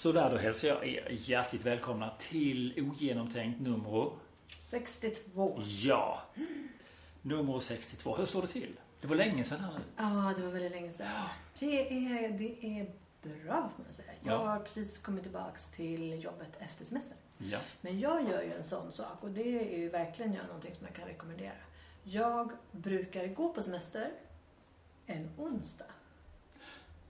Så där då hälsar jag er hjärtligt välkomna till Ogenomtänkt nummer... 62. Ja. Nummer 62. Hur står det till? Det var länge sedan här nu. Ja, det var väldigt länge sedan. Det är, det är bra får man säga. Jag Ja. har precis kommit tillbaks till jobbet efter semestern. Ja. Men jag gör ju en sån sak och det är ju verkligen jag någonting som jag kan rekommendera. Jag brukar gå på semester en onsdag.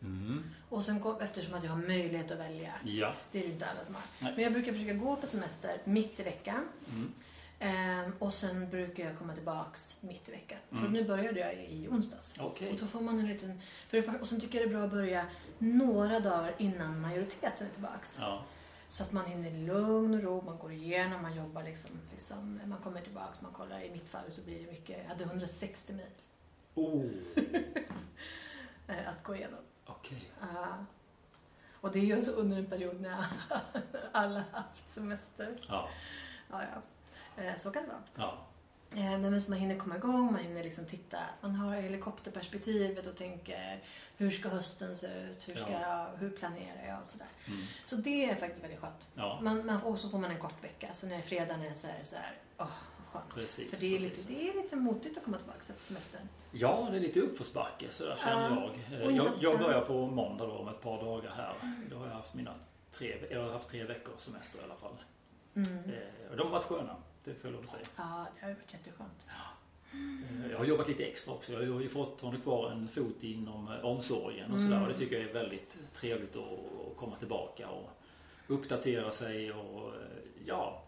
Mm. Och sen kom, eftersom att jag har möjlighet att välja. Ja. Det är det inte alla som har. Nej. Men jag brukar försöka gå på semester mitt i veckan. Mm. Ehm, och sen brukar jag komma tillbaks mitt i veckan. Så Mm. nu började jag i onsdags. Okej. Och då får man en liten... För det, och sen tycker jag det är bra att börja några dagar innan majoriteten är tillbaks. Ja. Så att man hinner i lugn och ro, man går igenom, man jobbar liksom, liksom man kommer tillbaks, man kollar. I mitt fall så blir det mycket, jag hade 160 mil Oh. eh, att gå igenom. Okej. Ah. och det är ju så under en period när alla haft semester. Ja. Ja, ja. Eh, så kan det vara. Ja. Eh, men så man hinner komma igång, man hinner liksom titta. Man har helikopterperspektivet och tänker hur ska hösten se ut? Hur, ska Ja. jag, hur planerar jag? Och sådär. Mm. Så det är faktiskt väldigt skönt. Ja. Man, man, och så får man en kort vecka. Så när det är så här, så här åh, skönt. Precis, För det är, precis. lite, det är lite motigt att komma tillbaka efter semestern. Ja, det är lite uppförsbacke sådär känner Ja. jag. Jag, jag börjar på måndag då om ett par dagar här. Då har jag haft mina tre, jag har haft tre veckors semester i alla fall. Mm. Eh, Och de har varit sköna, det får jag lov att säga. Ja, det har varit jätteskönt. Eh, Jag har jobbat lite extra också. Jag har ju fortfarande kvar en fot inom eh, omsorgen och Mm. sådär. Och det tycker jag är väldigt trevligt att komma tillbaka och uppdatera sig och ja,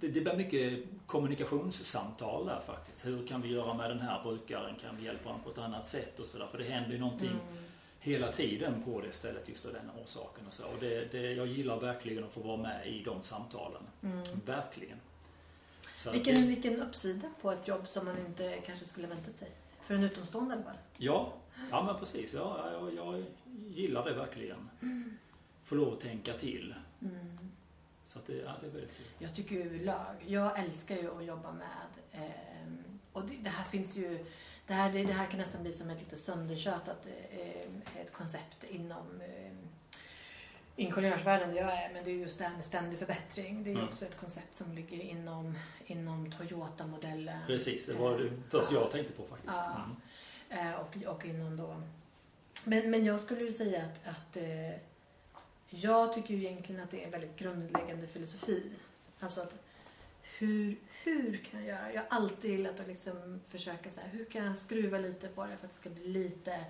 det, det blir mycket kommunikationssamtal där faktiskt. Hur kan vi göra med den här brukaren? Kan vi hjälpa honom på ett annat sätt och sådär? För det händer ju någonting Mm. hela tiden på det stället just av den orsaken och så. Och det, det, jag gillar verkligen att få vara med i de samtalen. Mm. Verkligen. Så Vilken, det- vilken uppsida på ett jobb som man inte kanske skulle väntat sig. För en utomstående i alla fall. Ja, ja men precis. Ja, jag, jag gillar det verkligen. Få lov att tänka till. Mm. Så det, ja, det är väldigt kul. Jag tycker överlag, jag älskar ju att jobba med ehm, och det, det här finns ju, det här, det, det här kan nästan bli som ett lite söndertjötat eh, ett koncept inom eh, ingenjörsvärlden där jag är, men det är just det här med ständig förbättring. Det är ju Mm. också ett koncept som ligger inom, inom Toyota-modellen. Precis, det var det första jag tänkte på faktiskt. Ja. Mm. Eh, och, och inom då... Men, men jag skulle ju säga att, att eh, jag tycker ju egentligen att det är en väldigt grundläggande filosofi. Alltså att hur, hur kan jag göra? Jag har alltid gillat att liksom försöka så här, hur kan jag skruva lite på det för att det ska bli lite...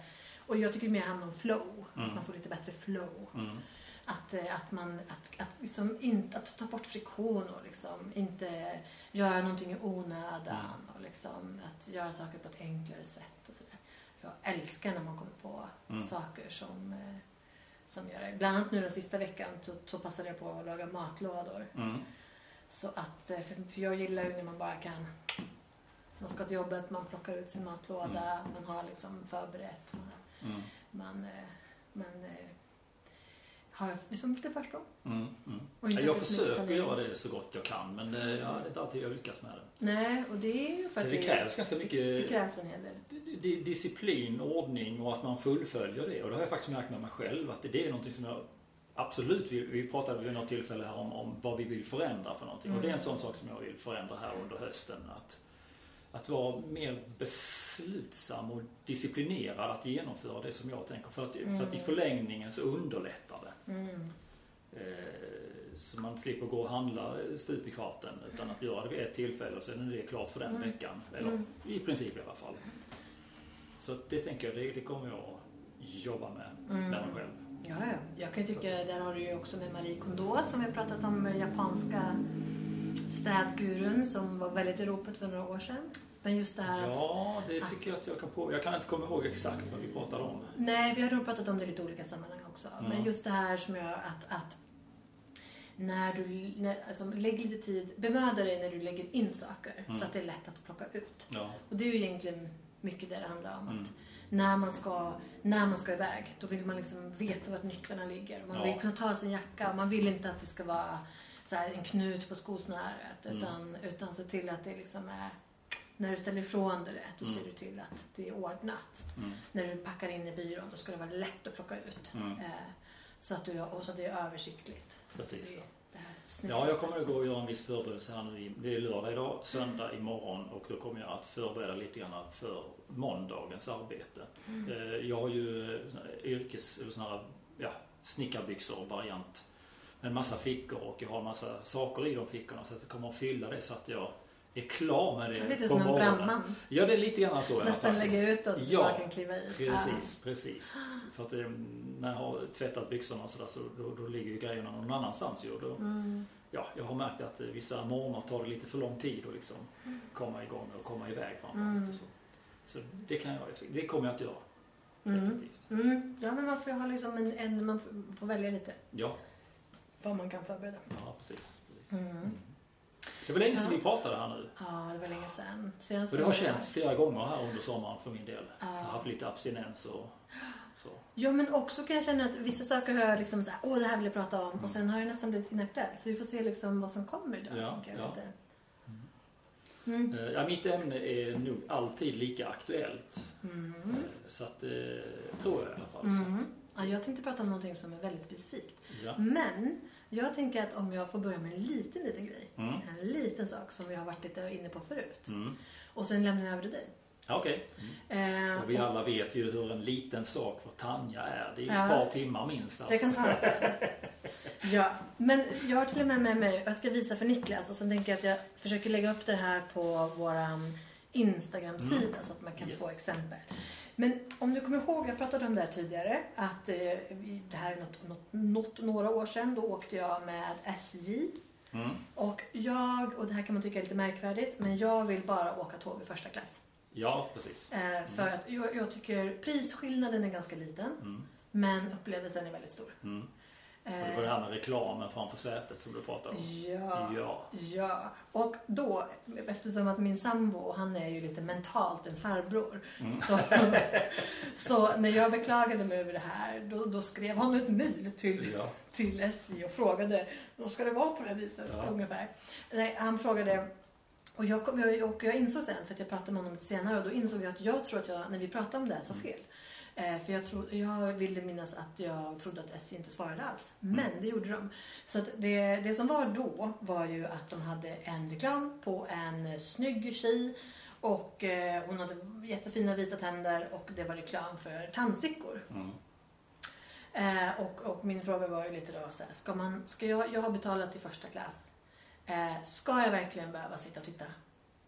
Och jag tycker mer handlar om flow. Mm. Att man får lite bättre flow. Mm. Att, eh, att man att, att, liksom inte, att ta bort friktion och liksom inte göra någonting i onödan. Mm. Och liksom att göra saker på ett enklare sätt. Och så där. Jag älskar när man kommer på Mm. saker som, eh, som gör det. Bland annat nu den sista veckan så, så passade jag på att laga matlådor. Mm. Så att, eh, för, för jag gillar ju när man bara kan man ska till jobbet, man plockar ut sin matlåda, man har liksom förberett. Man, Mm. man, eh, man eh, har liksom lite försprång. Mm. Mm. Jag försöker göra det så gott jag kan men eh, ja, det är inte alltid jag lyckas med det. Nej, och det är ju för att Det krävs ganska det mycket krävs en hel del. di- di- disciplin, ordning och att man fullföljer det. Och det har jag faktiskt märkt med mig själv att det- det är någonting som jag absolut, vi, vi pratade vid något tillfälle här om, om vad vi vill förändra för någonting. Och det är en Mm. sån sak som jag vill förändra här under hösten. Att, att vara mer beslutsam och disciplinerad att genomföra det som jag tänker. För att, för att i Mm. förlängningen så underlättar det. Mm. Så man slipper gå och handla stup i kvarten utan att göra det vid ett tillfälle och sen är det klart för den Mm. veckan. Eller Mm. i princip i alla fall. Så det tänker jag, det, det kommer jag att jobba med, Mm. med mig själv. Ja, ja. Jag kan tycka, där har du ju också med Marie Kondo som vi har pratat om, eh, japanska städgurun som var väldigt i ropet för några år sedan. Men just det här att... Ja, det tycker jag att jag kan på. Jag kan inte komma ihåg exakt vad vi pratade om. Nej, vi har nog pratat om det i lite olika sammanhang också. Mm. Men just det här som gör att, att när du när, alltså, lägg lite tid, bemöda dig när du lägger in saker Mm. så att det är lätt att plocka ut. Ja. Och det är ju egentligen mycket det det handlar om. Mm. Att när, man ska, när man ska iväg, då vill man liksom veta vart nycklarna ligger. Man Ja. vill kunna ta sin jacka och man vill inte att det ska vara så här en knut på skosnöret. Mm. Utan, utan se till att det liksom är när du ställer ifrån dig det, då Mm. ser du till att det är ordnat. Mm. När du packar in i byrån, då ska det vara lätt att plocka ut. Mm. Eh, Så att, du, och så att det är översiktligt. Precis, det, ja. det jag kommer att gå och göra en viss förberedelse här nu. Det är lördag idag, söndag imorgon och då kommer jag att förbereda lite grann för måndagens arbete. Mm. Eh, Jag har ju eh, yrkes, eller såna här, ja, snickarbyxor variant. Med en massa fickor och jag har en massa saker i de fickorna så att jag kommer att fylla det så att jag är klar med det Lite som en brandman. Ja, det är lite grann så. Nästan lägga ut och så Ja, bara kan kliva i. Precis, precis. För att eh, när jag har tvättat byxorna och sådär så då, då ligger ju grejerna någon annanstans ju. Då. Mm. ja, jag har märkt att eh, vissa morgnar tar det lite för lång tid att liksom komma igång och komma iväg framförallt. Mm. Och så. så det kan jag, det kommer jag att göra. Mm. Definitivt. Mm. Ja, men man får ha liksom en, en, man får- får välja lite Ja, vad man kan förbereda. ja precis. precis. Mm. Mm. Det var länge sedan Ja. vi pratade här nu. Ja, det var länge sedan. Senast Och det har känts flera gånger här under sommaren för min del. Ja. Så jag har haft lite abstinens och så. Ja, men också kan jag känna att vissa saker har jag liksom såhär, åh det här vill jag prata om. Och sen har det nästan blivit inaktuellt. Så vi får se liksom vad som kommer då, Ja, tänker jag ja. lite. Mm. Eh, Ja, mitt ämne är nog alltid lika aktuellt. Mm. Eh, Så att, eh, tror jag i alla fall. Mm. Ja, jag tänkte prata om någonting som är väldigt specifikt. ja. Men jag tänker att om jag får börja med en liten, liten grej. Mm. En liten sak som vi har varit lite inne på förut. Mm. Och sen lämnar jag över till dig. Okej. Mm. Eh, Och vi alla vet ju hur en liten sak för Tanja är. Det är Ja. ett par timmar minst. Det Alltså. kan ta Ja, men jag har till och med med mig, jag ska visa för Niklas och sen tänker jag att jag försöker lägga upp det här på våran Instagram-sida Mm. så att man kan Yes. få exempel. Men om du kommer ihåg, jag pratade om det här tidigare, att eh, det här är något, något, något, några år sedan, då åkte jag med SJ. Mm. Och jag, och det här kan man tycka är lite märkvärdigt, men jag vill bara åka tåg i första klass. Ja, precis. Eh, för att jag, jag tycker prisskillnaden är ganska liten, Mm. men upplevelsen är väldigt stor. Och det var det här med reklamen framför sätet som du pratade om. Ja, Ja. ja. Och då, eftersom att min sambo, han är ju lite mentalt en farbror. Mm. Så, så när jag beklagade mig över det här, då, då skrev han ett mejl till, Ja. till SJ och frågade, då ska det vara på det här viset Ja. ungefär. Nej, han frågade, och jag, kom, jag, och jag insåg sen, för att jag pratade med honom lite senare, och då insåg jag att jag tror att jag, när vi pratade om det här, så Mm. fel. Eh, för jag, tro, jag ville minnas att jag trodde att SJ inte svarade alls. Mm. Men det gjorde de. Så det, det som var då var ju att de hade en reklam på en snygg tjej och eh, hon hade jättefina vita tänder och det var reklam för tandstickor. Mm. Eh, och, och min fråga var ju lite då så här, ska man, ska jag, jag har betalat i första klass. Eh, ska jag verkligen behöva sitta och titta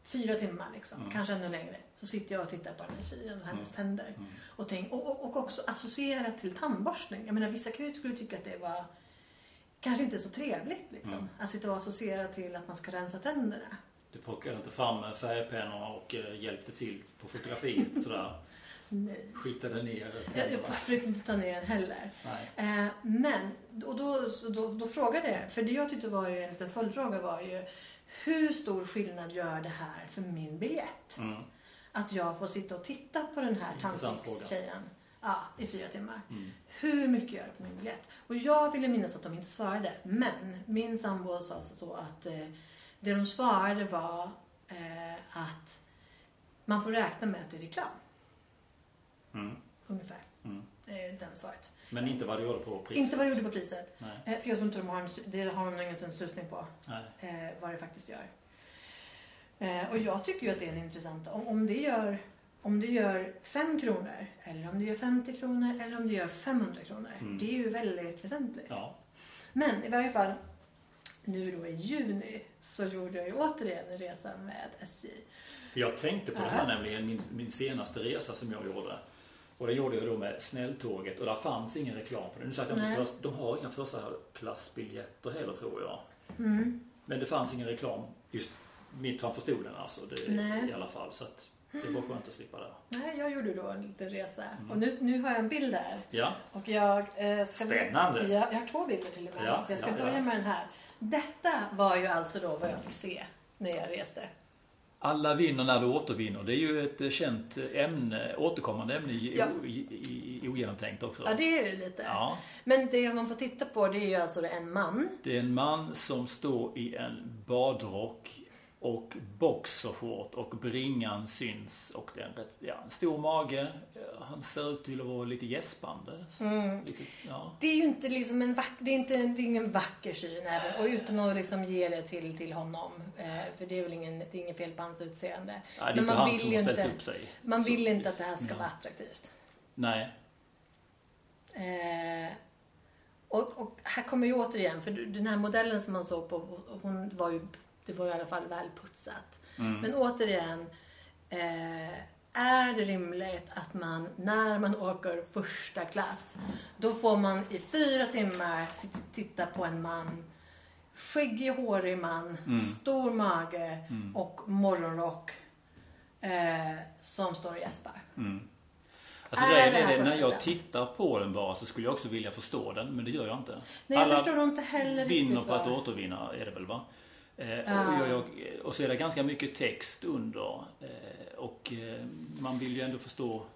fyra timmar liksom, Mm. kanske ännu längre. Så sitter jag och tittar på den här tjejen och hennes Mm. tänder. Mm. Och, tänk, och, och, och också associera till tandborstning. Jag menar vissa kan ju skulle tycka att det var kanske inte så trevligt liksom. Att sitta och associera till att man ska rensa tänderna. Du plockade inte fram färgpennorna och eh, hjälpte till på fotografiet sådär. Nej. Skitade ner Jag, jag försökte inte ta ner den heller. Eh, men, och då, så då, då frågade jag, för det jag tyckte var ju en liten följdfråga var ju hur stor skillnad gör det här för min biljett? Mm. Att jag får sitta och titta på den här tandstickstjejen ja, i fyra timmar. Mm. Hur mycket gör det på min biljett? Och jag ville minnas att de inte svarade. Men min sambo sa så att eh, det de svarade var eh, att man får räkna med att det är reklam. Mm. Ungefär. Mm. Det är den svaret. Men inte vad du gjorde på priset? Inte vad det gjorde på priset. Nej. Eh, för jag tror inte de har en, det har de ingen susning på. Nej. eh, vad det faktiskt gör. Eh, och jag tycker ju att det är en intressant, om, om, det gör, om det gör 5 kronor, eller om det gör 50 kronor, eller om det gör 500 kronor. Mm. Det är ju väldigt väsentligt. Ja. Men i varje fall, nu då i juni så gjorde jag ju återigen en resa med SJ. Jag tänkte på det här nämligen, min, min senaste resa som jag gjorde. Och det gjorde jag då med snälltåget och där fanns ingen reklam på det. Nu sa jag jag inte först, de har inga första klassbiljetter heller tror jag. Mm. Men det fanns ingen reklam just mitt framför stolen alltså. Det, Nej. I alla fall. Så att det var skönt att slippa det. Nej, jag gjorde då en liten resa. Mm. Och nu, nu har jag en bild där. Ja, Och jag eh, ska... Spännande. Ja, jag har två bilder till och med. Ja, så jag ska ja, börja ja. med den här. Detta var ju alltså då vad jag fick se när jag reste. Alla vinner när du återvinner. Det är ju ett känt ämne, återkommande ämne i, Ja. i, i, i ogenomtänkt också. Ja, det är det lite. Ja, Men det man får titta på det är ju alltså en man. det är en man som står i en badrock och boxershort och bringan syns och det är en rätt, ja, en stor mage. Han ser ut till att vara lite gäspande. Mm. Lite, ja. Det är ju inte liksom en vack, det är inte det är ingen vacker syn även, och utan att liksom ge det till, till honom. Eh, för det är väl ingen, det är ingen fel på hans utseende. Nej, det är Men man han vill som har ställt upp sig. Man Så- vill inte att det här ska Ja. vara attraktivt. Nej. Eh, och, och här kommer ju återigen, för den här modellen som man såg på, hon var ju, det var i alla fall välputsat. Mm. Men återigen, eh, är det rimligt att man när man åker första klass, då får man i fyra timmar titta på en man, skäggig, hårig man, Mm. stor mage Mm. och morgonrock eh, som står och gäspar. Mm. Alltså Är det är det, när jag tittar på den bara så skulle jag också vilja förstå den, men det gör jag inte. Nej, jag Alla förstår inte heller vinner riktigt på att återvinna, är det väl va? Ja. och, jag, jag, och så är det ganska mycket text under. Eh, och eh, man vill ju ändå förstå.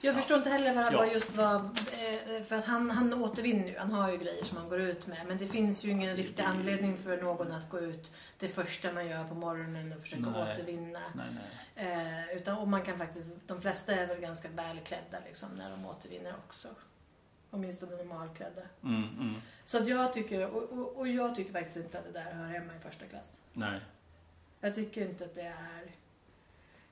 Jag förstår inte heller vad, Ja. just vad... För att han, han återvinner ju. Han har ju grejer som han går ut med. Men det finns ju ingen riktig anledning för någon att gå ut det första man gör på morgonen och försöka Nej. återvinna. Nej, nej. Eh, utan, och man kan faktiskt... De flesta är väl ganska välklädda liksom när de återvinner också. Åtminstone normalklädda. Mm, mm. Så att jag tycker... Och, och, och jag tycker faktiskt inte att det där hör hemma i första klass. nej. Jag tycker inte att det är...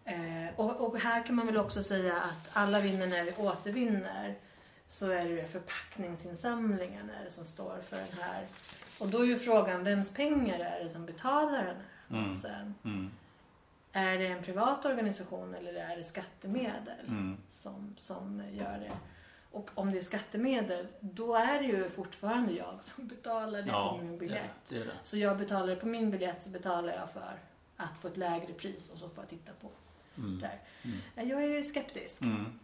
Eh, och, och här kan man väl också säga att alla vinner när vi återvinner så är det förpackningsinsamlingen är det som står för den här. Och då är ju frågan, vems pengar är det som betalar den här Mm. sen? Mm, Är det en privat organisation eller är det skattemedel mm. som, som gör det? Och om det är skattemedel, då är det ju fortfarande jag som betalar det Ja, på min det, biljett. det är det. Så jag betalar på min biljett så betalar jag för att få ett lägre pris och så får jag titta på Mm. där. Mm. Jag är ju skeptisk. Mm.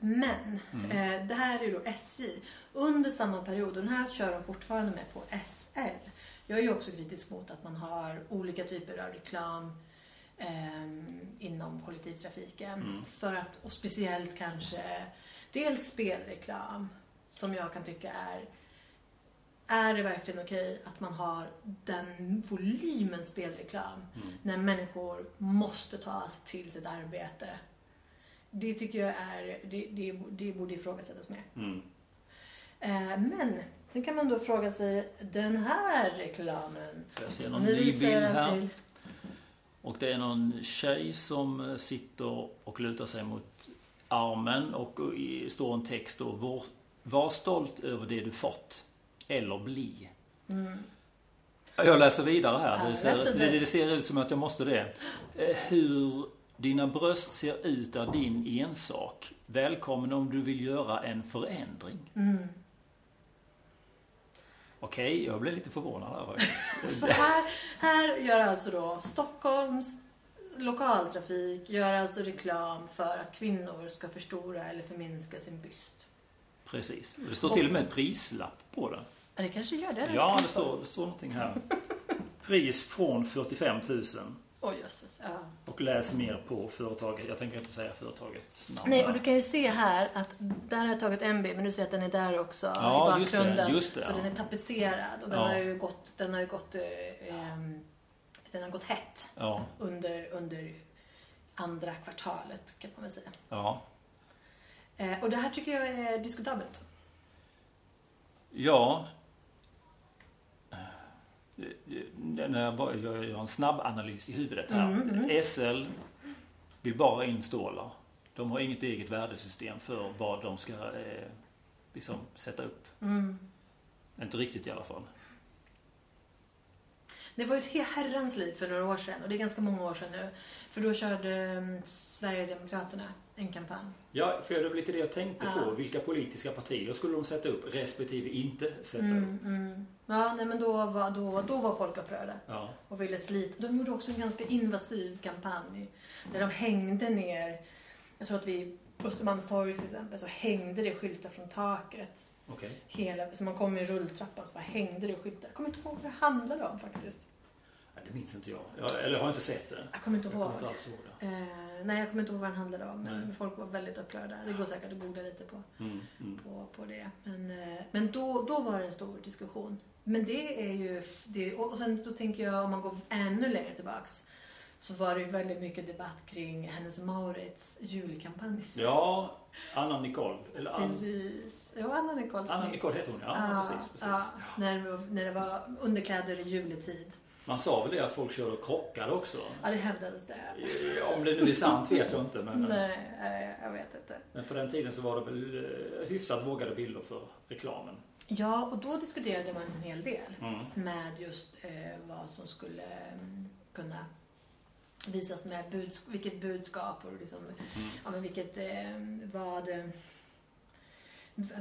Men Mm. eh, det här är då SJ. Under samma period, och den här kör de fortfarande med på SL. Jag är ju också kritisk mot att man har olika typer av reklam ehm, inom kollektivtrafiken. Mm. För att, och speciellt kanske dels spelreklam som jag kan tycka är är det verkligen okej att man har den volymen spelreklam Mm. när människor måste ta sig till sitt arbete? Det tycker jag är, det, det, det borde ifrågasättas mer. Mm. Eh, men sen kan man då fråga sig, den här reklamen, Får jag se någon ny bild här? till, Och det är någon tjej som sitter och lutar sig mot armen och står en text då. Var, var stolt över det du fått. Eller bli. mm, Jag läser vidare här. Det ser, det, det ser ut som att jag måste det. Eh, Hur dina bröst ser ut är din ensak. Välkommen om du vill göra en förändring. mm. Okej, jag blev lite förvånad här faktiskt. Så här, här gör alltså då Stockholms lokaltrafik gör alltså reklam för att kvinnor ska förstora eller förminska sin byst. Precis. Det står till och med en prislapp på det. Ja, det kanske gör det. Ja, det står, det står någonting här. Pris från 45 000. Oj, jösses. Ja. Och läs mer på företaget. Jag tänker inte säga företagets namn. Nej, och du kan ju se här att där har jag tagit en bild, men du ser att den är där också Ja, i just det, bakgrunden. just det, så ja. den är tapetserad och den Ja. har ju gått, den har ju gått, eh, ehm, den har gått hett Ja, under, under andra kvartalet kan man väl säga. ja. Eh, och det här tycker jag är diskutabelt. Ja. När jag bara jag gör en snabb analys i huvudet här. Mm, mm. SL vill bara in stålar. De har inget eget värdesystem för vad de ska eh, liksom sätta upp. Mm. Inte riktigt i alla fall. Det var ju ett herrans liv för några år sedan och det är ganska många år sedan nu. För då körde mm, Sverigedemokraterna en kampanj. Ja, för det var lite det jag tänkte Ja. på. Vilka politiska partier skulle de sätta upp respektive inte sätta upp? Mm, mm. Ja, nej, men då var, då, då var folk upprörda. Ja. och ville slita. De gjorde också en ganska invasiv kampanj där de hängde ner, jag tror att vi på Östermalmstorget till exempel, så hängde det skyltar från taket. Okej. Hela, så man kom i rulltrappan så bara hängde det skyltar. Jag kommer inte ihåg vad det handlade om faktiskt. Ja, det minns inte jag. jag eller har inte sett det. Jag kommer inte Jag ihåg. kommer inte ihåg det. Eh, nej, jag kommer inte ihåg vad den handlade om. Men Nej. folk var väldigt upprörda. Det går säkert att googla lite på, Mm, mm. på, på det. Men, eh, men då, då var det en stor diskussion. Men det är ju... Det, och sen då tänker jag om man går ännu längre tillbaks. Så var det ju väldigt mycket debatt kring Hennes och Mauritz julkampanj. Ja, Anna Nicole. Eller Ann, Precis. Jo, Anna Nicole Anna Smith. Nicole heter hon ja. ja precis, precis. ja, när, det var- när det var underkläder i juletid. Man sa väl det att folk körde och krockade också? Ja, det hävdades det. Ja, Om det nu är sant vet jag inte. Men, Nej, jag vet inte. men för den tiden så var det väl eh, hyfsat vågade bilder för reklamen. Ja, och då diskuterade man en hel del Mm. med just eh, vad som skulle mm, kunna visas med buds- vilket budskap och liksom, Mm. ja, men vilket, eh, vad, eh,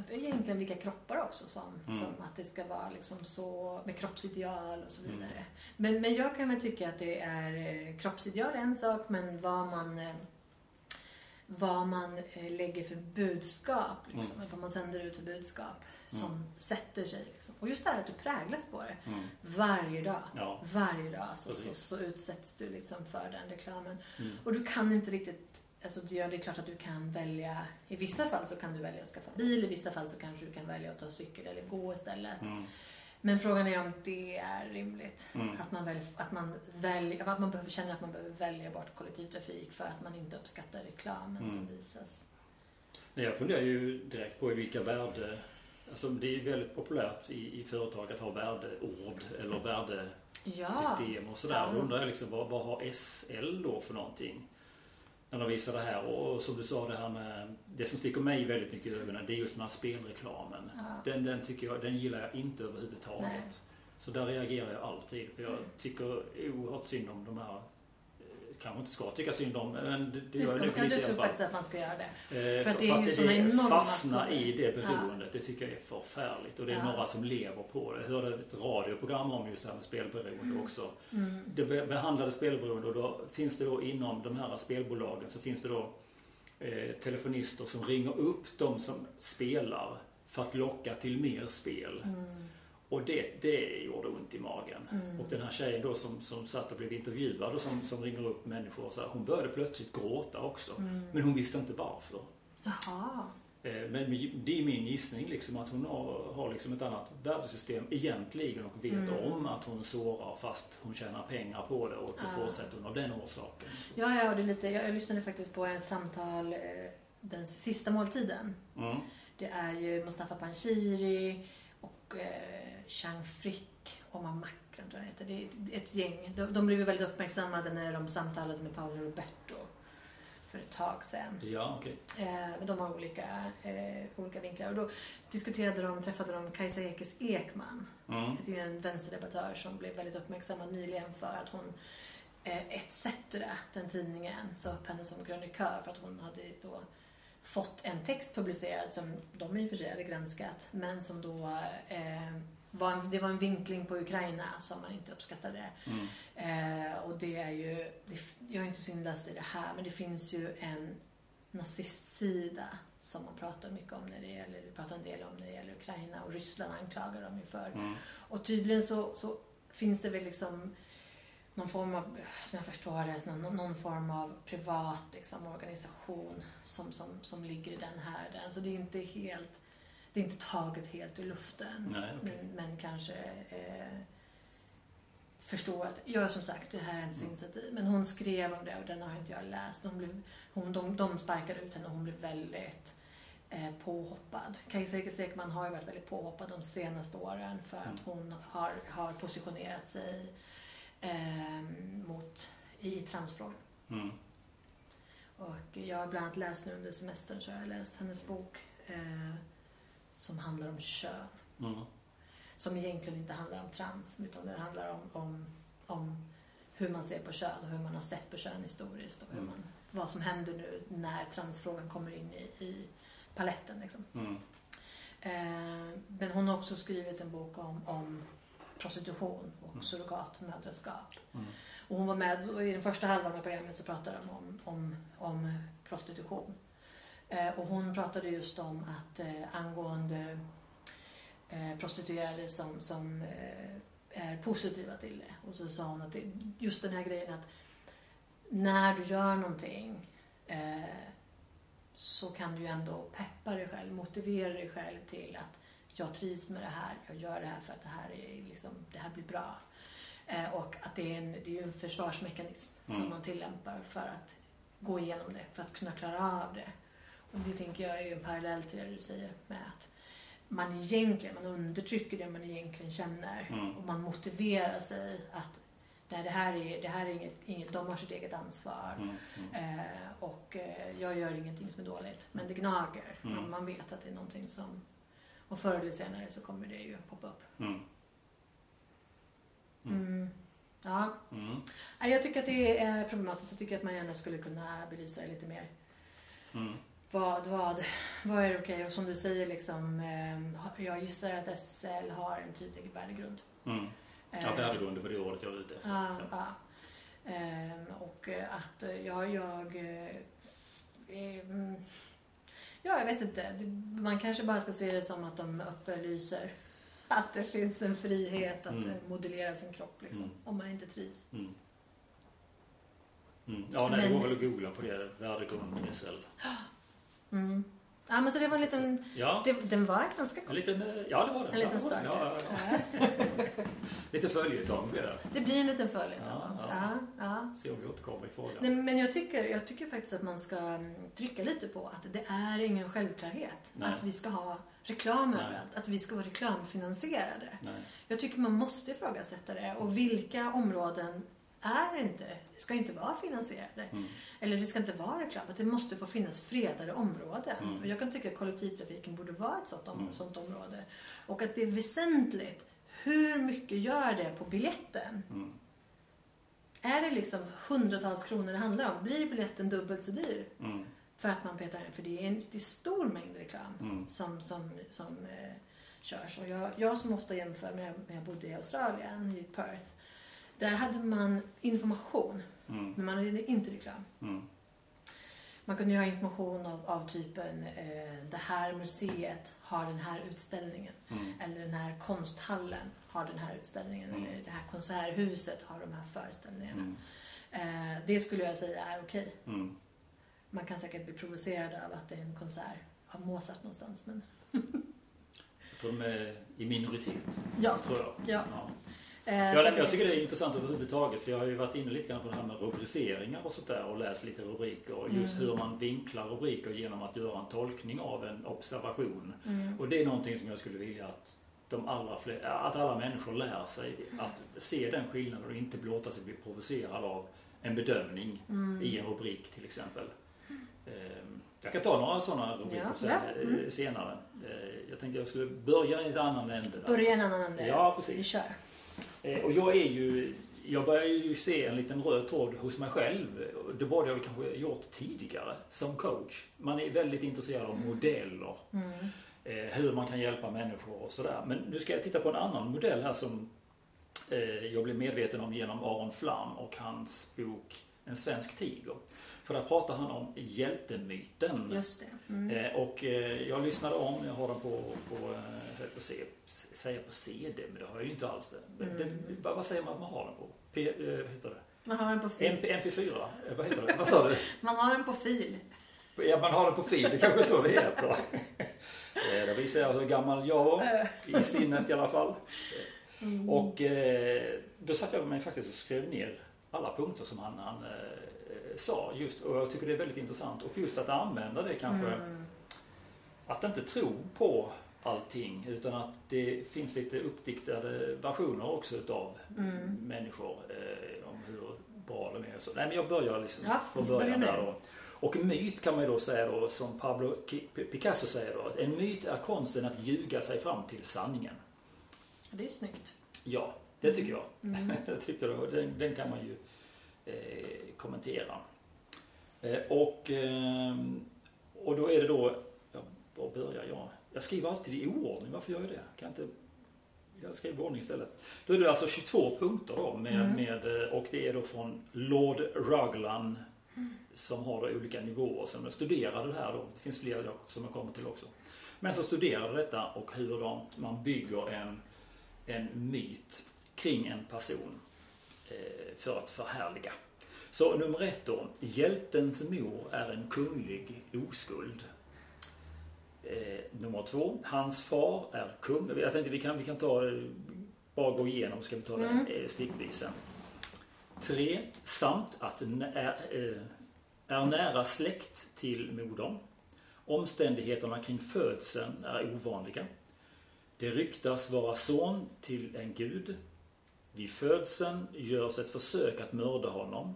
egentligen vilka kroppar också som, Mm. som att det ska vara liksom så med kroppsideal och så Mm. vidare. Men, men jag kan väl tycka att det är eh, kroppsideal är en sak men vad man eh, vad man eh, lägger för budskap, liksom, vad man sänder ut för budskap som Mm. sätter sig. Liksom. Och just det här att du präglas på det Mm. varje dag. Ja. Varje dag så, så, så utsätts du liksom för den reklamen. Mm. Och du kan inte riktigt, alltså det är klart att du kan välja, i vissa fall så kan du välja att skaffa bil, i vissa fall så kanske du kan välja att ta cykel eller gå istället. Mm. Men frågan är om det är rimligt. Mm. Att man, välj, att, man väljer, att man behöver känna att man behöver välja bort kollektivtrafik för att man inte uppskattar reklamen Mm. som visas. Jag funderar ju direkt på i vilka värde... Alltså det är väldigt populärt i, i företag att ha värdeord eller värdesystem Ja, och sådär. Ja. Då undrar jag liksom, vad, vad har SL då för någonting? När de visar det här och, som du sa det här med... Det som sticker mig väldigt mycket i ögonen det är just den här spelreklamen. ja. Den, den, tycker jag, den gillar jag inte överhuvudtaget. Nej. Så där reagerar jag alltid. För jag tycker oerhört synd om de här... Kanske inte ska tycka synd om, men det, det Det gör ska, jag ja, du i alla tror faktiskt att man ska göra det. Eh, För att det är ju såna enorma Fastna i det beroendet, det tycker jag är förfärligt. Och det är Ja. några som lever på det. Jag hörde ett radioprogram om just det här med spelberoende också. Mm. Det be- behandlade spelberoende och då finns det då inom de här spelbolagen så finns det då eh, telefonister som ringer upp de som spelar för att locka till mer spel. Mm. Och det, det gjorde ont i magen. Mm. Och den här tjejen då som, som satt och blev intervjuad och som, som ringer upp människor och så här, hon började plötsligt gråta också. Mm. Men hon visste inte varför. Jaha. Eh, Men det är min gissning liksom att hon har, har liksom ett annat värdesystem egentligen och vet Mm. om att hon sårar fast hon tjänar pengar på det och då Ja. fortsätter hon av den orsaken. Ja, ja, och det är lite, jag, jag lyssnade faktiskt på ett samtal eh, den sista måltiden. Mm. Det är ju Mustafa Panshiri och eh, Chang Frick och Makran tror jag heter. Det är ett gäng. De, de blev väldigt uppmärksammade när de samtalade med Paolo Roberto för ett tag sedan. Ja, okej. Eh, de har olika, eh, olika vinklar. Och då diskuterade de, träffade de Kajsa Ekis Ekman. Mm. Det är en vänsterdebattör som blev väldigt uppmärksammad nyligen för att hon eh, ETC, den tidningen, sa upp henne som krönikör för att hon hade då fått en text publicerad som de i och för sig hade granskat men som då eh, var en, det var en vinkling på Ukraina som man inte uppskattade. Mm. Eh, och det är ju, det, jag har inte så inläst i det här, men det finns ju en nazistsida som man pratar mycket om när det gäller, vi pratar en del om när det gäller Ukraina och Ryssland anklagar dem ju för. Mm. Och tydligen så, så finns det väl liksom någon form av, som jag förstår det, någon, någon form av privat liksom, organisation som, som, som ligger i den härden. Så det är inte helt, det är inte taget helt ur luften. Nej, okej. Men, men kanske eh, förstår att, jag som sagt, det här är hennes Mm. initiativ. Men hon skrev om det och den har inte jag läst. Hon blev, hon, de, de sparkade ut henne och hon blev väldigt eh, påhoppad. Kajsa Ekis Ekman har ju varit väldigt påhoppad de senaste åren för Mm. att hon har, har positionerat sig eh, mot, i transfrågan. Mm. Och jag har bland annat läst nu under semestern så har jag läst hennes bok eh, som handlar om kön. Mm. Som egentligen inte handlar om trans utan det handlar om, om, om hur man ser på kön och hur man har sett på kön historiskt och hur Mm. man, vad som händer nu när transfrågan kommer in i, i paletten. Liksom. Mm. Eh, men hon har också skrivit en bok om, om prostitution och Mm. surrogatmödraskap. Mm. Och hon var med och i den första halvan av programmet så pratade de om, om, om prostitution. Eh, och hon pratade just om att eh, angående eh, prostituerade som, som är positiva till det. Och så sa hon att det, just den här grejen att när du gör någonting så kan du ju ändå peppa dig själv, motivera dig själv till att jag trivs med det här, jag gör det här för att det här, är liksom, det här blir bra. Eh, och att det är, en, det är en försvarsmekanism Mm. som man tillämpar för att gå igenom det, för att kunna klara av det. Och det tänker jag är ju en parallell till det du säger med att man egentligen, man undertrycker det man egentligen känner Mm. och man motiverar sig att nej, det här är, det här är inget, inget, de har sitt eget ansvar. Mm. Mm. Eh, och eh, jag gör ingenting som är dåligt. Men det gnager. Mm. Man, man vet att det är någonting som... Och förr eller senare så kommer det ju poppa upp. Mm. Mm. Ja. Jag tycker att det är problematiskt. Jag tycker att man gärna skulle kunna belysa det lite mer. Mm. Vad, vad, vad är okej? Och som du säger, liksom, eh, jag gissar att SL har en tydlig värdegrund. Mm. Eh, Ja, värdegrund var det ordet jag var ute efter. Ja, Ja. ja. Ehm, och eh, att eh, ja, jag... eh, ehm, Ja, jag vet inte. Det- Man kanske bara ska se det som att de upplyser att det finns en frihet att Mm. eh, modellera sin kropp liksom, Mm. om man inte trivs. Mm. Mm. Ja, nej, det Men- går väl att googla på det. Värdegrund SL. Mm. Ja, men så det var en liten... Ja, Det, den var ganska en kort. liten, eh, ja det var det. En liten starkare. Ja, ja. Lite följetong blir det. Det blir en liten följetong. Ja, Ja, ja. ja. Ja, Se om vi återkommer i frågan. Nej, men jag tycker, jag tycker faktiskt att man ska mm, trycka lite på att det är ingen självklarhet Nej. att vi ska ha reklam Nej. överallt, att vi ska vara reklamfinansierade. Nej. Jag tycker man måste ifrågasätta det och vilka områden är inte, ska inte vara finansierade. Mm. Eller det ska inte vara reklam, att det måste få finnas fredade områden. Mm. Och jag kan tycka att kollektivtrafiken borde vara ett sådant, om, Mm. sådant område. Och att det är väsentligt hur mycket gör det på biljetten? Mm. Är det liksom hundratals kronor det handlar om? Blir biljetten dubbelt så dyr? Mm. För att man petar in, för det är en det är stor mängd reklam Mm. som, som, som eh, körs. Och jag, jag som ofta jämför med när jag bodde i Australien, i Perth. Där hade man information, Mm. men man hade inte reklam. Mm. Man kunde ju ha information av, av typen eh, det här museet har den här utställningen. Mm. Eller den här konsthallen har den här utställningen. Mm. Eller det här konserthuset har de här föreställningarna. Mm. Eh, det skulle jag säga är okej. Mm. Man kan säkert bli provocerad av att det är en konsert av Mozart någonstans. Men de är i minoritet. ja. Tror jag. Ja. Ja. Eh, Ja, det, jag tycker det är intressant överhuvudtaget för jag har ju varit inne lite grann på det här med rubriceringar och sånt där och läst lite rubriker och just Mm. hur man vinklar rubriker genom att göra en tolkning av en observation. Mm. Och det är någonting som jag skulle vilja att de allra fler, att alla människor lär sig att se den skillnaden och inte låta sig bli provocerad av en bedömning Mm. i en rubrik till exempel. Ehm, Jag kan ta några sådana rubriker Ja, ja, mm. eh, senare. Eh, Jag tänkte jag skulle börja i ett annan ände. Börja en annan ände. Ja, Vi precis. kör. Eh, Och jag är ju, jag börjar ju se en liten röd tråd hos mig själv. Det borde jag väl kanske gjort tidigare som coach. Man är väldigt intresserad av modeller. Mm. Eh, hur man kan hjälpa människor och sådär. Men nu ska jag titta på en annan modell här som eh, jag blev medveten om genom Aron Flam och hans bok En svensk tiger. För där pratar han om hjältemyten. Just det. Mm. Eh, och eh, jag lyssnade om, jag har den på, på eh, höll på se, säga på CD, men det har jag ju inte alls det. Mm. den, vad, säger man att man har den på? P, vad heter det? Man har den på fil. MP, MP4? Eh, vad heter det? Vad sa du? Man har den på fil. Ja, man har den på fil, det kanske är så det heter. då visar jag hur gammal jag var, i sinnet i alla fall. Mm. Och då satt jag mig faktiskt och skrev ner alla punkter som han, han sa just och jag tycker det är väldigt intressant och just att använda det kanske Mm. att inte tro på allting utan att det finns lite uppdiktade versioner också utav Mm. människor eh, om hur bra de är och så. Nej men jag börjar liksom Ja, från börja början där det. då. Och myt kan man ju då säga då som Pablo Picasso säger då. En myt är konsten att ljuga sig fram till sanningen. Det är snyggt. Ja, det tycker jag. Mm. jag tyckte det, den, den kan man ju kommentera. Eh, och, ehm, och då är det då, ja, var börjar jag? Jag skriver alltid i oordning, varför gör jag det? Kan jag inte jag skriver i ordning istället. Då är det alltså 22 punkter då med, Mm. med, eh, och det är då från Lord Ruglan som har då olika nivåer. Som jag studerade det här då, det finns fler jag- som jag kommer till också. Men så studerade detta och hur man bygger en, en myt kring en person eh, för att förhärliga. Så nummer ett då. Hjältens mor är en kunglig oskuld. Eh, nummer två. Hans far är kung. Jag tänkte vi kan, vi kan ta bara gå igenom ska vi ta mm. stickvis sen. Tre. Samt att är, är nära släkt till modern. Omständigheterna kring födseln är ovanliga. Det ryktas vara son till en gud. Vid födseln görs ett försök att mörda honom.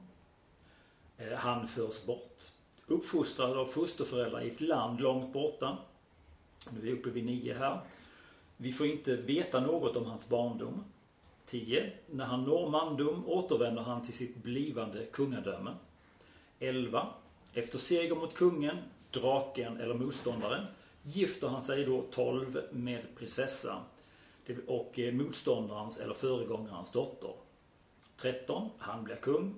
Eh, han förs bort. Uppfostrad av fosterföräldrar i ett land långt borta. Nu är vi uppe vid nio här. Vi får inte veta något om hans barndom. 10. När han når mandom återvänder han till sitt blivande kungadöme. 11. Efter seger mot kungen, draken eller motståndaren gifter han sig då 12 med prinsessa och eh, motståndarens eller föregångarens dotter. 13. Han blir kung.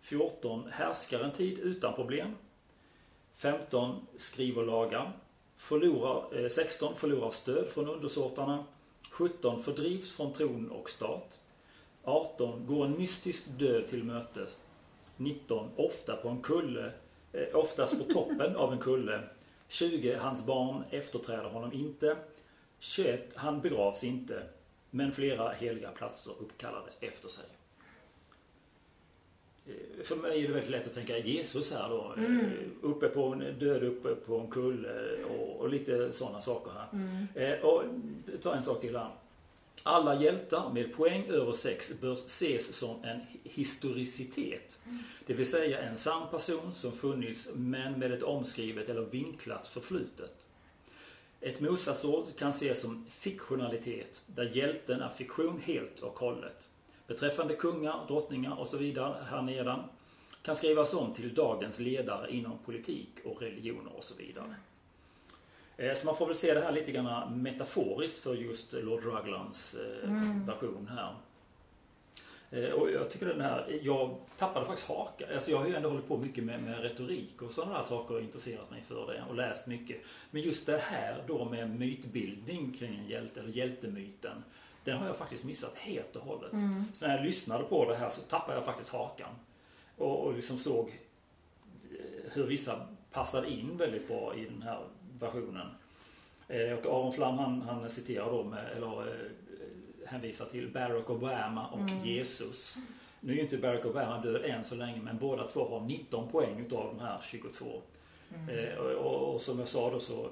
14. Härskar en tid utan problem. 15. Skriver lagar. Förlorar, eh, 16. Förlorar stöd från undersåtarna. 17. Fördrivs från tron och stat. 18. Går en mystisk död till mötes. 19. Ofta på en kulle, eh, oftast på toppen av en kulle. 20. Hans barn efterträder honom inte. 21. Han begravs inte. Men flera heliga platser uppkallade efter sig. Eh, för mig är det väldigt lätt att tänka Jesus här då. Mm. Eh, uppe på en, död uppe på en kulle och, och lite sådana saker här. Mm. Eh, och ta en sak till här. Alla hjältar med poäng över 6 bör ses som en historicitet. Mm. Det vill säga en sann person som funnits men med ett omskrivet eller vinklat förflutet. Ett motsatsord kan ses som fiktionalitet, där hjälten är fiktion helt och hållet beträffande kungar, drottningar och så vidare här nedan kan skrivas om till dagens ledare inom politik och religioner och så vidare. Eh, så man får väl se det här lite grann metaforiskt för just Lord Ruglands eh, mm. version här. Eh, och jag tycker den här, jag tappade faktiskt haka. Alltså jag har ju ändå hållit på mycket med, med retorik och sådana där saker och intresserat mig för det och läst mycket. Men just det här då med mytbildning kring en hjälte, eller hjältemyten. Den har jag faktiskt missat helt och hållet. Mm. Så när jag lyssnade på det här så tappade jag faktiskt hakan. Och, och liksom såg eh, hur vissa passade in väldigt bra i den här versionen. Eh, och Aron Flam han, han citerar då med, eller hänvisar till Barack Obama och mm. Jesus. Nu är ju inte Barack Obama död än så länge men båda två har 19 poäng utav de här 22. Mm. Eh, och, och, och, som jag sa då så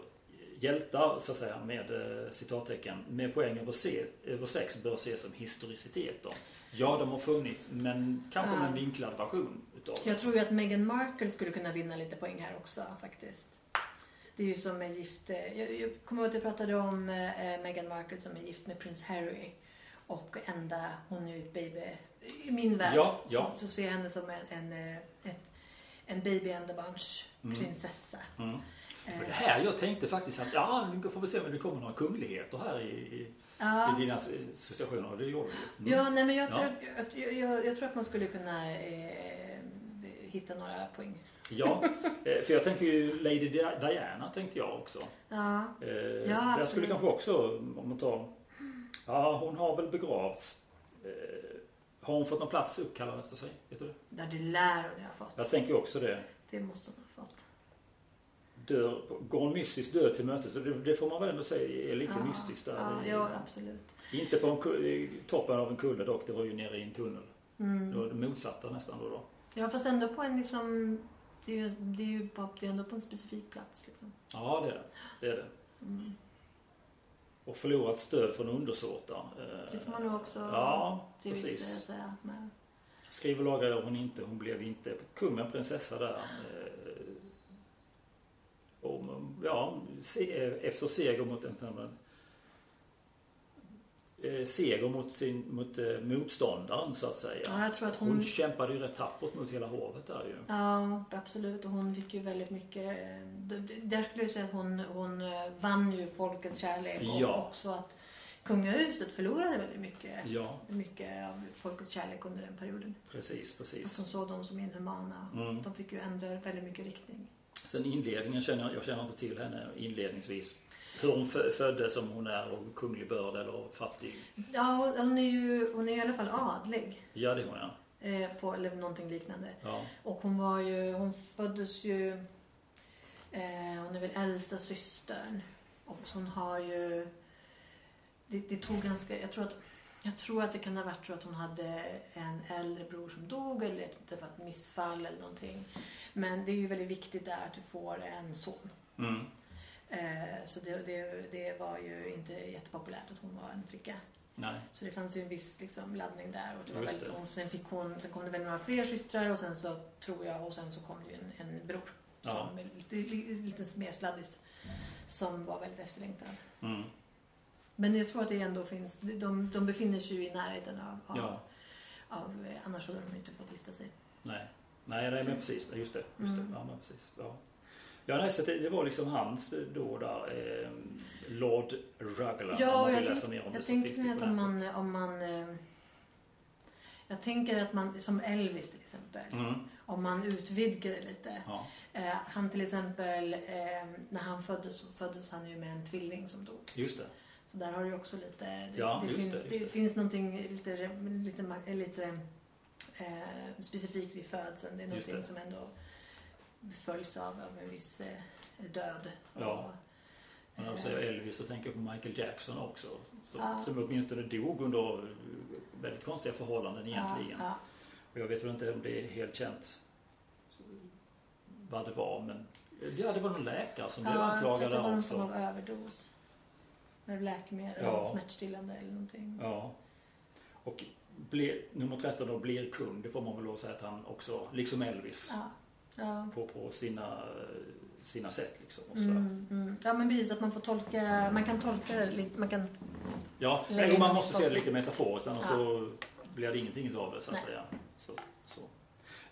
hjältar så att säga med eh, citattecken med poäng över, C, över 6 bör ses som historicitet Ja, de har funnits men kanske med en vinklad version utav Jag tror ju att Meghan Markle skulle kunna vinna lite poäng här också faktiskt. Det är ju som är gift. Eh, jag, jag kommer ihåg att jag pratade om eh, Meghan Markle som är gift med prins Harry. Och enda hon är ett baby. I min värld ja, ja. Så, så ser jag henne som en, en, eh, ett, en baby ändabarns prinsessa. Mm. Mm. Det här jag tänkte faktiskt att ja, nu får vi se om det kommer några kungligheter här i, i, ja. i dina associationer. Det gjorde det mm. Ja, nej men jag tror, ja. att, jag, jag, jag, tror att man skulle kunna eh, hitta några poäng. Ja, eh, för jag tänker ju Lady Diana tänkte jag också. Ja. Eh, ja, jag skulle kanske också, om man tar, ja hon har väl begravts. Eh, har hon fått någon plats uppkallad efter sig? Vet du det? Ja, det lär hon ha fått. Jag tänker också det. Det måste hon ha fått dör, går en mystisk död till mötes. Det, det får man väl ändå säga är lite ja, mystiskt där. Ja, ja, absolut. Inte på en, toppen av en kulle dock, det var ju nere i en tunnel. Mm. Det var det motsatta nästan då. då. Ja, fast ändå på en liksom, det är ju, det är ju på, det är ändå på en specifik plats liksom. Ja, det är det. Det är det. Mm. Och förlorat stöd från undersåtar. Eh, det får man nog också ja, precis. säga. Men... Skriver lagar gör hon inte, hon blev inte kung med prinsessa där. Eh, om, ja, efter seger mot en eh, seger mot, sin, mot eh, motståndaren så att säga. Ja, jag tror att hon... hon kämpade ju rätt tappert mot hela hovet där ju. Ja, absolut. Och hon fick ju väldigt mycket... Eh, där skulle jag säga att hon, hon vann ju folkets kärlek. Ja. Och också att kungahuset förlorade väldigt mycket, ja. mycket av folkets kärlek under den perioden. Precis, precis. Att de såg dem som inhumana. Mm. De fick ju ändra väldigt mycket riktning. Sen inledningen känner jag, jag känner inte till henne inledningsvis. Hur hon fö- föddes, om hon är av kunglig börd eller fattig. Ja, hon är ju hon är i alla fall adlig. Ja, det är hon ja. Eh, på, eller någonting liknande. ja. Och hon var ju, hon föddes ju, eh, hon är väl äldsta systern. Och hon har ju, det, det tog ganska, jag tror att jag tror att det kan ha varit så att hon hade en äldre bror som dog eller att det var ett missfall eller någonting. Men det är ju väldigt viktigt där att du får en son. Mm. Eh, så det, det, det var ju inte jättepopulärt att hon var en flicka. Nej. Så det fanns ju en viss liksom, laddning där. Och det var Just väldigt, det. och sen, fick hon, sen kom det väl några fler systrar och sen så tror jag och sen så kom det ju en, en bror. Ja. Som lite, lite, lite mer sladdis. Som var väldigt efterlängtad. Mm. Men jag tror att det ändå finns, de, de befinner sig ju i närheten av, av, Ja. av eh, annars hade de inte fått gifta sig. Nej. Nej, nej, men precis. Just det. Just Mm. det. Ja, precis. Ja. Ja, nej, så det, det var liksom hans eh, då där, eh, Lord Ruggler. Ja, om och jag, läsa mer om jag tänker det på att om man, om man eh, jag tänker att man, som Elvis till exempel, Mm. om man utvidgar det lite. Ja, Eh, han till exempel, eh, när han föddes så föddes han ju med en tvilling som dog. just det. Så där har du också lite, det, Ja, det, finns, det, det. det. finns någonting lite, lite, ma- lite eh, specifikt vid födseln. Det är någonting som ändå följs av, av en viss eh, död. Ja. Och, Men när du eh, säger Elvis så tänker jag på Michael Jackson också. Som, Ja. som åtminstone dog under väldigt konstiga förhållanden egentligen. Ja, Och jag vet väl inte om det är helt känt vad det var men ja, det var någon läkare som ja. blev ja, jag anklagad att det var någon också. av överdos. Med läkemedel, Ja. smärtstillande eller någonting. Ja. Och blir, nummer 13 då blir kung, det får man väl lov att säga att han också, liksom Elvis, Ja. Ja. på, på sina, sina sätt liksom. Och sådär. Mm, mm. ja men precis att man får tolka, man kan tolka det lite, man kan Ja, nej, man måste se det lite metaforiskt annars Ja. så blir det ingenting av det så att Nej. säga. Så, så.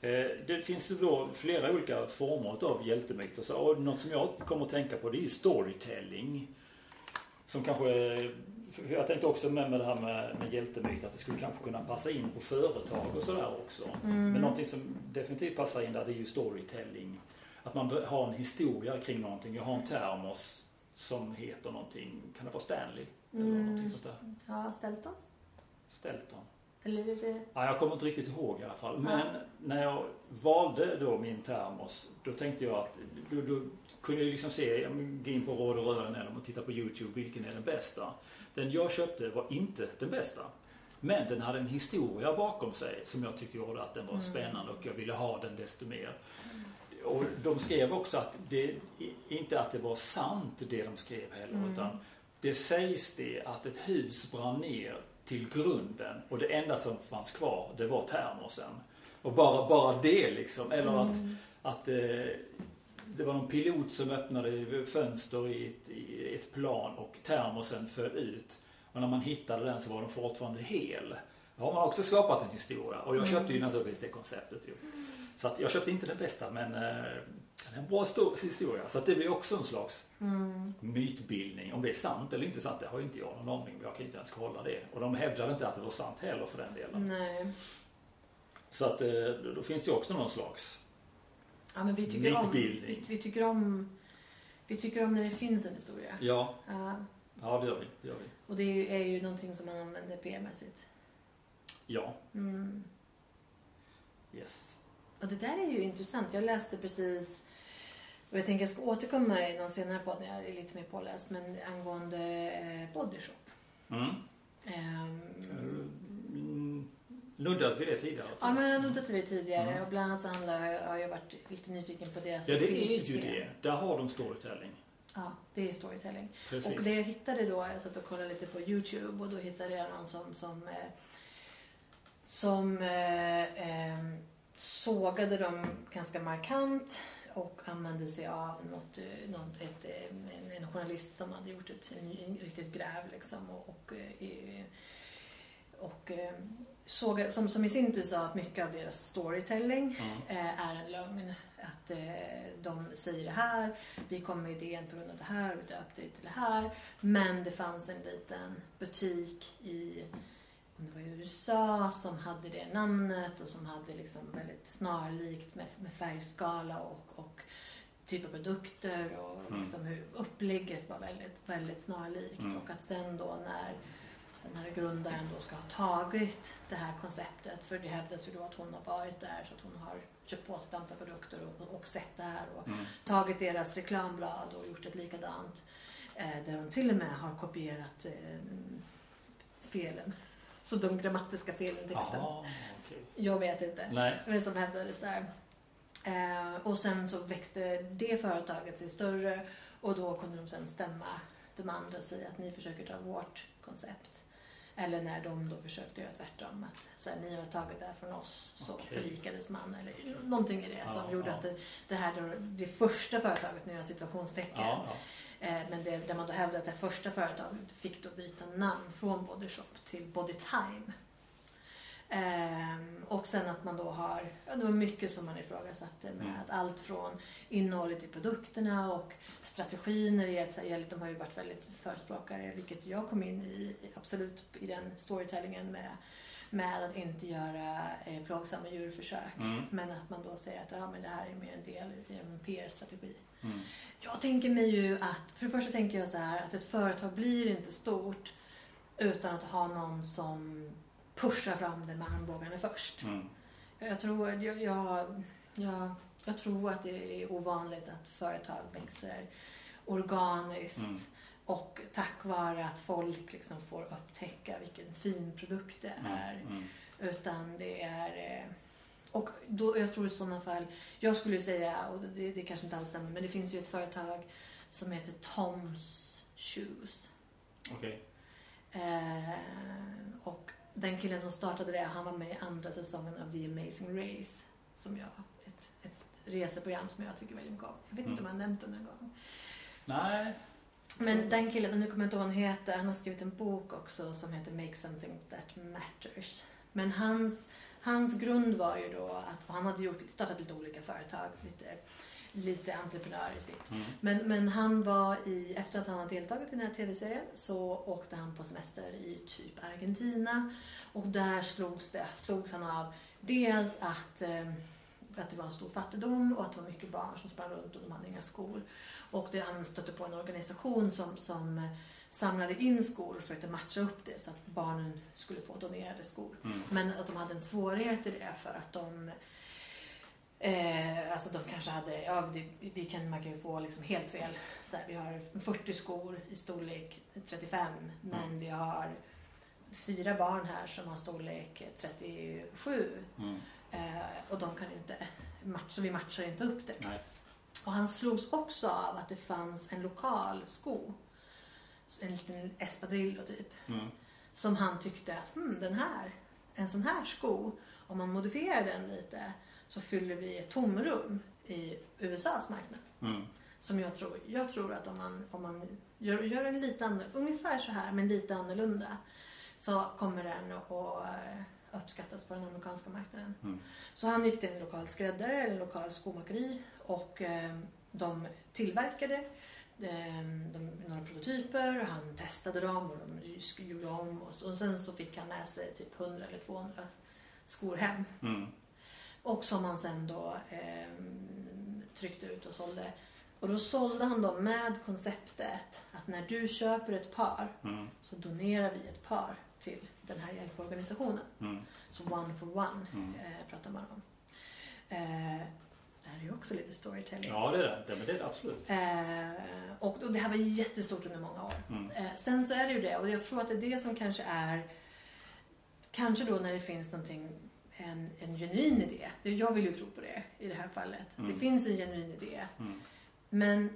Eh, det finns då flera olika former av hjältemyter. Så, och något som jag kommer att tänka på det är ju storytelling. Som kanske, jag tänkte också med, med det här med, med hjältemyt att det skulle kanske kunna passa in på företag och sådär också. Mm. Men någonting som definitivt passar in där det är ju storytelling. Att man bör ha en historia kring någonting. Jag har en termos som heter någonting, kan det vara Stanley? Eller Mm. någonting sånt där. Ja, Stelton? Stelton. Eller det... Ja, jag kommer inte riktigt ihåg i alla fall. Men när jag valde då min termos, då tänkte jag att då, då kunde jag liksom se, gå in på Råd och Rören eller titta på Youtube, vilken är den bästa? Den jag köpte var inte den bästa. Men den hade en historia bakom sig som jag tyckte gjorde att den var Mm. spännande och jag ville ha den desto mer. Och de skrev också att det, inte att det var sant det de skrev heller, Mm. utan det sägs det att ett hus brann ner till grunden och det enda som fanns kvar det var termosen. Och bara, bara det liksom. Eller att, Mm. att eh, det var någon pilot som öppnade fönster i ett, i ett plan och termosen föll ut. Och när man hittade den så var den fortfarande hel. Då har man också skapat en historia. Och jag Mm. köpte ju naturligtvis det konceptet. Ju. Så att jag köpte inte den bästa men eh, en bra stor historia. Så att det blir också en slags Mm. mytbildning. Om det är sant eller inte sant, det har ju inte jag någon aning om. Jag kan inte ens kolla det. Och de hävdade inte att det var sant heller för den delen. Nej. Så att eh, då finns det ju också någon slags... Ja, men vi tycker om... Vi, vi tycker om... Vi tycker om när det finns en historia. Ja, Ja. ja det gör vi. Det gör vi. Och det är ju, någonting som man använder PR-mässigt. Ja, Mm. yes. Och det där är ju intressant. Jag läste precis, och jag tänker jag ska återkomma i någon senare podd när jag är lite mer påläst, men angående eh, bodyshop. Mm. Ehm, Mm, Nuddade vi det tidigare? ja, men jag nuddade till det tidigare Mm. och bland annat så handlar jag, har jag varit lite nyfiken på deras Ja, det är ju det. Där har de storytelling. Ja, det är storytelling. Precis. Och det jag hittade då, jag satt och kollade lite på Youtube och då hittade jag någon som, som, eh, som eh, eh, sågade dem ganska markant och använde sig av något, eh, något, ett, eh, en, en journalist som hade gjort ett en, en riktigt gräv liksom och, och, eh, och eh, såg, som, som i sin tur sa att mycket av deras storytelling Mm. är en lögn. Att eh, de säger det här, vi kom med idén på grund av det här, vi döpte det till det här. Men det fanns en liten butik i, om det var i USA, som hade det namnet och som hade liksom väldigt snarlikt med, med färgskala och, och typ av produkter och Mm. liksom hur upplägget var väldigt, väldigt snarlikt. Mm. Och att sen då när den här grundaren då ska ha tagit det här konceptet, för det hävdas ju då att hon har varit där så att hon har köpt på sig ett antal produkter och, och sett det här och Mm. tagit deras reklamblad och gjort ett likadant. Eh, där hon till och med har kopierat eh, felen. Så de grammatiska felen i texten. Jaha, okej. Jag vet inte. Nej. Men som hävdades där. Eh, och sen så växte det företaget sig större och då kunde de sen stämma de andra och säga att ni försöker ta vårt koncept. Eller när de då försökte göra tvärtom. Att så här, ni har tagit det här från oss så Okej. förlikades man. Eller någonting i det som Ja, gjorde ja. att det, det här då, det första företaget, nu jag situationstecken. Ja. Eh, men det, där man då hävdade att det första företaget fick då byta namn från Body Shop till Body Time. Ehm, och sen att man då har, ja det var mycket som man ifrågasatte med Mm. att allt från innehållet i produkterna och strategin när det gäller, de har ju varit väldigt förespråkare, vilket jag kom in i absolut i den storytellingen med, med att inte göra eh, plågsamma djurförsök. Mm. Men att man då säger att ja, men det här är mer en del i en PR-strategi. Mm. Jag tänker mig ju att, för det första tänker jag så här att ett företag blir inte stort utan att ha någon som pushar fram det med armbågarna först. Mm. Jag tror, jag, jag, jag, jag tror att det är ovanligt att företag växer organiskt Mm. och tack vare att folk liksom får upptäcka vilken fin produkt det är. Mm. Mm. Utan det är... eh, Och då, jag tror i sådana fall, jag skulle säga, och det, det kanske inte alls stämmer, men det finns ju ett företag som heter Toms Shoes. Okej. Eh, och den killen som startade det, han var med i andra säsongen av The Amazing Race. Som jag, ett, ett reseprogram som jag tycker väldigt mycket om. Jag vet inte om jag har nämnt det någon gång. Nej. Men den killen, och nu kommer jag inte ihåg vad han heter, han har skrivit en bok också som heter Make Something That Matters. Men hans, hans grund var ju då att han hade gjort, startat lite olika företag, lite, lite entreprenör i sitt. Mm. Men, men han var i, efter att han hade deltagit i den här tv-serien så åkte han på semester i typ Argentina. Och där slogs, det, slogs han av dels att, eh, att det var en stor fattigdom och att det var mycket barn som sprang runt och de hade inga skor. Och det, han stötte på en organisation som, som samlade in skor och försökte matcha upp det så att barnen skulle få donerade skor. Mm. Men att de hade en svårighet i det för att de Eh, alltså de kanske hade, ja det, vi kan, man kan ju få liksom helt fel. Så här, vi har 40 skor i storlek 35 men Mm. vi har fyra barn här som har storlek 37 Mm. eh, och de kan inte matcha, vi matchar inte upp det. Nej. Och han slogs också av att det fanns en lokal sko, en liten espadrillo typ, Mm. som han tyckte att hmm, den här, en sån här sko, om man modifierar den lite så fyller vi ett tomrum i USAs marknad. Mm. Som jag tror, jag tror att om man, om man gör, gör en lite annorlunda, ungefär så här men lite annorlunda så kommer den att eh, uppskattas på den amerikanska marknaden. Mm. Så han gick till en lokal skräddare eller en lokal skomakeri och eh, de tillverkade eh, de, några prototyper och han testade dem och de gjorde om och, så, och sen så fick han med sig typ 100 eller 200 skor hem. Mm. Och som han sen då eh, tryckte ut och sålde. Och då sålde han dem med konceptet att när du köper ett par Mm. så donerar vi ett par till den här hjälporganisationen. Mm. Så one for one Mm. eh, pratar man om. Eh, det här är ju också lite storytelling. Ja, det är det. men det, är det absolut. Eh, och, och det här var jättestort under många år. Mm. Eh, sen så är det ju det och jag tror att det är det som kanske är Kanske då när det finns någonting en, en genuin idé. Jag vill ju tro på det i det här fallet. Mm. Det finns en genuin idé. Mm. Men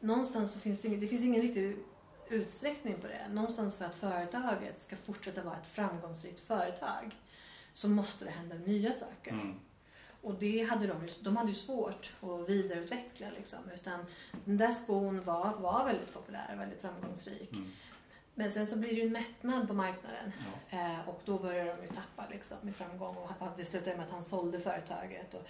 någonstans så finns det, ingen, det finns ingen riktig utsträckning på det. Någonstans för att företaget ska fortsätta vara ett framgångsrikt företag så måste det hända nya saker. Mm. Och det hade de, de hade ju svårt att vidareutveckla liksom. Utan den där skon var, var väldigt populär, väldigt framgångsrik. Mm. Men sen så blir det ju en mättnad på marknaden. Ja. Eh, och då börjar de ju tappa liksom, i framgång. Och det slutade med att han sålde företaget. Och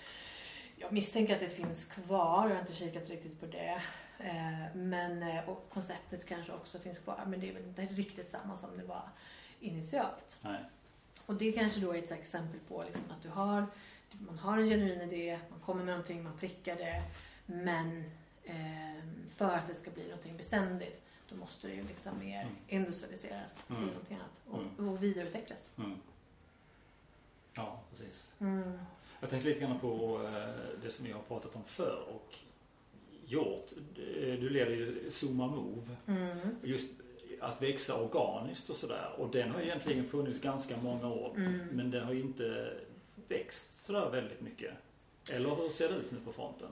jag misstänker att det finns kvar. Jag har inte kikat riktigt på det. Eh, men, eh, och konceptet kanske också finns kvar. Men det är väl inte riktigt samma som det var initialt. Nej. Och det kanske då är ett exempel på liksom att du har, man har en genuin idé, man kommer med någonting, man prickar det. Men eh, för att det ska bli någonting beständigt då måste det ju liksom mer Mm. industrialiseras Mm. till någonting annat och, Mm. och vidareutvecklas. Mm. Ja, precis. Mm. Jag tänkte lite grann på eh, det som vi har pratat om förr och gjort. Eh, Du leder ju Zuma Move. Mm. Just att växa organiskt och sådär. Och den har egentligen funnits ganska många år. Mm. Men den har ju inte växt sådär väldigt mycket. Eller hur ser det ut nu på fronten?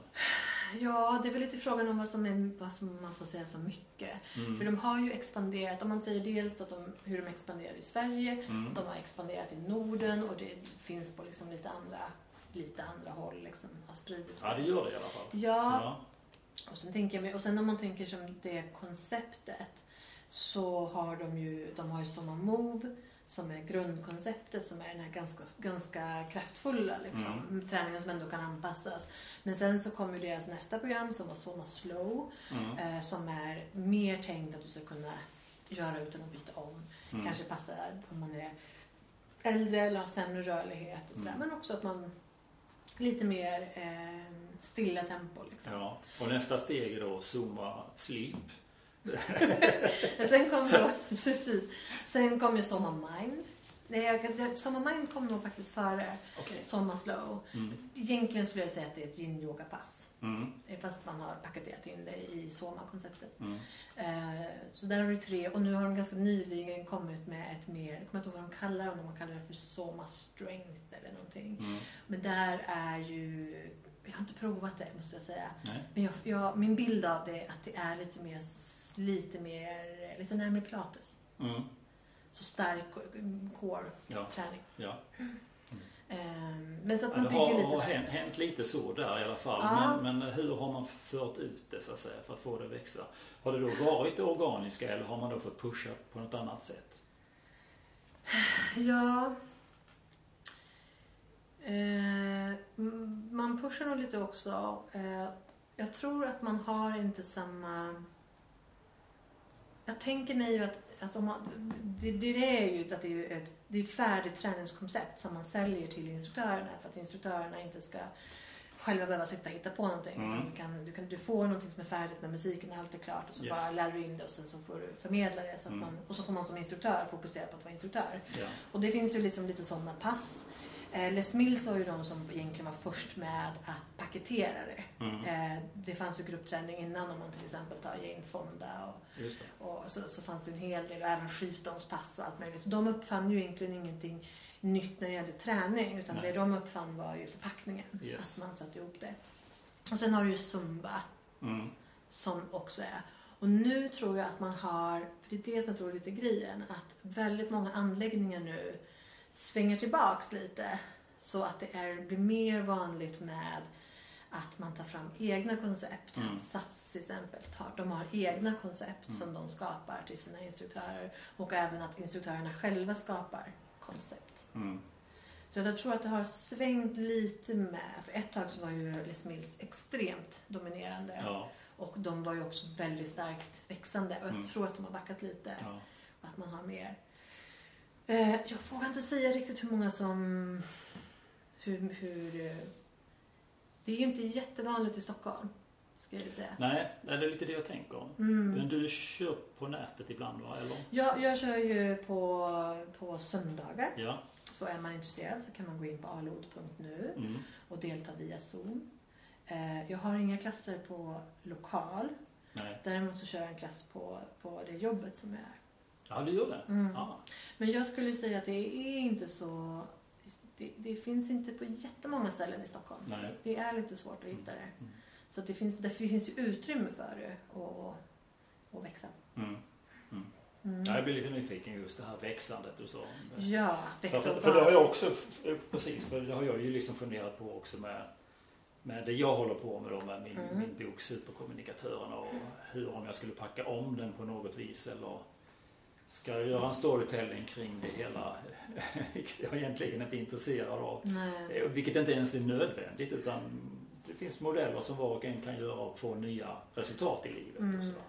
Ja, det är väl lite frågan om vad som, är, vad som man får säga så mycket. Mm. För de har ju expanderat, om man säger dels att de, hur de expanderar i Sverige, Mm. de har expanderat i Norden och det finns på liksom lite andra, lite andra håll liksom, har spridit sig. Ja, det gör det i alla fall. Ja, Ja. och sen, tänker jag, och sen om man tänker som det konceptet så har de ju, de har ju Soma Move som är grundkonceptet som är den här ganska, ganska kraftfulla liksom, träningen som ändå kan anpassas. Men sen så kommer deras nästa program som var Soma Slow Mm. eh, som är mer tänkt att du ska kunna göra utan att byta om. Mm. Kanske passar om man är äldre eller har sämre rörlighet och sådär. Mm. Men också att man lite mer eh, stilla tempo liksom. Ja. Och nästa steg är då Zuma Sleep. Sen kom då, precis. Sen kom ju Soma Mind. Nej, Soma Mind kom nog faktiskt före Okej. Soma Slow. Mm. Egentligen skulle jag säga att det är ett yin-yoga-pass. Mm. Eh, Fast man har paketerat in det i Soma-konceptet. Mm. Eh, så där har du tre och nu har de ganska nyligen kommit med ett mer, jag kommer inte ihåg vad de kallar det, om de kallar det för Soma Strength eller någonting. Mm. Men där är ju, jag har inte provat det måste jag säga. Nej. Men jag, jag, min bild av det är att det är lite mer, lite mer, lite närmare pilates. Mm. Så stark mm, core Ja. Ja. Ehm, men så att Ja, man det bygger har, lite har hänt, hänt lite så där i alla fall. Ja. Men, men hur har man fört ut det så att säga för att få det att växa? Har det då varit det organiska eller har man då fått pusha på något annat sätt? Ja. Eh, man pushar nog lite också. Eh, jag tror att man har inte samma... Jag tänker mig ju att alltså man, det, det är ju att det är ett, det är ett färdigt träningskoncept som man säljer till instruktörerna för att instruktörerna inte ska själva behöva sitta och hitta på någonting. Mm. Du, kan, du, kan, du får någonting som är färdigt när musiken allt är klart och så Yes. bara lär du in det och sen så får du förmedla det. Så att Mm. man, och så får man som instruktör fokusera på att vara instruktör. Ja. Och det finns ju liksom lite sådana pass. Eh, Les Mills var ju de som egentligen var först med att paketera det. Mm. Eh, det fanns ju gruppträning innan om man till exempel tar Jane Fonda och, och så, så fanns det en hel del, och även skivstångspass och allt möjligt. Så de uppfann ju egentligen ingenting nytt när det gällde träning utan Nej. det de uppfann var ju förpackningen. Yes. Att man satte ihop det. Och sen har du ju Zumba Mm. som också är. Och nu tror jag att man har, för det är det som jag tror är lite grejen, att väldigt många anläggningar nu svänger tillbaks lite. Så att det är, blir mer vanligt med att man tar fram egna koncept. Mm. Att Sats till exempel, tar, de har egna koncept Mm. som de skapar till sina instruktörer. Och även att instruktörerna själva skapar koncept. Mm. Så jag tror att det har svängt lite med, för ett tag så var ju Les Mills extremt dominerande. Ja. Och de var ju också väldigt starkt växande. Och jag Mm. tror att de har backat lite. ja. Att man har mer. Eh, jag vågar inte säga riktigt hur många som... Hur, hur, eh, det är ju inte jättevanligt i Stockholm. Ska jag säga. Nej, det är lite det jag tänker. Mm. Men du kör på nätet ibland va? Eller? Jag, jag kör ju på, på söndagar. Ja. Så är man intresserad så kan man gå in på alod.nu Mm. och delta via Zoom. Eh, jag har inga klasser på lokal. Nej. Däremot så kör jag en klass på, på det jobbet som jag är. Ja, du gör det? Mm. Ja. Men jag skulle säga att det är inte så... Det, det finns inte på jättemånga ställen i Stockholm. Nej. Det är lite svårt att hitta det. Mm. Så att det, finns, det finns ju utrymme för det att, att växa. Mm. Mm. Ja, Jag blir lite nyfiken just det här växandet och så. Ja, att växa För, och för det har jag också, f- precis, för det har jag ju liksom funderat på också med, med det jag håller på med då med min, Mm. min bok Superkommunikatörerna och hur om jag skulle packa om den på något vis eller ska jag göra en storytelling kring det hela, vilket jag egentligen inte är intresserad av. Nej. Eh, Vilket inte ens är nödvändigt utan det finns modeller som var och en kan göra och få nya resultat i livet. Mm. Och sådär.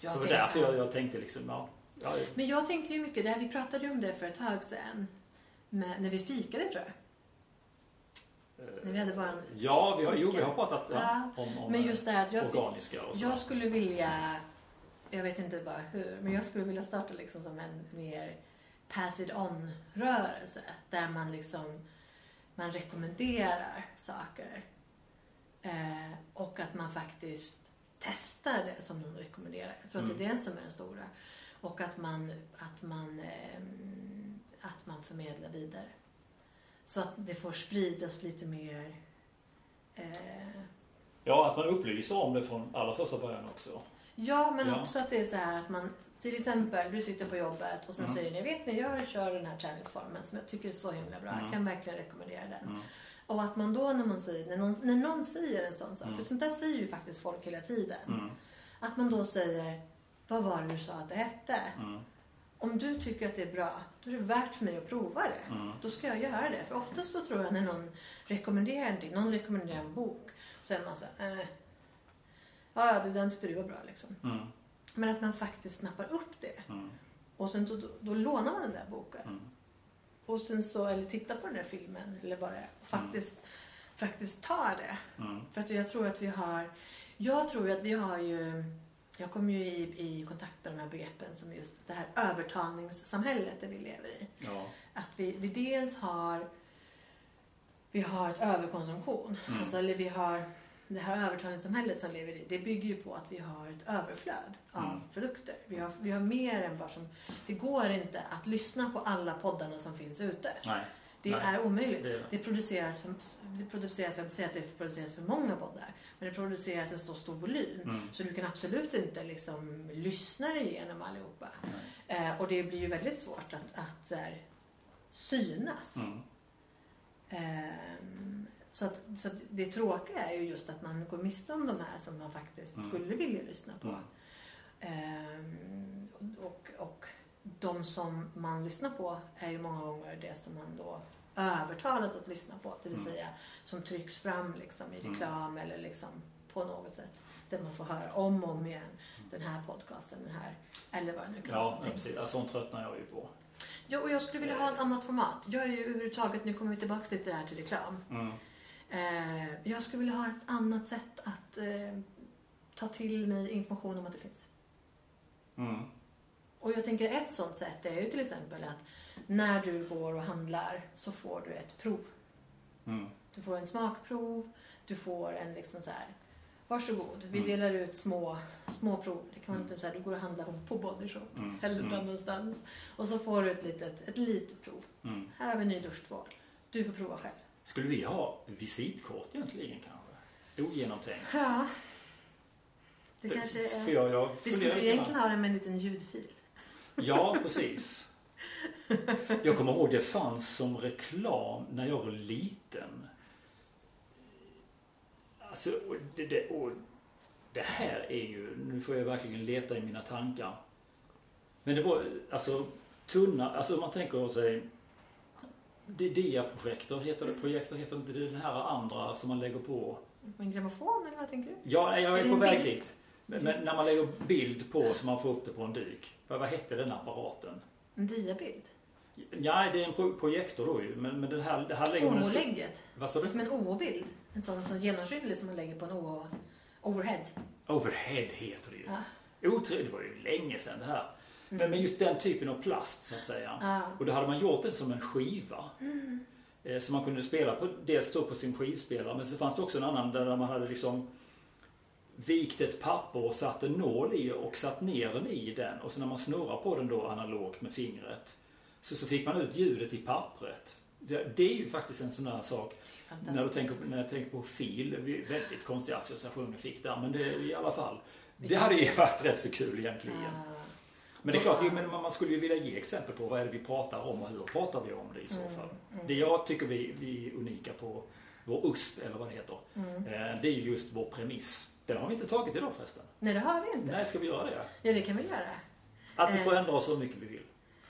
Jag Så det var därför jag, jag tänkte liksom, ja, ja Men jag tänker ju mycket, det här, vi pratade ju om det för ett tag sedan. Med, när vi fikade tror jag. När vi hade våran Ja, vi har, jo, vi har pratat ja, Ja, om, om Men just det här jag, organiska och så. jag skulle vilja, jag vet inte bara hur, men jag skulle vilja starta liksom som en mer pass it on rörelse. Där man liksom, man rekommenderar saker. Eh, och att man faktiskt testar det som någon rekommenderar. Jag tror att det är det som är den stora. Och att man, att man, ehm, att man förmedlar vidare. Så att det får spridas lite mer eh, Ja, att man upplyser om det från allra första början också. Ja, men Ja. också att det är så här att man till exempel, du sitter på jobbet och sen Mm. säger ni, vet ni, jag kör den här träningsformen som jag tycker är så himla bra. Mm. Jag kan verkligen rekommendera den. Mm. Och att man då när man säger, när någon, när någon säger en sån sak, Mm. för sånt där säger ju faktiskt folk hela tiden. Mm. Att man då säger, vad var det du sa att det hette? Mm. Om du tycker att det är bra, då är det värt för mig att prova det. Då ska jag göra det. För ofta så tror jag när någon rekommenderar någonting, någon rekommenderar en bok, så är man så här, eh, ja, ja, den tyckte du var bra liksom. Mm. Men att man faktiskt snappar upp det. Mm. Och sen då, då, då lånar man den där boken. Mm. Och sen så, eller tittar på den där filmen eller vad det är. Och faktiskt, faktiskt tar det. Mm. För att jag tror att vi har, jag tror ju att vi har ju, jag kommer ju i, i kontakt med de här begreppen som just det här övertalningssamhället där vi lever i. Ja. Att vi, vi dels har, vi har ett överkonsumtion. Mm. Alltså, eller vi har det här övertalningssamhället som lever i, det bygger ju på att vi har ett överflöd av Mm. produkter. Vi har, vi har mer än vad som... Det går inte att lyssna på alla poddarna som finns ute. Nej. Det Nej, är omöjligt. det är det. Det produceras, för, det produceras, jag vill inte säga att det produceras för många poddar, men det produceras en så stor volym. Mm. Så du kan absolut inte liksom lyssna dig igenom allihopa. Eh, och det blir ju väldigt svårt att, att här, synas. Mm. Ehm, så, att, så att det tråkiga är ju just att man går miste om de här som man faktiskt Mm. skulle vilja lyssna på. Mm. Ehm, och, och de som man lyssnar på är ju många gånger det som man då övertalas att lyssna på. Det vill Mm. säga som trycks fram liksom i Mm. reklam eller liksom på något sätt. Där man får höra om och om igen den här podcasten, den här eller vad det nu kan vara. Ja, precis. Ja, Sånt tröttnar jag ju på. Ja, och jag skulle vilja ha ett annat format. Jag är ju överhuvudtaget, nu kommer vi tillbaka lite här till reklam. Mm. Eh, jag skulle vilja ha ett annat sätt att eh, ta till mig information om att det finns. Mm. Och jag tänker ett sånt sätt är ju till exempel att när du går och handlar så får du ett prov. Mm. Du får en smakprov, du får en liksom så här Varsågod, vi Mm. delar ut små, små prov. Det kan vara inte så här, du går och handlar på, på Body Shop Mm. eller Mm. någon annanstans. Och så får du ett litet, ett litet prov. Mm. Här har vi en ny duschtvål. Du får prova själv. Skulle vi ha visitkort egentligen kanske? Ogenomtänkt. Ja. Det kanske För är... jag, jag Vi skulle egentligen ha det med en liten ljudfil. Ja, precis. Jag kommer ihåg det fanns som reklam när jag var liten. Alltså, och det, det, och det här är ju, nu får jag verkligen leta i mina tankar. Men det var alltså tunna, alltså man tänker sig dia-projektor heter det, projektor heter inte det den här andra som man lägger på. En grammofon eller vad tänker du? Ja, jag Är är på väg dit. Men, men när man lägger bild på så man får upp det på en duk. Vad, vad hette den apparaten? En diabild? Ja, det är en pro- projektor då ju. Men, men den här, det här lägger man OO-lägget? Vad sa du? som en OO-bild. En sån som genomskinlig som man lägger på en OO... Overhead. Overhead heter det ju. Ja. Otroligt, det var ju länge sedan det här. Men, just den typen av plast så att säga. Ja. Och då hade man gjort det som en skiva. Mm. Eh, Så man kunde spela på, dels då på sin skivspelare men så fanns det också en annan där man hade liksom vikt ett papper och satt en nål i och satt ner den i den och så när man snurrar på den då analogt med fingret så, så fick man ut ljudet i pappret. Det, det är ju faktiskt en sån här sak när, du tänker, när jag tänker på fil, väldigt konstiga associationer fick där men det i alla fall. Det hade ju varit rätt så kul egentligen. Ah. Men det är klart, jo, men man skulle ju vilja ge exempel på vad är det vi pratar om och hur pratar vi om det i så Mm, fall. mm. Det jag tycker vi, vi är unika på vår USP, eller vad det heter, Mm. eh, det är ju just vår premiss. Den har vi inte tagit idag förresten. Nej, det har vi inte. Nej, ska vi göra det? Ja, det kan vi göra. Att vi Eh. får ändra oss hur mycket vi vill.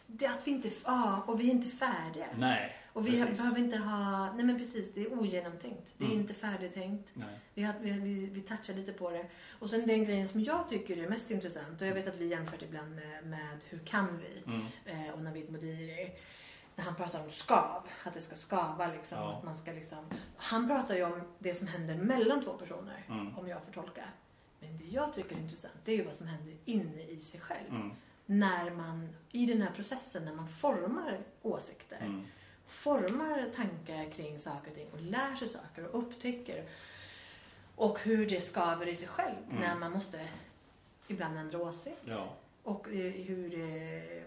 Det att vi inte... Ja, och vi är inte färdiga. Nej, Och vi precis. behöver inte ha... Nej men precis, det är ogenomtänkt. Det är Mm. inte färdigtänkt. Nej. Vi, har, vi, vi, vi touchar lite på det. Och sen den grejen som jag tycker är mest intressant, och jag vet att vi jämfört ibland med, med Hur kan vi? Mm. Eh, och Navid Modiri. när han pratar om skav, att det ska skava liksom. Ja. Att man ska liksom, han pratar ju om det som händer mellan två personer, Mm. om jag får tolka. Men det jag tycker är intressant, det är ju vad som händer inne i sig själv. Mm. När man, i den här processen, när man formar åsikter, Mm. Formar tankar kring saker och ting och lär sig saker och upptäcker och hur det skaver i sig själv Mm. när man måste ibland ändra åsikt. Ja. Och eh, hur, det-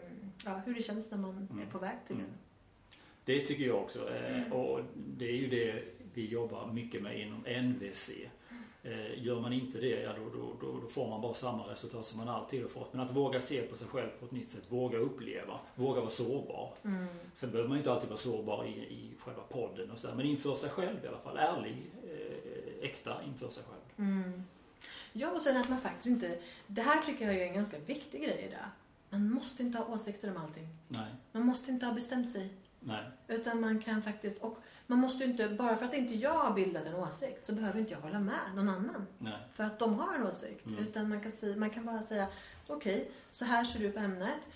ja, hur det känns när man Mm. är på väg till Mm. det. Det tycker jag också. Eh, Mm. Och det är ju det vi jobbar mycket med inom NVC. Eh, Gör man inte det, ja, då, då, då, då får man bara samma resultat som man alltid har fått. Men att våga se på sig själv på ett nytt sätt, våga uppleva, våga vara sårbar. Mm. Sen behöver man inte alltid vara sårbar i, i själva podden och sådär. Men inför sig själv i alla fall. Ärlig, eh, äkta inför sig själv. Mm. Ja, och sen att man faktiskt inte... Det här tycker jag är en ganska viktig grej idag. Man måste inte ha åsikter om allting. Nej, Man måste inte ha bestämt sig. nej, Utan man kan faktiskt... Och man måste ju inte... Bara för att inte jag har bildat en åsikt så behöver inte jag hålla med någon annan. nej. För att de har en åsikt. Mm. Utan man kan, säga, man kan bara säga okej, så här ser du på ämnet.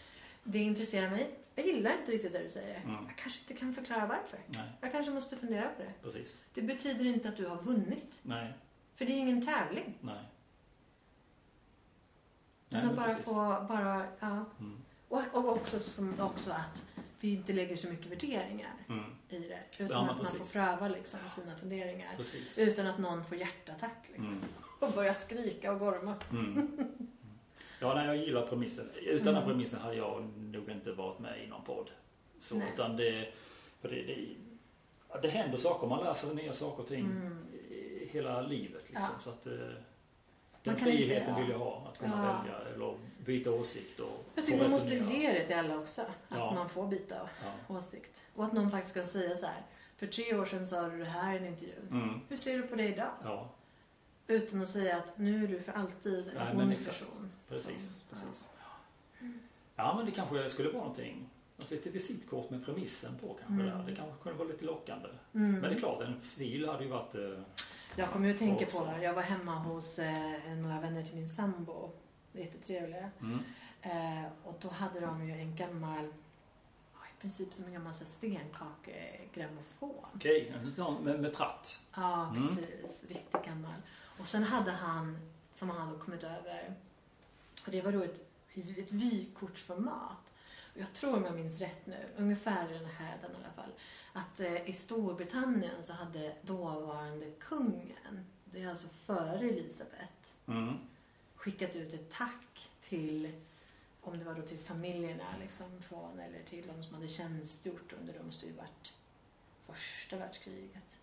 Det intresserar mig. Jag gillar inte riktigt det du säger. Mm. Jag kanske inte kan förklara varför. Nej, Jag kanske måste fundera på det. precis. Det betyder inte att du har vunnit. Nej, För det är ingen tävling. nej. Utan men bara precis. få, bara, ja. Mm. Och, och också, som, också att vi inte lägger så mycket värderingar Mm, i det. Utan Ja, att man får precis. pröva liksom, sina funderingar. precis. Utan att någon får hjärtattack liksom. Mm. Och börjar skrika och gorma. Mm. Ja, nej, jag gillar premissen. Utan den Mm. premissen hade jag nog inte varit med i någon podd. Så, Nej. utan det, för det, det, det händer saker, man lär sig nya saker och ting Mm. hela livet. Liksom. Ja. Så att, eh, den kan friheten inte- ja. vill jag ha, att kunna Ja. välja eller byta åsikt och Jag tycker man måste ge det till alla också. Att Ja. man får byta åsikt. Och att någon faktiskt kan säga så här. För tre år sedan sa du det här i en intervju. Mm. Hur ser du på det idag? Utan att säga att nu är du för alltid en Nej, ond person. precis. Som- precis. Ja, men det kanske skulle vara någonting. Något lite visitkort med premissen på kanske Mm. där. Det kanske kunde vara lite lockande. Mm. Men det är klart, en fil hade ju varit... Jag kommer ju att tänka på, jag var hemma hos eh, några vänner till min sambo. Jättetrevliga. mm. Eh, och då hade de ju en gammal, i princip som en gammal stenkakegrammofon. Okej, sån med, med tratt. Ja, Mm. precis. Riktigt gammal. Och sen hade han, som han hade kommit över, och det var då ett, ett vykortsformat. Och jag tror om jag minns rätt nu, ungefär i den här den i alla fall, att eh, i Storbritannien så hade dåvarande kungen, det är alltså före Elisabeth, Mm. skickat ut ett tack till, om det var då till familjerna liksom från, eller till de som hade tjänstgjort under, måste ju varit första världskriget.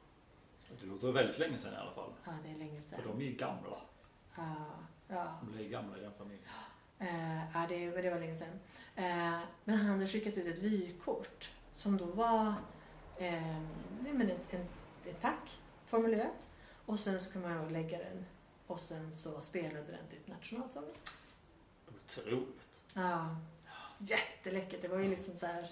Det låter väldigt länge sedan i alla fall. Ja, det är länge sedan. För de är ju gamla. Ja, ja. De blir gamla i den familjen. Eh, ja det, det var länge sedan. Eh, men han hade skickat ut ett vykort som då var eh, men ett, ett, ett tack formulerat. Och sen så kunde man lägga den och sen så spelade den typ nationalsången. Otroligt. Ja, jätteläckert. Det var ju liksom så här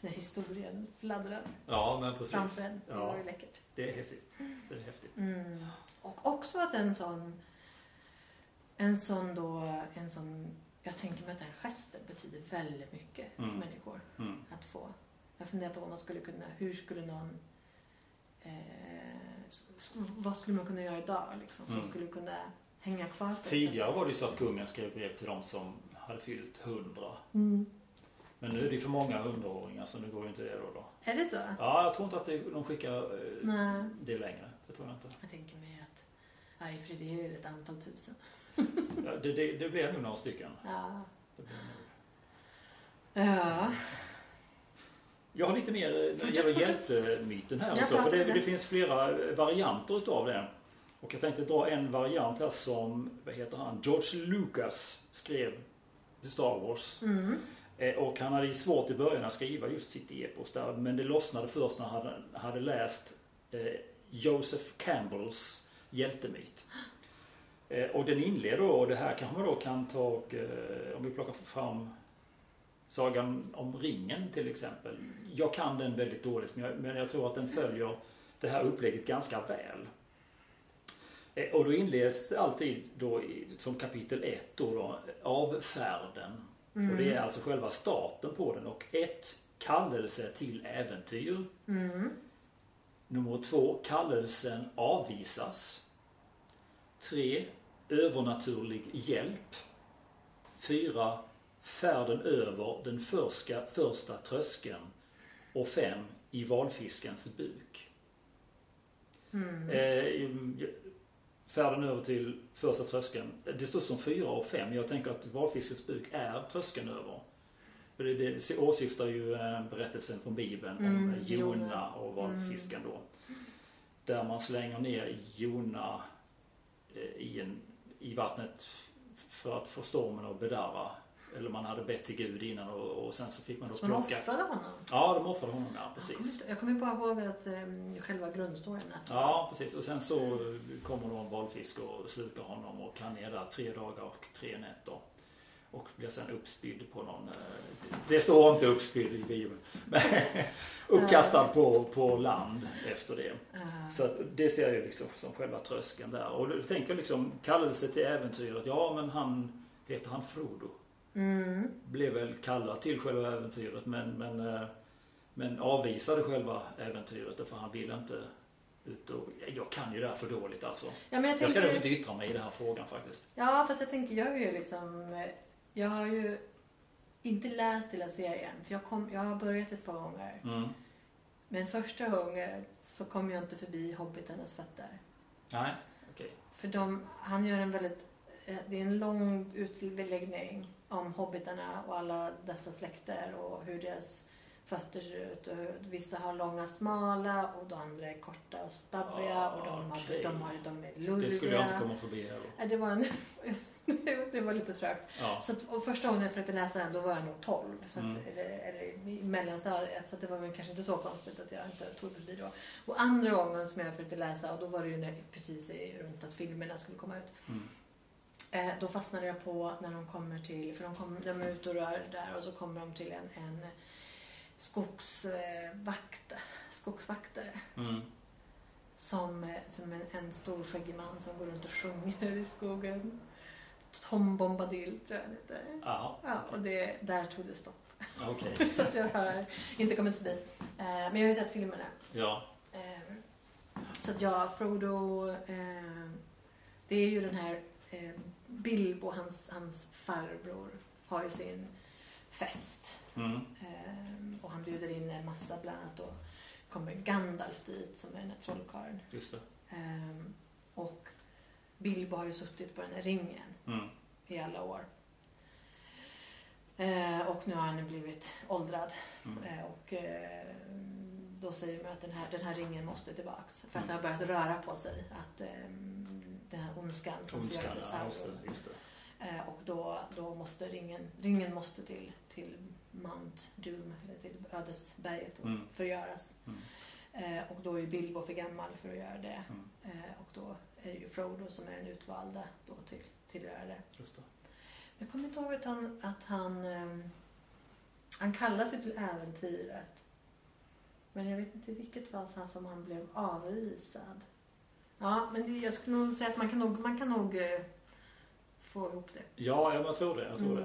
när historien fladdrade Ja, men precis. framför en. Det Ja. var ju läckert. Det är häftigt. Det är häftigt. Mm. Och också att en sån, en sån då, en sån, jag tänker mig att den gesten betyder väldigt mycket för Mm. människor Mm. att få. Jag funderar på vad man skulle kunna, hur skulle någon, eh, vad skulle man kunna göra idag liksom, som Mm. skulle kunna hänga kvar Tidigare var det ju så att kungen skrev brev till de som hade fyllt 100. Mm. Men nu är det för många hundraåringar så nu går ju inte det då. då. Är det så? Ja, jag tror inte att det, de skickar eh, Nej. det längre. Det tror jag inte. Jag tänker mig att, det är ju ett antal tusen. Ja, det, det, det blir nog några stycken. Ja. Det blir nog. Ja. Jag har lite mer eh, när det gäller hjältemyten här. Och så, för det, det finns flera eh, varianter utav det. Och jag tänkte dra en variant här som, vad heter han, George Lucas skrev till Star Wars. Mm. Eh, Och han hade ju svårt i början att skriva just sitt epos där. Men det lossnade först när han hade, läst Joseph Campbells hjältemyt. Och den inleder då, och det här kanske man då kan ta och, om vi plockar fram Sagan om ringen till exempel. Jag kan den väldigt dåligt men jag, men jag tror att den följer det här upplägget ganska väl. Eh, och då inleds alltid då i, som kapitel 1 då, då avfärden. Mm. Och det är alltså själva starten på den och 1, Kallelse till äventyr. Mm. Nummer två, Kallelsen avvisas. Tre, Övernaturlig hjälp. Fyra, Färden över den första, första tröskeln. Och fem, I valfiskens buk. Mm. Eh, färden över till första tröskeln. Det står som fyra och fem. Jag tänker att valfiskens buk är tröskeln över. För det, det åsyftar ju eh, berättelsen från Bibeln om Mm, eh, Jona och valfisken då. Där man slänger ner Jona eh, i, en, i vattnet för att få stormen att bedarra. Eller man hade bett till Gud innan och, och sen så fick man då man plocka. offrade honom? Ja, de offrade honom, ja Jag kommer, precis. jag kommer bara ihåg att um, själva grundstoryn Ja, precis. Och sen så kommer då en valfisk och slukar honom och kan ner där tre dagar och tre nätter. Och blir sen uppspydd på någon... eh, Det står inte uppspydd i Bibeln. Men uppkastad på, på land efter det. Så det ser jag liksom som själva tröskeln där. Och du tänker liksom kallelse till äventyret. Ja, men han heter han Frodo. Mm, Blev väl kallad till själva äventyret men, men, eh, men avvisade själva äventyret för han ville inte ut och... Jag kan ju det här för dåligt alltså. Ja, men jag Jag ska nog tänker... inte yttra mig i den här frågan faktiskt. Ja, fast jag tänker, jag är ju liksom... eh, Jag har ju inte läst hela serien. För jag, kom, jag har börjat ett par gånger. Mm. Men första gången så kom jag inte förbi hobbitarnas fötter. Nej, okej. För de, han gör en väldigt... eh, Det är en lång utläggning om hobbitarna och alla dessa släkter och hur deras fötter ser ut. Och hur, vissa har långa smala och de andra är korta och stabbiga Ah, och de, okej. har, de, har, de är lurviga. Det skulle jag inte komma förbi. Nej, Det var, en, det var lite trögt. Ja. Så att, första gången jag försökte läsa den då var jag nog 12. Så att, Mm. eller, eller mellanstadiet. Så det var väl kanske inte så konstigt att jag inte tog förbi då. Och andra gången som jag försökte läsa och då var det ju när, precis runt att filmerna skulle komma ut. Mm. Eh, då fastnade jag på när de kommer till, för de, kom, de är ute och rör där och så kommer de till en, en skogsvakt, skogsvaktare. Mm. Som, eh, som en, en stor skäggig man som går runt och sjunger i skogen. Tom Bombadil tror jag han heter. Ja, och det, där tog det stopp. okej. Så att jag har inte kommit förbi. Eh, men jag har ju sett filmerna. Ja. Eh, så att jag, Frodo, eh, det är ju den här eh, Bilbo, hans, hans farbror, har ju sin fest. Mm. Eh, och han bjuder in en massa bland annat och kommer Gandalf dit som är den här trollkarlen. Just det. Eh, och Bilbo har ju suttit på den här ringen Mm. i alla år. Eh, och nu har han blivit åldrad. Mm. Eh, och eh, då säger man att den här, den här ringen måste tillbaks. För att det Mm. har börjat röra på sig. Att eh, den här ondskan som Ondskan, ja, just det. Just det. Eh, och då, då måste ringen, ringen måste till, till Mount Doom, eller till ödesberget och Mm. förgöras. Mm. Eh, och då är Bilbo för gammal för att göra det. Mm. Eh, och då är det ju Frodo som är den utvalda då till, till att göra det. Just det. Jag kommer inte ihåg att han, att han, ehm, han kallas ju till äventyret. Men jag vet inte i vilket fall som han blev avvisad. Ja, men det, jag skulle nog säga att man kan nog, man kan nog eh, få ihop det. Ja, jag tror det. Jag tror Mm.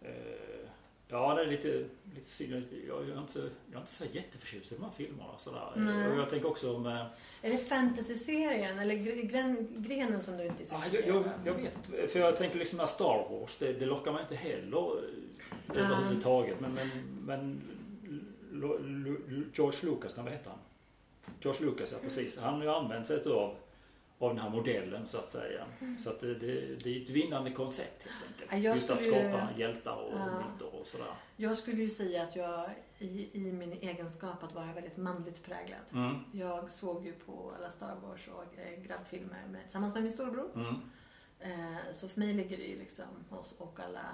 det. Eh, ja, det är lite, lite synd. Jag, jag, är inte, jag är inte så jätteförtjust i de här filmerna. Sådär. Nej. Och jag tänker också om... eh, Är det fantasy-serien eller gre- gren, grenen som du inte är så Ja, jag, jag, jag vet inte. För jag tänker liksom att Star Wars, det, det lockar mig inte heller eh, överhuvudtaget. Men, men, men Lu- George Lucas, vad heter han? George Lucas, ja precis. Han har ju använt sig av, av den här modellen så att säga. Så att det, det, det är ett vinnande koncept helt enkelt. Ja, jag Just att skulle skapa hjältar och Ja. myter och sådär. Jag skulle ju säga att jag i, i min egenskap att vara väldigt manligt präglad. Mm. Jag såg ju på alla Star Wars och eh, grabbfilmer med, tillsammans med min storbror. Mm. Eh, så för mig ligger det ju liksom hos, och alla...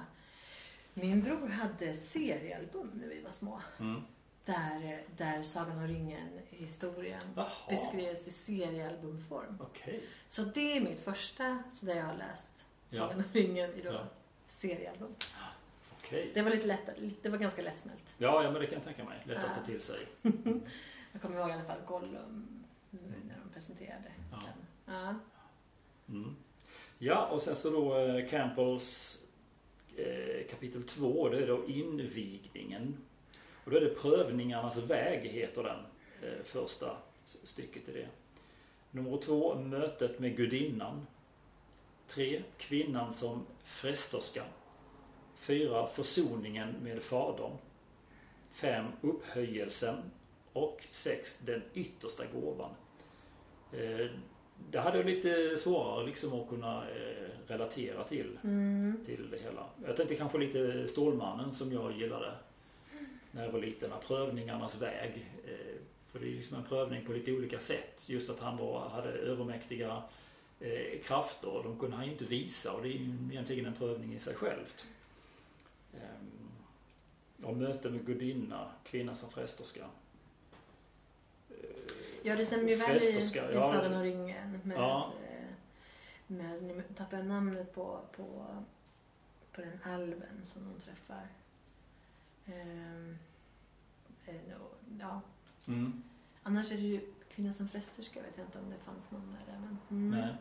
Min bror hade seriealbum när vi var små. Där, där Sagan om ringen-historien beskrevs i seriealbumform. okej. Så det är mitt första så där jag har läst Ja. Sagan om ringen i då Ja. seriealbum. okej. Det var lite lätt, det var ganska lättsmält. Ja, ja, men det kan jag tänka mig. Lätt att Ja. ta till sig. Jag kommer ihåg i alla fall Gollum när de presenterade Ja. den. Ja. Mm. Ja, och sen så då eh, Campbells eh, kapitel 2, det är då invigningen. Och då är det Prövningarnas väg, heter den eh, första stycket i det. Nummer två, Mötet med gudinnan. Tre, Kvinnan som fresterska. Fyra, Försoningen med Fadern. Fem, Upphöjelsen. Och sex, Den yttersta gåvan. Eh, det hade jag lite svårare liksom att kunna eh, relatera till, Mm. till det hela. Jag tänkte kanske lite Stålmannen som jag gillade när jag var liten. Prövningarnas väg. Eh, För det är liksom en prövning på lite olika sätt. Just att han var, hade övermäktiga eh, krafter. De kunde han ju inte visa och det är ju egentligen en prövning i sig självt. Eh, och möte med gudinna, kvinna som fresterska. Eh, Ja, det stämmer ju väl i, i. Sagan om ringen. Med, Ja. eh, med, nu tappar jag namnet på, på, på den alven som de träffar. Ehm, eh, ja. Mm. Annars är det ju Kvinnan som fresterska, vet jag inte om det fanns någon där. Men, mm, Nej.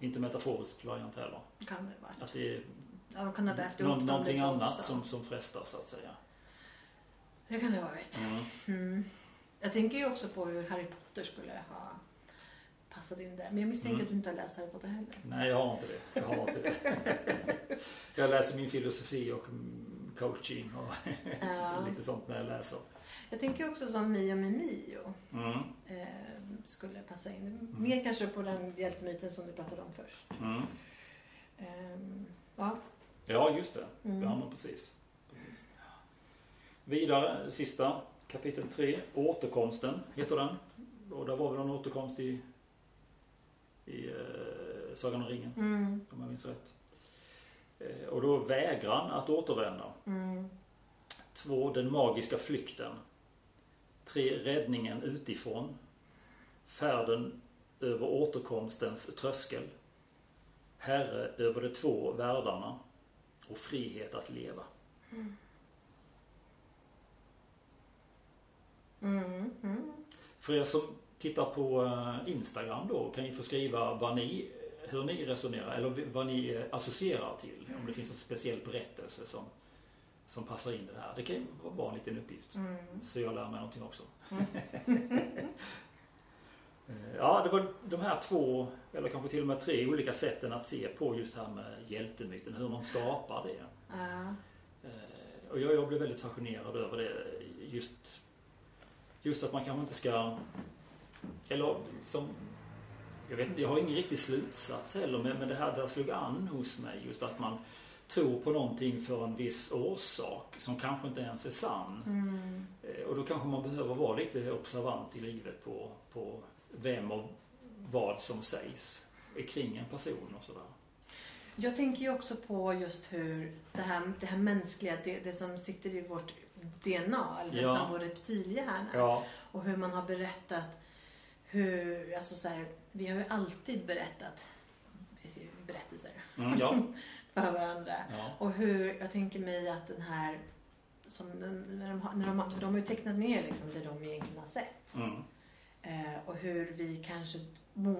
Inte metaforisk variant heller. Kan det varit. Att det är Ja, kan ha vävt nå- ihop dem någonting annat också. som, som frestar så att säga. Det kan det ha varit. Mm. Mm. Jag tänker ju också på hur Harry Potter skulle ha passat in där. Men jag misstänker Mm. att du inte har läst Harry Potter heller. Nej, jag har inte det. Jag har inte det. jag läser min filosofi och coaching och Ja. lite sånt när jag läser. Jag tänker också som Mio med Mio Mm. eh, skulle passa in. Mer kanske på den hjältemyten som du pratade om först. Mm. Ehm, ja. Ja, just det. Mm. Ja, precis. precis. Vidare, sista kapitel 3. Återkomsten heter den. Och där var väl någon återkomst i, i eh, Sagan om ringen, Mm. om jag minns rätt. Eh, och då vägran att återvända. Mm. Två, den magiska flykten. Tre, räddningen utifrån. Färden över återkomstens tröskel. Herre över de två världarna. Och frihet att leva. Mm. Mm. För er som tittar på eh, Instagram då kan ni få skriva vad ni, hur ni resonerar eller vad ni eh, associerar till. Om det finns en speciell berättelse som, som passar in i det här. Det kan ju vara en liten uppgift. Mm. Så jag lär mig någonting också. Mm. Eh, Ja, det var de här två, eller kanske till och med tre olika sätten att se på just det här med hjältemyten, hur man skapar det. Eh, Och jag, jag blev väldigt fascinerad över det. Just, just att man kanske inte ska... Eller som... Jag vet jag har ingen riktig slutsats heller, men, men det här där slog an hos mig. Just att man tror på någonting för en viss orsak som kanske inte ens är sann. Mm. Eh, Och då kanske man behöver vara lite observant i livet på, på vem och vad som sägs kring en person och sådär. Jag tänker ju också på just hur det här, det här mänskliga, det, det som sitter i vårt DNA, eller Ja. nästan vår reptilhjärna. Ja, Och hur man har berättat hur, alltså så här, vi har ju alltid berättat berättelser mm, ja, för varandra. ja. Och hur, jag tänker mig att den här, som den, när de, när de, för de har ju tecknat ner liksom det de egentligen har sett. Mm, Eh, och hur vi kanske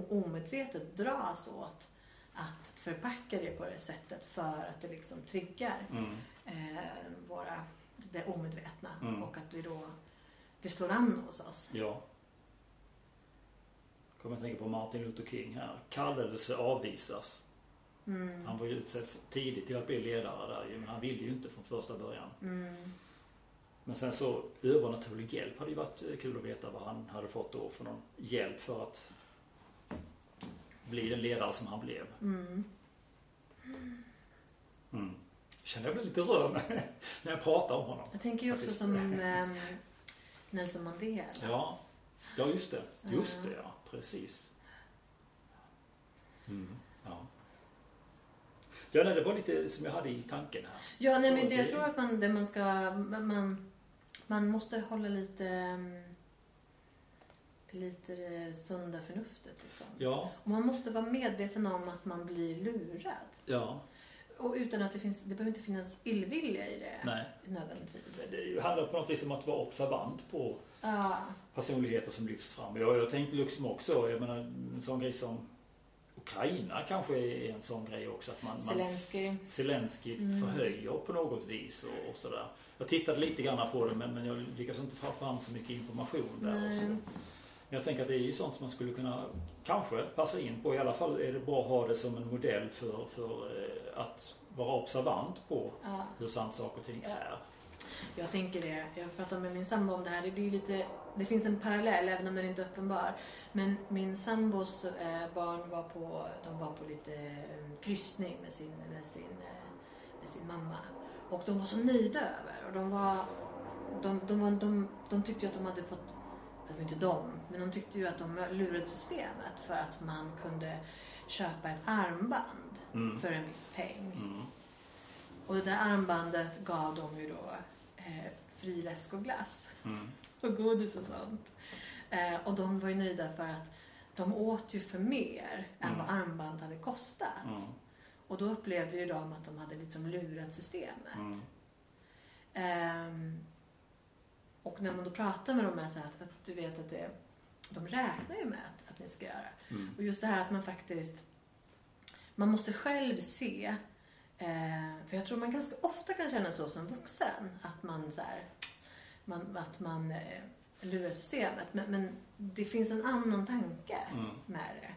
omedvetet dras åt att förpacka det på det sättet för att det liksom triggar mm, eh, våra, det omedvetna. Mm. Och att vi då, det slår an hos oss. ja. Kommer att tänka på Martin Luther King här. Kallelse avvisas. Mm. Han var ju utsedd tidigt till att bli ledare där men han ville ju inte från första början. Mm. Men sen så övernaturlig hjälp hade ju varit eh, kul att veta vad han hade fått då för någon hjälp för att bli den ledare som han blev. Mm. Mm. Känner jag blev lite rörd när jag pratar om honom. Jag tänker ju också Faktiskt. som ehm, Nelson Mandela. Ja, ja just det. Just det, ja. Precis. Mm. Ja. Ja, nej, det var lite som jag hade i tanken här. Ja, nej, Så men det, jag tror att man, det man ska, man, man måste hålla lite, ehm, lite det sunda förnuftet liksom. Ja, Och man måste vara medveten om att man blir lurad. ja, Och utan att det finns, det behöver inte finnas illvilja i det nej. nödvändigtvis. Men Det handlar på något vis om att vara observant på Ja, personligheter som lyfts fram. Jag, jag tänkte liksom också, jag menar en sån grej som Ukraina kanske är en sån grej också. Att man, man Zelensky. Zelensky Mm. förhöjer på något vis och, och sådär. jag tittade lite grann på det men, men jag lyckades inte få fram så mycket information där. Och så. Men jag tänker att det är ju sånt som man skulle kunna kanske passa in på. I alla fall är det bra att ha det som en modell för, för eh, att vara observant på Ja. hur sant saker och ting är. Jag tänker det. Jag pratade med min sambo om det här. Det, blir lite, det finns en parallell även om den inte är uppenbar. Men min sambos eh, barn var på, de var på lite eh, kryssning med sin, med, sin, eh, med sin mamma. Och de var så nöjda över. Och de, var, de, de, var, de, de tyckte ju att de hade fått, det var inte de, men de tyckte ju att de lurade systemet för att man kunde köpa ett armband Mm. för en viss peng. Mm. Och det där armbandet gav dem ju då eh, fri läsk och glass Mm. och godis och sånt. Eh, och de var ju nöjda för att de åt ju för mer än Mm. vad armband hade kostat. Mm. Och då upplevde ju de att de hade liksom lurat systemet. Mm. Ehm, och när man då pratar med dem är så här att, att du vet att det, de räknar ju med att, att ni ska göra. Mm. Och just det här att man faktiskt, man måste själv se, eh, för jag tror man ganska ofta kan känna så som vuxen, att man så här, man, att man eh, lurar systemet. Men, men det finns en annan tanke Mm. med det.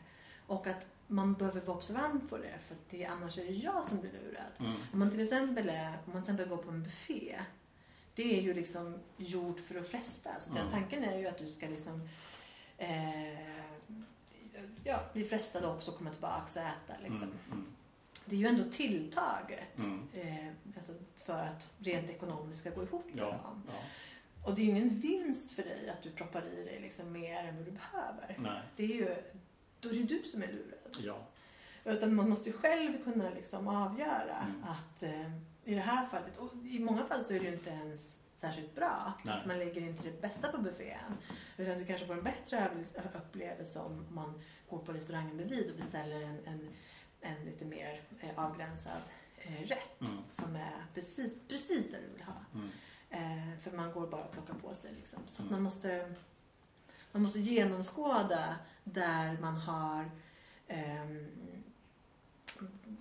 Och att man behöver vara observant på det, för det, annars är det jag som blir lurad. Mm. Om man till exempel, är, om man till exempel går på en buffé. Det är ju liksom gjort för att fresta. Så Mm. tanken är ju att du ska liksom eh, ja, bli frestad också och komma tillbaka och äta. Liksom. Mm. Det är ju ändå tilltaget Mm. eh, alltså för att rent ekonomiskt ska gå ihop. Ja. ja. Och det är ju ingen vinst för dig att du proppar i dig liksom mer än vad du behöver. Nej. Det är ju, då är det du som är lurad. Ja. Utan man måste ju själv kunna liksom avgöra Mm. att eh, i det här fallet, och i många fall så är det ju inte ens särskilt bra. Nej. Man lägger inte det bästa på buffén. Utan du kanske får en bättre upplevelse om man går på restaurangen bredvid och beställer en, en, en lite mer eh, avgränsad eh, rätt. Mm. Som är precis, precis där du vill ha. Mm. Eh, för man går bara och plockar på sig liksom. Så Mm. man måste, man måste genomskåda där man har ehm,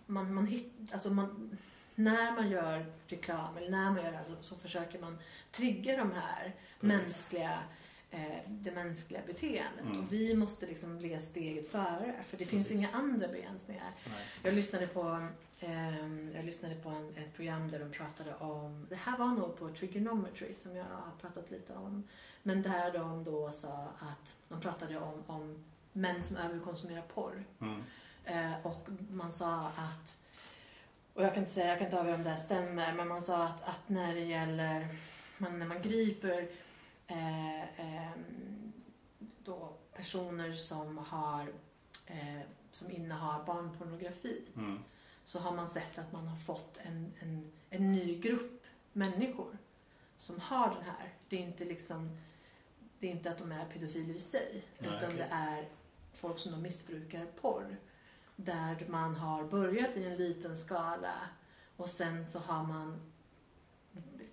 man, man hit, alltså man, när man gör reklam eller när man gör det här så, så försöker man trigga de här mänskliga eh, det mänskliga beteendet. Mm. Och vi måste liksom ligga steget före för det finns Precis. inga andra begränsningar. Nej. Jag lyssnade på, ehm, jag lyssnade på en, ett program där de pratade om, det här var nog på trigonometry som jag har pratat lite om. Men där de då sa att, de pratade om, om män som överkonsumerar porr. Mm. Eh, och man sa att, och jag kan inte säga, jag kan inte avgöra om det här stämmer, men man sa att, att när det gäller, man, när man griper eh, ehm, då personer som har, eh, som innehar barnpornografi, Mm. så har man sett att man har fått en, en, en ny grupp människor som har den här. Det är inte liksom, det är inte att de är pedofiler i sig, Nej, utan okej. det är folk som då missbrukar porr. Där man har börjat i en liten skala och sen så har man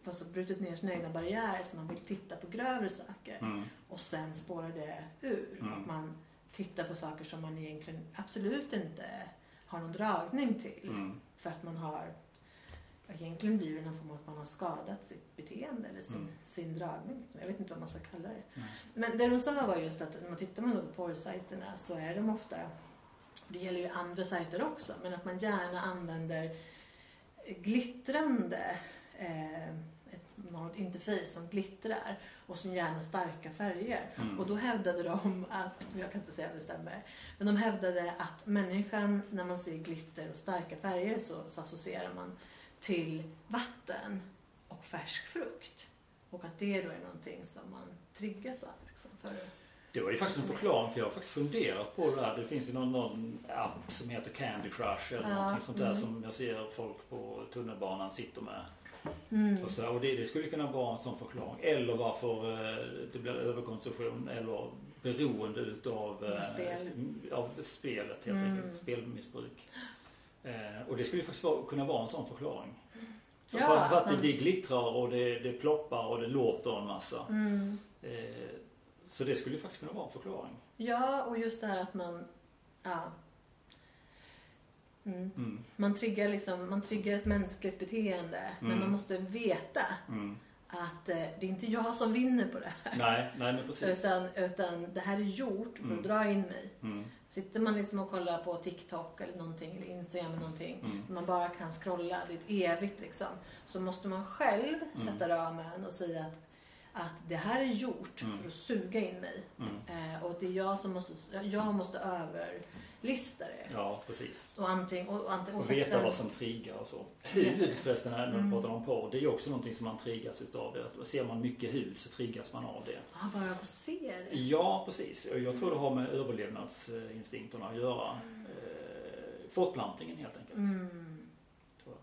alltså brutit ner sina egna barriärer så man vill titta på grövre saker Mm. och sen spårar det ur. Mm. Och man tittar på saker som man egentligen absolut inte har någon dragning till. Mm. För att man har, egentligen blir det någon form av att man har skadat sitt beteende eller sin, Mm. sin dragning. Jag vet inte vad man ska kalla det. Nej. Men det de sa var just att när man tittar på porrsajterna så är de ofta, det gäller ju andra sajter också, men att man gärna använder glittrande eh, något interface som glittrar och som gärna starka färger. Mm. Och då hävdade de att, jag kan inte säga om det stämmer, men de hävdade att människan när man ser glitter och starka färger så, så associerar man till vatten och färsk frukt. Och att det då är någonting som man triggas av. Liksom, för, Det var ju faktiskt en förklaring för jag har faktiskt funderat på det här. Det finns ju någon, någon app som heter Candy Crush eller Ja, någonting sånt där mm. som jag ser folk på tunnelbanan sitter med. Mm. Och, så, och det, det skulle kunna vara en sån förklaring. Eller varför eh, det blir överkonsumtion eller beroende utav Av eh, spel. av spelet helt Mm. enkelt. Spelmissbruk. Eh, och det skulle faktiskt vara, kunna vara en sån förklaring. För, Ja, för, för att men- det, det glittrar och det, det ploppar och det låter en massa. Mm. Eh, så det skulle faktiskt kunna vara en förklaring. Ja, och just det här att man... Ja. Mm. Mm. Man, triggar liksom, man triggar ett mänskligt beteende men Mm. man måste veta Mm. att eh, det är inte jag som vinner på det här. Nej, nej men precis. Utan, utan det här är gjort för Mm. att dra in mig. Mm. Sitter man liksom och kollar på TikTok eller någonting eller Instagram eller någonting. Mm. Man bara kan scrolla, det är evigt liksom. Så måste man själv Mm. sätta ramen och säga att, att det här är gjort Mm. för att suga in mig. Mm. Eh, och det är jag som måste, jag måste överlista det. Ja, precis. Och antingen, och, antingen, och Och veta vad som triggar och så. Hud förresten, när du Mm. pratar om porr, det är också någonting som man triggas utav. Ser man mycket hud så triggas man av det. Ja, bara få se det. Ja, precis. Jag tror det har med överlevnadsinstinkterna att göra. Eh, Fortplantningen helt enkelt. Mm. Tror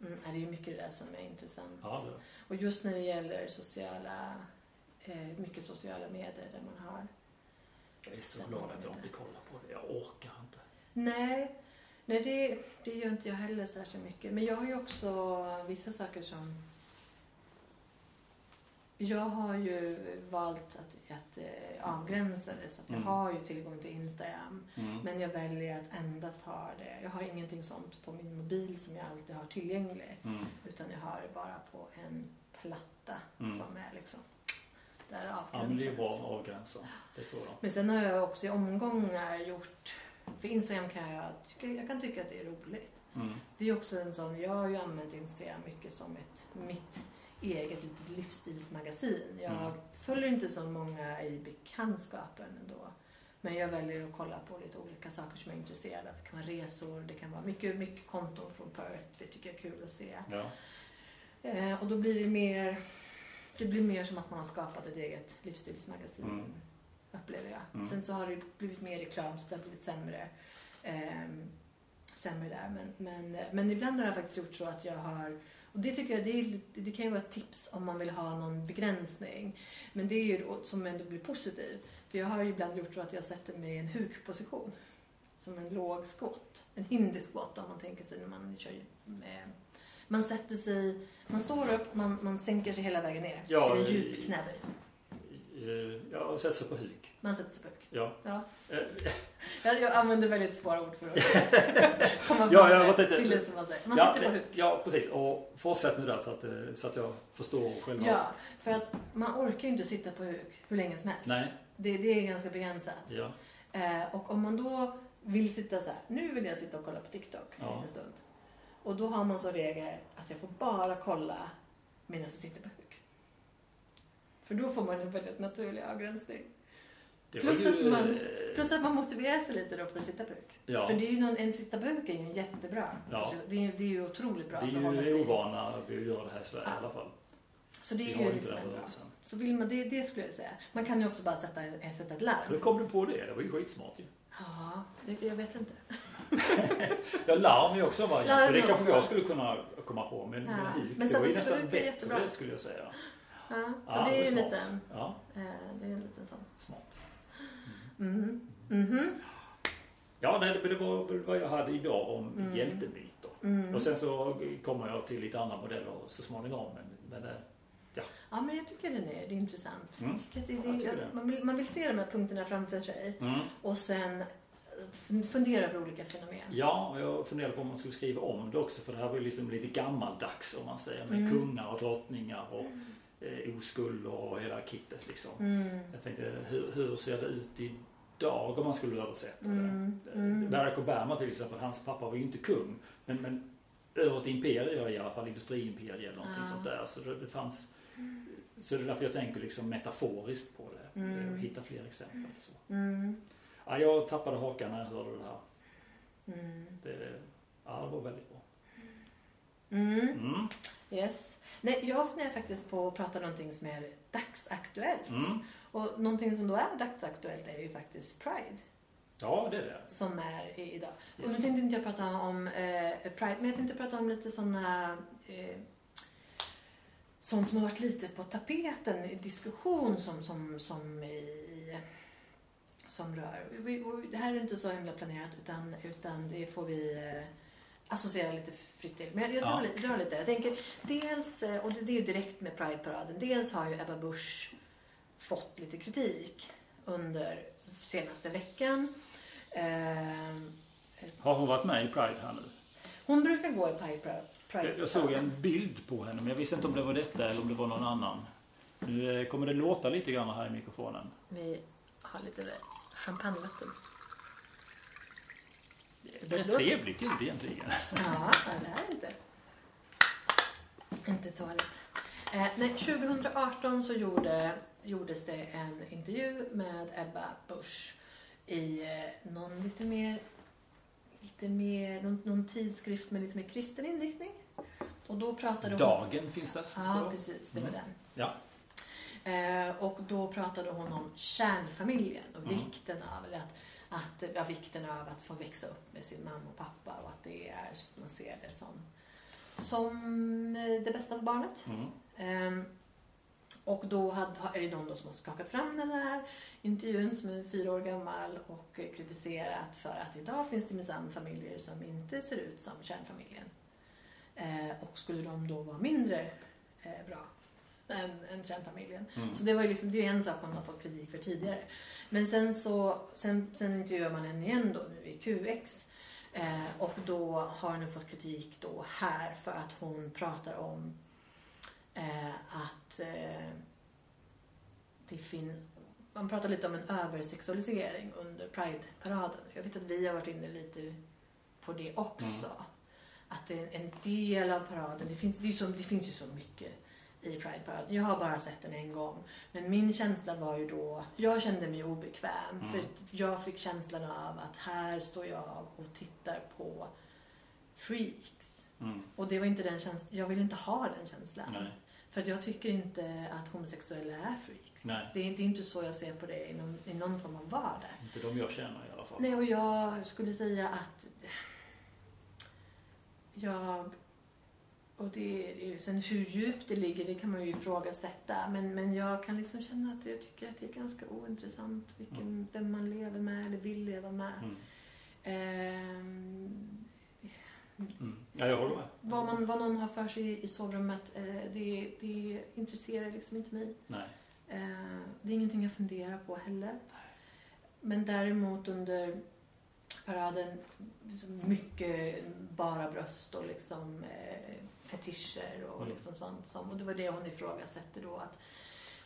jag. Mm, det är mycket det där som är intressant. Ja, det. Och just när det gäller sociala, eh, mycket sociala medier där man har Jag är så glad att jag inte kollar på det. Jag orkar inte. Nej, nej det, det gör inte jag heller särskilt mycket. Men jag har ju också vissa saker som... Jag har ju valt att, att eh, avgränsa det så att jag Mm. har ju tillgång till Instagram. Mm. Men jag väljer att endast ha det. Jag har ingenting sånt på min mobil som jag alltid har tillgänglig. Mm. Utan jag har det bara på en platta Mm. som är liksom där Ja, men det är avgränsat. bra att avgränsa. Det tror jag. Men sen har jag också i omgångar gjort, för Instagram kan jag, jag kan tycka att det är roligt. Mm. Det är också en sån, jag har ju använt Instagram mycket som ett, mitt eget litet livsstilsmagasin. Jag Mm. följer inte så många i bekantskapen ändå. Men jag väljer att kolla på lite olika saker som jag är intresserad av. Det kan vara resor, det kan vara mycket, mycket konton från Perth. Det tycker jag är kul att se. Ja. Eh, och då blir det mer, det blir mer som att man har skapat ett eget livsstilsmagasin. Mm. Upplever jag. Mm. Sen så har det blivit mer reklam så det har blivit sämre. Ehm, sämre där. Men, men, men ibland har jag faktiskt gjort så att jag har och det tycker jag det, är, det kan ju vara ett tips om man vill ha någon begränsning. Men det är ju då- som ändå blir positiv. För jag har ju ibland gjort så att jag sätter mig i en hukposition. Som en låg skott. En indisk skott om man tänker sig när man kör med man sätter sig, man står upp, man, man sänker sig hela vägen ner Ja, till en djup knäböj. Eh, Ja, sätter sig på huk. Man sätter sig på huk. Ja. Ja. Eh, Jag, jag använder väldigt svåra ord för att komma fram Ja, jag till, till det som man säger. Man ja, sitter på huk. Ja, precis. Och fortsätt nu där för att, eh, så att jag förstår själva. Ja, för att man orkar ju inte sitta på huk hur länge som helst. Nej. Det, det är ganska begränsat. Ja. Eh, och om man då vill sitta så här, nu vill jag sitta och kolla på TikTok en Ja. liten stund. Och då har man så regel att jag får bara kolla medan jag sitter på huk. För då får man en väldigt naturlig avgränsning. Plus ju, att man- eh, Plus att man motiverar sig lite då för att sitta på huk. Ja. För det är ju någon, en sitta på huk är ju en jättebra. Ja. Det, är, det är ju otroligt bra Vi är ju sig. ovana vid att göra det här i Sverige Ja. i alla fall. Så det Vi är har ju inte liksom bra. Så vill man, det, det skulle jag säga. Man kan ju också bara sätta, sätta ett larm. Hur kom du på det? Det var ju skitsmart ju. Ja, det, jag vet inte. Ja, larm är också en variant. Larm det är kanske jag skulle kunna komma på. Men, Ja. men huk, Men det var ju nästan är bättre jättebra. skulle jag säga. Ja, så Ja, det är en smart. liten, Ja, eh, det är en liten sån. smart. Mhm. Mhm. Ja, det, det var vad jag hade idag om Mm. hjältemyter. Mm. Och sen så kommer jag till lite andra modeller så småningom. Men, men det, Ja, men jag tycker den är, det är intressant. Mm. Jag tycker att det, Jag det, tycker det. Man, vill, man vill se de här punkterna framför sig mm. och sen eh, fundera över olika fenomen. Ja, och jag funderar på om man skulle skriva om det också. För det här var ju liksom lite gammaldags om man säger. Med Mm. kungar och drottningar och eh, oskuld och hela kittet liksom. Mm. Jag tänkte, hur, hur ser det ut idag om man skulle översätta Mm. det? Mm. Barack Obama till exempel, hans pappa var ju inte kung. Men, men över ett imperium i alla fall, industriimperium eller någonting Ja. sånt där. Så det, det fanns... Så det är därför jag tänker liksom metaforiskt på det. Mm. Och hitta fler exempel. Så. Mm. Ja, jag tappade hakan när jag hörde det här. Mm. Det, ja, det var väldigt bra. Mm. Mm. Yes. Nej, jag funderar faktiskt på att prata någonting som är dagsaktuellt. Mm. Och någonting som då är dagsaktuellt är ju faktiskt Pride. Ja, det är det. Som är idag. Och nu Yes. tänkte inte jag prata om eh, Pride, men jag tänkte prata om lite sådana eh, sånt som har varit lite på tapeten i diskussion som, som, som i som rör. Det här är inte så himla planerat utan, utan det får vi eh, associera lite fritt till. Men jag, jag drar, Ja. lite, drar lite. Jag tänker dels, eh, och det, det är ju direkt med Pride-paraden, dels har ju Ebba Busch fått lite kritik under senaste veckan. Eh, Har hon varit med i Pride här nu? Hon brukar gå i Pride. Jag, jag såg en bild på henne men jag visste inte om det var detta eller om det var någon annan. Nu eh, kommer det låta lite grann här i mikrofonen. Vi har lite champagnevatten. Det är ett trevligt ljud egentligen. Ja, det är inte, inte toalett. Eh, nej, 2018 så gjorde, gjordes det en intervju med Ebba Busch i eh, någon lite mer, lite mer någon, någon tidskrift med lite mer kristen inriktning. Och då pratade hon... Dagen finns det. Ja, precis. Det var Mm. den. Ja. Eh, och då pratade hon om kärnfamiljen och Mm. vikten av, eller att, att, ja, vikten av att få växa upp med sin mamma och pappa och att det är, man ser det som, som eh, det bästa för barnet. Mm. Ehm, och då hade, är det någon som har skakat fram den här intervjun som är fyra år gammal och eh, kritiserat för att idag finns det minsann familjer som inte ser ut som kärnfamiljen. Eh, och skulle de då vara mindre eh, bra än, än kärnfamiljen. Mm. Så det var ju liksom, det är en sak hon har fått kritik för tidigare. Men sen så, sen, sen intervjuar man henne igen då nu i QX. Eh, och då har hon fått kritik då här för att hon pratar om eh, att eh, det finns man pratar lite om en översexualisering under Pride-paraden. Jag vet att vi har varit inne lite på det också. Att det är en del av paraden, det finns, det, så, det finns ju så mycket i Pride-paraden. Jag har bara sett den en gång. Men min känsla var ju då, jag kände mig obekväm. Mm. För jag fick känslan av att här står jag och tittar på freaks. Mm. Och det var inte den känslan, jag vill inte ha den känslan. Nej. För jag tycker inte att homosexuella är freaks. Nej. Det är inte, inte så jag ser på det i någon, i någon form av vardag. Inte de jag känner i alla fall. Nej, och jag skulle säga att jag... Och det är ju, sen hur djupt det ligger, det kan man ju ifrågasätta. Men, men jag kan liksom känna att jag tycker att det är ganska ointressant vilken, Mm. vem man lever med eller vill leva med. Mm. Ehm, Mm. Ja, jag håller med. vad, man, vad någon har för sig i, i sovrummet, eh, det, det intresserar liksom inte mig. Nej. Eh, det är ingenting jag funderar på heller. Men däremot under paraden, liksom mycket bara bröst och liksom eh, fetischer och Mm. liksom sånt. Som, och det var det hon ifrågasätter då. Att,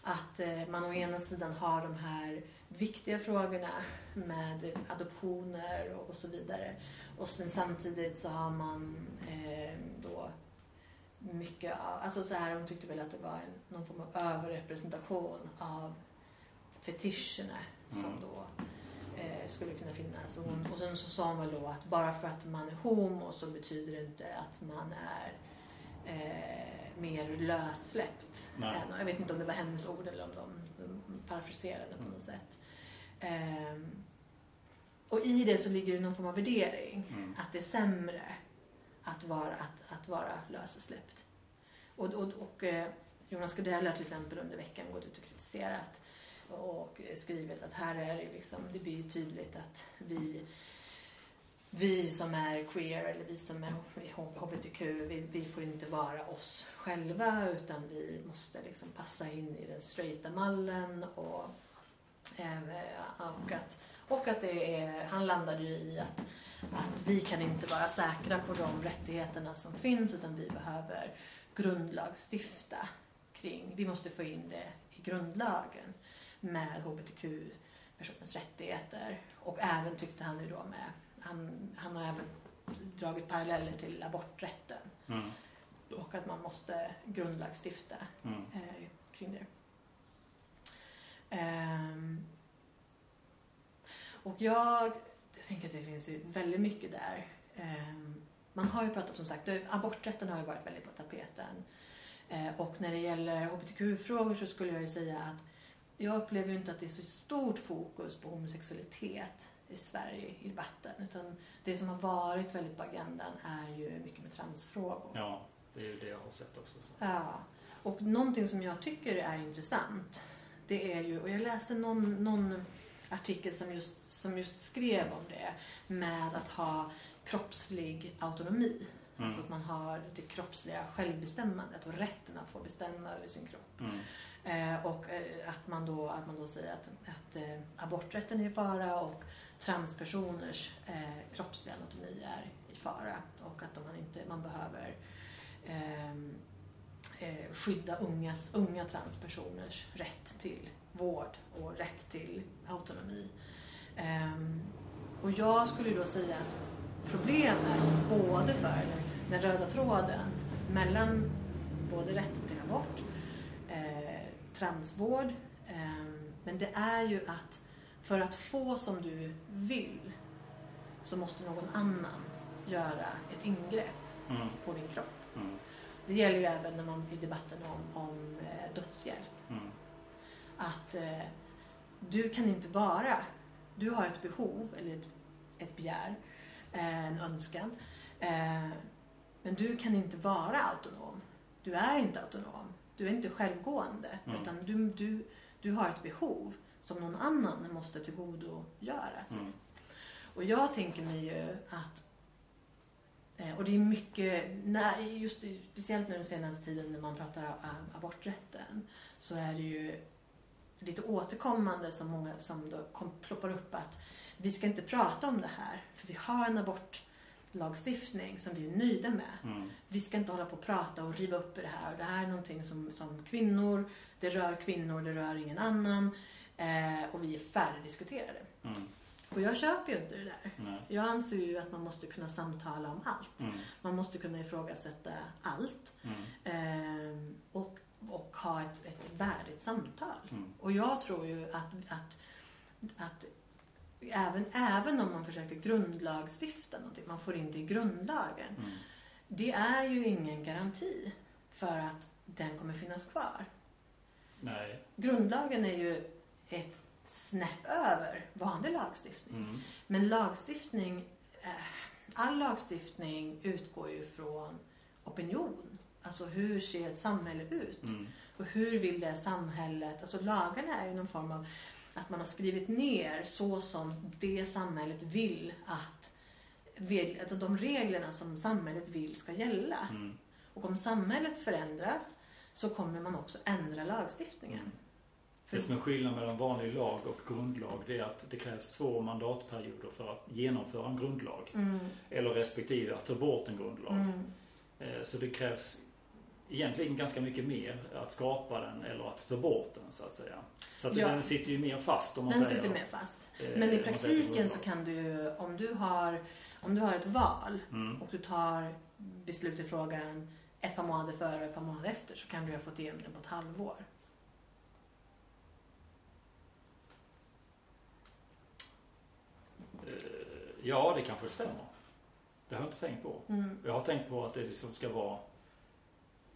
att eh, man å ena sidan har de här viktiga frågorna med adoptioner och, så vidare. Och sen samtidigt så har man eh, då mycket, av- alltså så här, hon tyckte väl att det var en, någon form av överrepresentation av fetischerna som Mm. då eh, skulle kunna finnas. Och, hon, och sen så sa hon väl då att bara för att man är homo så betyder det inte att man är eh, mer lössläppt. Nej. Än, jag vet inte om det var hennes ord eller om de, de parafraserade på Mm. något sätt. Ehm, och i det så ligger det någon form av värdering. Mm. Att det är sämre att vara, att, att vara lössläppt. Och, och, och eh, Jonas Gardell har till exempel under veckan gått ut och kritiserat och skrivit att här är det liksom, det blir ju tydligt att vi vi som är queer eller vi som är hbtq, vi, vi får inte vara oss själva utan vi måste liksom passa in i den straighta mallen och, eh, och, att, och att det är, han landade ju i att, att vi kan inte vara säkra på de rättigheterna som finns utan vi behöver grundlagsstifta kring, vi måste få in det i grundlagen med hbtq-personers rättigheter och även tyckte han ju då med han, han har även dragit paralleller till aborträtten Mm. och att man måste grundlagsstifta Mm. eh, kring det. Ehm, och jag, jag tänker att det finns ju väldigt mycket där. Ehm, man har ju pratat som sagt, aborträtten har ju varit väldigt på tapeten. Eh, och när det gäller hbtq-frågor så skulle jag ju säga att jag upplever ju inte att det är så stort fokus på homosexualitet i Sverige i debatten. Utan det som har varit väldigt på agendan är ju mycket med transfrågor. Ja, det är ju det jag har sett också. Så. Ja, och någonting som jag tycker är intressant det är ju, och jag läste någon, någon artikel som just, som just skrev om det med att ha kroppslig autonomi. Mm. Alltså att man har det kroppsliga självbestämmandet och rätten att få bestämma över sin kropp. Mm. Eh, och eh, att, man då, att man då säger att, att eh, aborträtten är i fara och transpersoners eh, kroppsliga anatomi är i fara och att man, inte, man behöver ehm, eh, skydda ungas, unga transpersoners rätt till vård och rätt till autonomi. Eh, och jag skulle då säga att problemet både för den röda tråden mellan både rätten till abort, transvård, eh, men det är ju att för att få som du vill så måste någon annan göra ett ingrepp mm. på din kropp. Mm. Det gäller ju även när man, i debatten om, om eh, dödshjälp. Mm. Att eh, du kan inte bara, du har ett behov eller ett, ett begär, eh, en önskan. Eh, men du kan inte vara autonom. Du är inte autonom. Du är inte självgående. Mm. Utan du, du, du har ett behov som någon annan måste tillgodogöra sig. Mm. Och jag tänker mig ju att eh, och det är mycket, just speciellt nu den senaste tiden när man pratar om aborträtten så är det ju lite återkommande som många som då kom, ploppar upp att vi ska inte prata om det här för vi har en abortlagstiftning som vi är nöjda med. Mm. Vi ska inte hålla på och prata och riva upp det här. Det här är någonting som, som kvinnor, det rör kvinnor, det rör ingen annan. Eh, och vi är färdigdiskuterade. Mm. Och jag köper ju inte det där. Nej. Jag anser ju att man måste kunna samtala om allt. Mm. Man måste kunna ifrågasätta allt. Eh, och och ha ett, ett värdigt samtal. Mm. Och jag tror ju att, att, att även, även om man försöker grundlagstifta någonting, man får in det i grundlagen. Mm. Det är ju ingen garanti för att den kommer finnas kvar. Nej. Grundlagen är ju ett snäpp över vanlig lagstiftning. Mm. Men lagstiftning, eh, all lagstiftning utgår ju från opinion. Alltså hur ser ett samhälle ut? Mm. Och hur vill det samhället, alltså lagarna är ju någon form av att man har skrivit ner så som det samhället vill att, vill, alltså de reglerna som samhället vill ska gälla. Mm. Och om samhället förändras så kommer man också ändra lagstiftningen. Mm. Det som är skillnad mellan vanlig lag och grundlag det är att det krävs två mandatperioder för att genomföra en grundlag. Mm. Eller respektive att ta bort en grundlag. Mm. Eh, så det krävs egentligen ganska mycket mer att skapa den eller att ta bort den så att säga. Så att ja. den sitter ju mer fast om man den säger. Den sitter mer fast. Eh, Men i praktiken så kan du, om du har, om du har ett val mm. och du tar beslut i frågan ett par månader före och ett par månader efter så kan du ha fått igenom den på ett halvår. Eh, ja, det kanske stämmer. Det har jag inte tänkt på. Mm. Jag har tänkt på att det liksom ska vara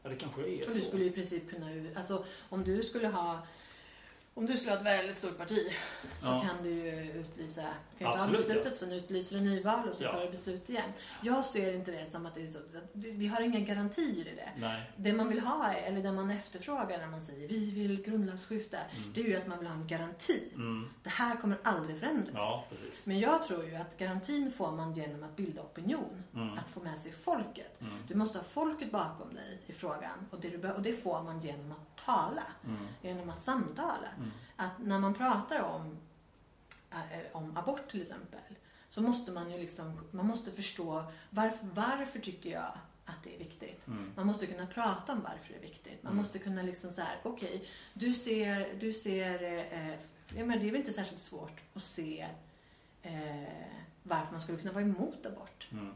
Ja, det kanske är så. Du skulle i princip kunna, alltså om du skulle ha om du skulle ha ett väldigt stort parti så ja. kan du utlysa, du kan ju ta beslutet, ja. sen utlyser du nyval och så ja. tar du beslut igen. Jag ser inte det som att det är så, vi har inga garantier i det. Nej. Det man vill ha, eller det man efterfrågar när man säger vi vill grundlagsskifta, mm. det är ju att man vill ha en garanti. Mm. Det här kommer aldrig förändras. Ja, Men jag tror ju att garantin får man genom att bilda opinion. Mm. Att få med sig folket. Mm. Du måste ha folket bakom dig i frågan och det, och det får man genom att tala. Mm. Genom att samtala. Mm. Att när man pratar om, äh, om abort till exempel så måste man ju liksom, man måste förstå varför, varför tycker jag att det är viktigt. Mm. Man måste kunna prata om varför det är viktigt. Man mm. måste kunna liksom så här, okej, okay, du ser, du ser, eh, ja, men det är väl inte särskilt svårt att se eh, varför man skulle kunna vara emot abort. Mm.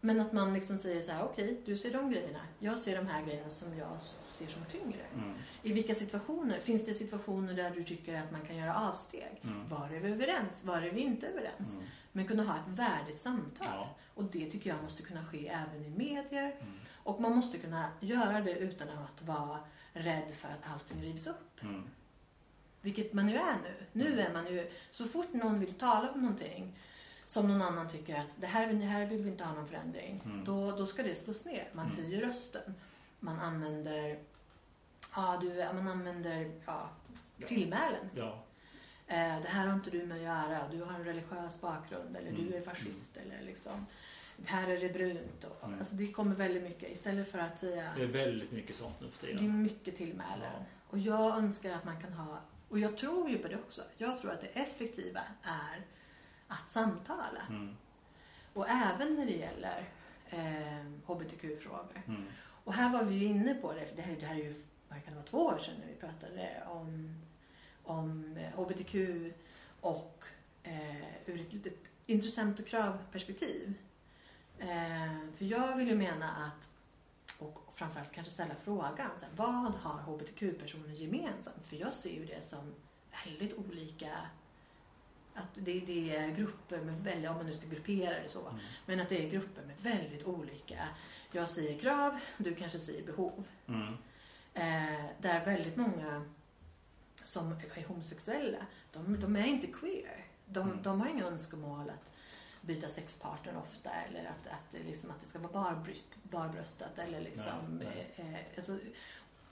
Men att man liksom säger så här, okej, okay, du ser de grejerna. Jag ser de här grejerna som jag ser som tyngre. Mm. I vilka situationer? Finns det situationer där du tycker att man kan göra avsteg? Mm. Var är vi överens? Var är vi inte överens? Mm. Men kunna ha ett värdigt samtal. Ja. Och det tycker jag måste kunna ske även i medier. Mm. Och man måste kunna göra det utan att vara rädd för att allting rivs upp. Mm. Vilket man ju är nu. Nu mm. är man ju, så fort någon vill tala om någonting som någon annan tycker att det här, det här vill vi inte ha någon förändring. Mm. Då, då ska det slås ner. Man mm. höjer rösten. Man använder, ja, du, man använder ja, tillmälen. Ja. Eh, det här har inte du med att göra. Du har en religiös bakgrund eller mm. du är fascist eller liksom här är det brunt. Och, mm. alltså det kommer väldigt mycket istället för att säga... Det är väldigt mycket sånt nu för tiden. Det är mycket tillmälen. Ja. Och jag önskar att man kan ha, och jag tror ju på det också. Jag tror att det effektiva är samtala. Mm. Och även när det gäller eh, HBTQ-frågor. Mm. Och här var vi ju inne på det, för det här, det här är ju vad kan det vara, två år sedan när vi pratade om, om eh, HBTQ och eh, ur ett litet intressant och kravperspektiv. Eh, för jag vill ju mena att, och framförallt kanske ställa frågan, så här, vad har HBTQ-personer gemensamt? För jag ser ju det som väldigt olika att det, det är grupper med väldigt, om man nu ska gruppera det så, Mm. men att det är grupper med väldigt olika, jag säger krav, du kanske säger behov. Mm. Eh, där väldigt många som är homosexuella, de, de är inte queer. De, Mm. de har inga önskemål att byta sexpartner ofta eller att, att, liksom, att det ska vara barbröst, barbröstat eller liksom... Nej, Eh, eh, alltså,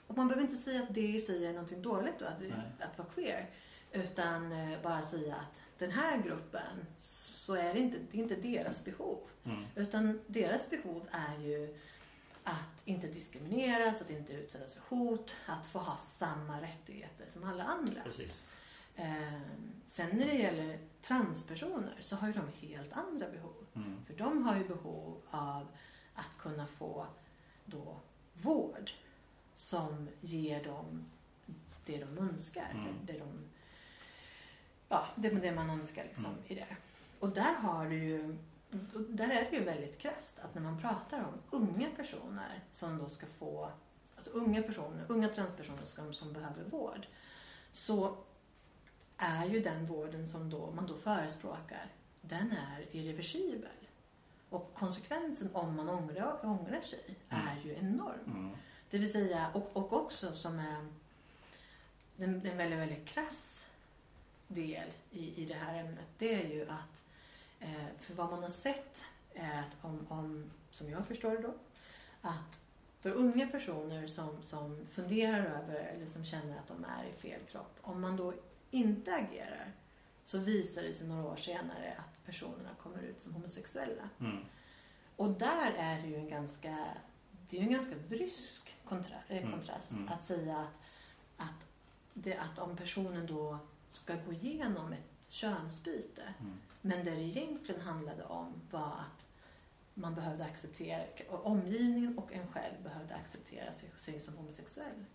och man behöver inte säga att det i sig är någonting dåligt då, att, Nej. att vara queer. Utan eh, bara säga att den här gruppen, så är det inte, det är inte deras behov. Mm. Utan deras behov är ju att inte diskrimineras, att inte utsättas för hot, att få ha samma rättigheter som alla andra. Precis. Eh, sen när det gäller transpersoner så har ju de helt andra behov. Mm. För de har ju behov av att kunna få då vård som ger dem det de önskar. Mm. Det, de, ja, det, det man önskar liksom Mm. i det. Och där har du ju där är det ju väldigt krasst att när man pratar om unga personer som då ska få, alltså unga personer, unga transpersoner som, som behöver vård, så är ju den vården som då, man då förespråkar, den är irreversibel. Och konsekvensen om man ångrar, ångrar sig Mm. är ju enorm. Mm. Det vill säga, och, och också som är en, en väldigt, väldigt krass del i, i det här ämnet, det är ju att eh, för vad man har sett är att om, om, som jag förstår det då, att för unga personer som, som funderar över eller som känner att de är i fel kropp, om man då inte agerar så visar det sig några år senare att personerna kommer ut som homosexuella. Mm. Och där är det ju en ganska, det är en ganska brysk kontra, eh, Mm, kontrast mm. att säga att, att, det, att om personen då ska gå igenom ett könsbyte Mm. men det det egentligen handlade om var att man behövde acceptera, omgivningen och en själv behövde acceptera sig, sig som homosexuell.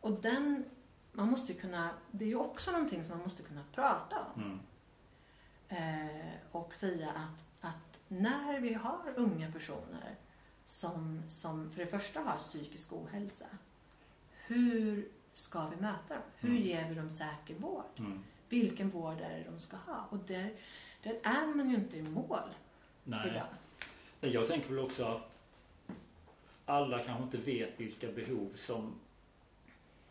Och den, man måste ju kunna, det är ju också någonting som man måste kunna prata om. Mm. Eh, och säga att, att när vi har unga personer som, som för det första har psykisk ohälsa, hur ska vi möta dem? Hur Mm. ger vi dem säker vård? Mm. Vilken vård är det de ska ha? Och där, där är man ju inte i mål Nej. idag. Jag tänker väl också att alla kanske inte vet vilka behov som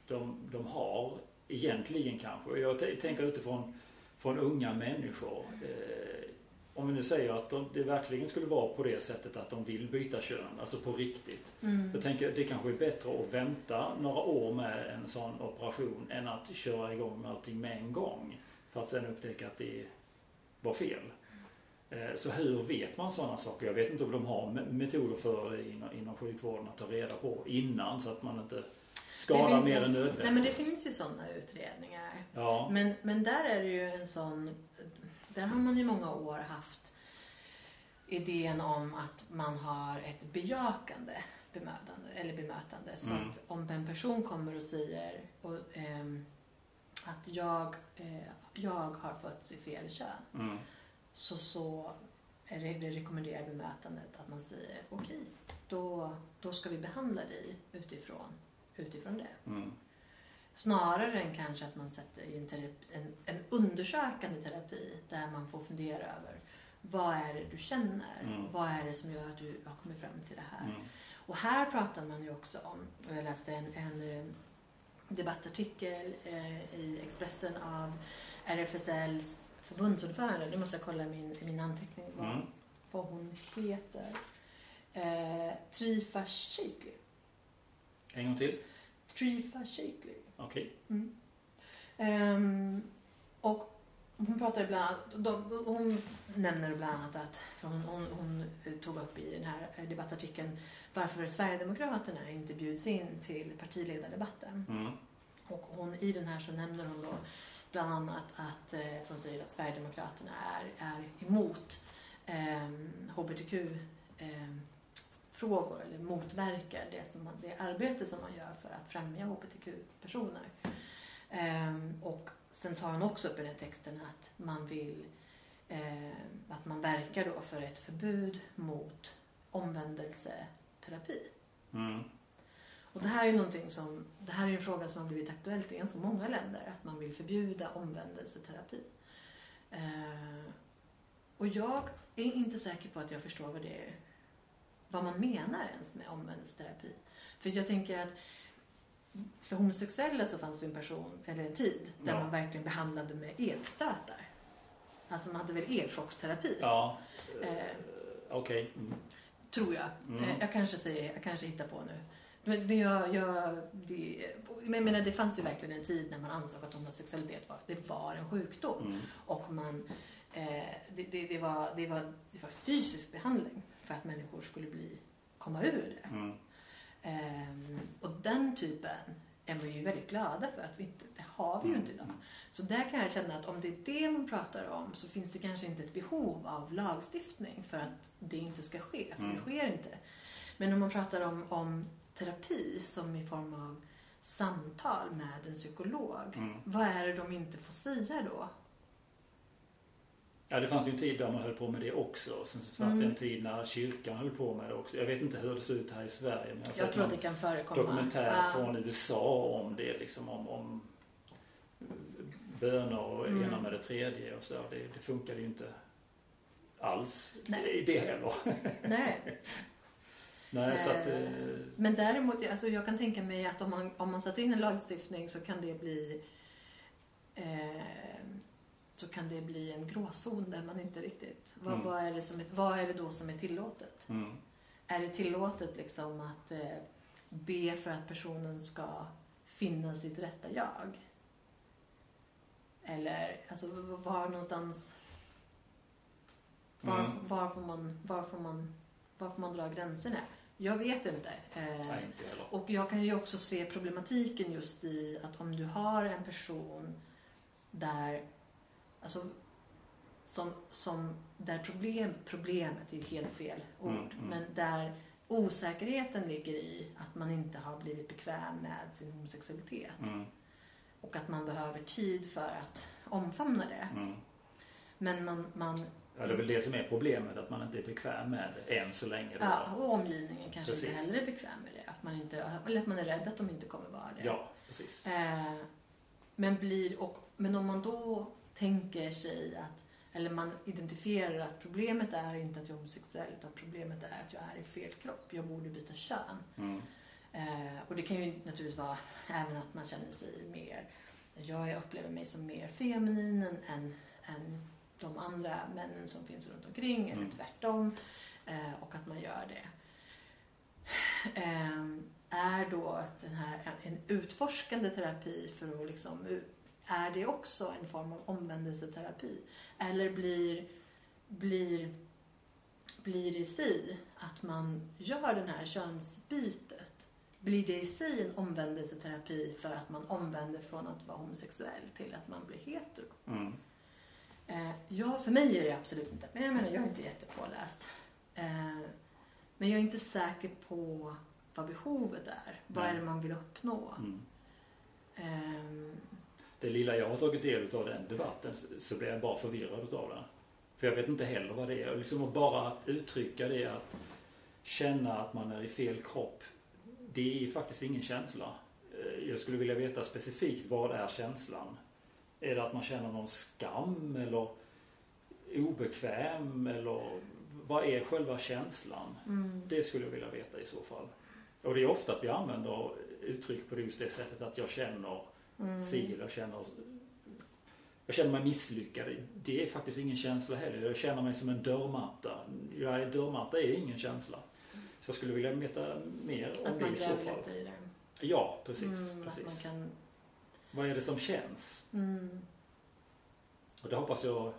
de, de har egentligen kanske. Jag tänker utifrån från unga människor. Eh, om vi nu säger att de, det verkligen skulle vara på det sättet att de vill byta kön, alltså på riktigt. Mm. Jag tänker det kanske är bättre att vänta några år med en sån operation än att köra igång med allting med en gång. För att sen upptäcka att det var fel. Eh, Så hur vet man sådana saker? Jag vet inte om de har me- metoder för det inom, inom sjukvården att ta reda på innan så att man inte skadar mer än nödvändigt. Nej men det finns ju sådana utredningar. Ja, Men, men där är det ju en sån... Där har man i många år haft idén om att man har ett bejakande bemötande, eller bemötande. Så Mm. att om en person kommer och säger och, ehm, att jag, eh, jag har fötts i fel kön. mm, Så, så är det det rekommenderade bemötandet att man säger okej, då, då ska vi behandla dig utifrån, utifrån det. mm, Snarare än kanske att man sätter i en, terapi, en, en undersökande terapi där man får fundera över vad är det du känner? Mm. Vad är det som gör att du har kommit fram till det här? mm, Och här pratar man ju också om, och jag läste en, en eh, debattartikel eh, i Expressen av RFSLs förbundsordförande, nu måste jag kolla min, min anteckning vad, mm. vad hon heter. Eh, Trifa Shakely. En gång till. Trifa Shakely. Okej. Mm. Ehm, och hon pratar ibland, de, hon nämner bland annat att, för hon, hon, hon tog upp i den här debattartikeln varför Sverigedemokraterna inte bjuds in till partiledardebatten. Mm, Och hon, i den här så nämner hon då bland annat att eh, de säger att Sverigedemokraterna är, är emot eh, HBTQ eh, frågor eller motverkar det, som man, det arbete som man gör för att främja HBTQ-personer. Eh, och sen tar han också upp i den här texten att man vill eh, att man verkar då för ett förbud mot omvändelseterapi. Mm. Och det här är någonting som, det här är en fråga som har blivit aktuellt i ganska många länder, att man vill förbjuda omvändelseterapi. Eh, och jag är inte säker på att jag förstår vad det är, vad man menar ens med omvändelseterapi. För jag tänker att för homosexuella så fanns det en person, eller en tid, där Ja. man verkligen behandlade med elstötar. Alltså man hade väl elchocksterapi, Ja, Eh. okej. Mm. tror jag. Mm. Eh, Jag kanske säger, jag kanske hittar på nu. Men, men jag, jag, det, men jag menar, det fanns ju verkligen en tid när man ansåg att homosexualitet var, det var en sjukdom. Mm. Och man, eh, det, det, det, var, det, var, det var fysisk behandling för att människor skulle bli, komma ur det. Mm. Ehm, och den typen är vi ju väldigt glada för att vi inte, det har vi ju inte idag. Så där kan jag känna att om det är det man pratar om så finns det kanske inte ett behov av lagstiftning för att det inte ska ske, för Mm. det sker inte. Men om man pratar om, om terapi som i form av samtal med en psykolog, Mm. vad är det de inte får säga då? Ja, det fanns ju en tid där man höll på med det också. Sen så fanns Mm. det en tid när kyrkan höll på med det också. Jag vet inte hur det ser ut här i Sverige. Men jag har Jag sett tror att det kan förekomma. dokumentär Ja. från USA om det. Liksom om, om böner och Mm. ena med det tredje och så. Det, det funkade ju inte alls Nej. det heller. Nej. Nej, så att... Eh, eh, Men däremot, alltså jag kan tänka mig att om man, om man sätter in en lagstiftning så kan det bli eh, så kan det bli en gråzon där man inte riktigt... Vad, Mm. vad, är, det som är, vad är det då som är tillåtet? Mm. Är det tillåtet liksom att eh, be för att personen ska finna sitt rätta jag? Eller alltså var någonstans... Var, Mm. var, får man, var, får man, var får man dra gränserna? Jag vet inte. Eh, Nej, inte och jag kan ju också se problematiken just i att om du har en person där, alltså, som, som, där problem, problemet är helt fel ord, Mm, mm. men där osäkerheten ligger i att man inte har blivit bekväm med sin homosexualitet Mm. och att man behöver tid för att omfamna det. Mm. Men man, man Ja, det är väl det som är problemet, att man inte är bekväm med det än så länge. Då. ja, och omgivningen kanske inte Precis. heller är bekväm med det. Att man inte, eller att man är rädd att de inte kommer vara det. ja precis. Eh, men, blir, och, men om man då tänker sig att, eller man identifierar att problemet är inte att jag är homosexuell utan problemet är att jag är i fel kropp, jag borde byta kön. Mm. Eh, och det kan ju naturligtvis vara även att man känner sig mer, jag upplever mig som mer feminin än, än, än de andra männen som finns runt omkring eller Mm. tvärtom. Eh, och att man gör det. Eh, är då den här en utforskande terapi för att liksom, är det också en form av omvändelseterapi? Eller blir, blir, blir det i sig att man gör det här könsbytet? Blir det i sig en omvändelseterapi för att man omvänder från att vara homosexuell till att man blir hetero? Mm. Eh, ja, för mig är det absolut inte. Men jag menar, jag är inte jättepåläst. Eh, men jag är inte säker på vad behovet är. Vad är det man vill uppnå? Mm. Det lilla jag har tagit del av den debatten så- blir jag bara förvirrad av den. För jag vet inte heller vad det är. Och Liksom bara att uttrycka det, att känna att man är i fel kropp. Det är faktiskt ingen känsla. Eh, Jag skulle vilja veta specifikt vad är känslan? Är det att man känner någon skam eller obekväm eller vad är själva känslan? mm, Det skulle jag vilja veta i så fall. Och det är ofta att vi använder uttryck på just det sättet att jag känner mm, si eller känner jag känner mig misslyckad. Det är faktiskt ingen känsla heller. Jag känner mig som en dörrmatta. Jag är, dörrmatta är ingen känsla. Så jag skulle vilja veta mer om Att det man i så gräver fall. lite i det. Ja, precis. Mm, precis. Att man kan... Vad är det som känns? Mm. Och det hoppas jag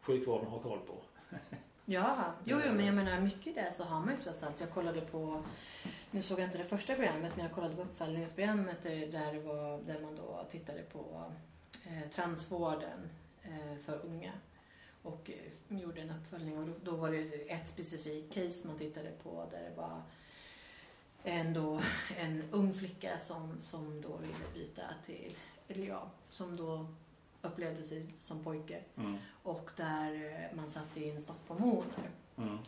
sjukvården har koll på. Ja, jo, jo, men jag menar mycket i det så har man ju trots allt. Jag kollade på, nu såg jag inte det första programmet, men jag kollade på uppföljningsprogrammet där, där, det var, där man då tittade på eh, transvården eh, för unga. Och eh, gjorde en uppföljning. Och då, då var det ett specifikt case man tittade på där det var en, då, en ung flicka som, som då ville byta till, eller ja, som då upplevde sig som pojke Mm. och där eh, man satte in stopphormoner. Mm.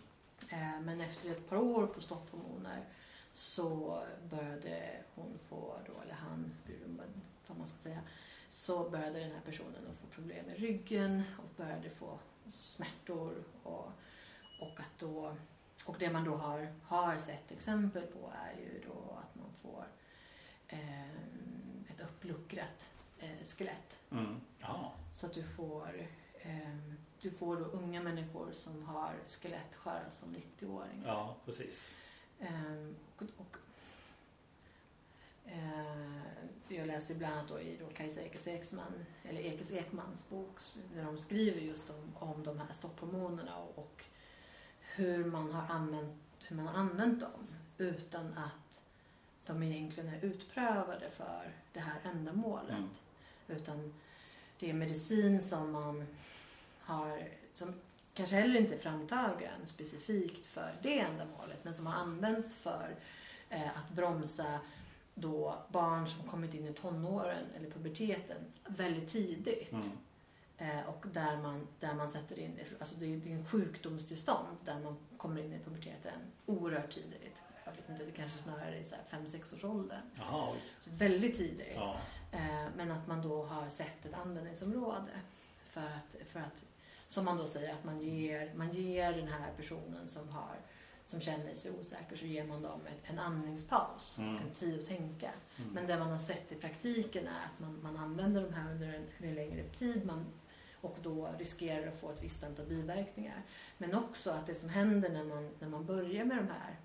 Eh, Men efter ett par år på stopphormoner så började hon få, då, eller han, vad man ska säga, så började den här personen att få problem med ryggen och började få smärtor och, och att då och det man då har, har sett exempel på är ju då att man får eh, ett uppluckrat eh, skelett. Mm. Ja. Så att du får, eh, du får då unga människor som har skelettsköra som 90-åringar. ja, precis. Ehm, och, och, eh, jag läser bland annat då i då Kajsa Ekes Ekman, eller Ekes Ekmans bok där de skriver just om, om de här stopphormonerna och, och hur man har använt, hur man har använt dem utan att de egentligen är utprövade för det här ändamålet. Mm. Utan det är medicin som man har, som kanske heller inte är framtagen specifikt för det ändamålet men som har använts för eh, att bromsa då barn som kommit in i tonåren eller puberteten väldigt tidigt. Mm. Eh, och där man, där man sätter in, alltså det är, det är en sjukdomstillstånd där man kommer in i puberteten oerhört tidigt. Inte, det kanske snarare är 5-6 års ålder. Jaha, oj. Så väldigt tidigt. Ja. Eh, men att man då har sett ett användningsområde. För att, för att, som man då säger, att man ger, man ger den här personen som, har, som känner sig osäker så ger man dem en, en andningspaus, Mm. en tid att tänka. Mm. Men det man har sett i praktiken är att man, man använder de här under en, en längre tid man, och då riskerar att få ett visst antal biverkningar. Men också att det som händer när man, när man börjar med de här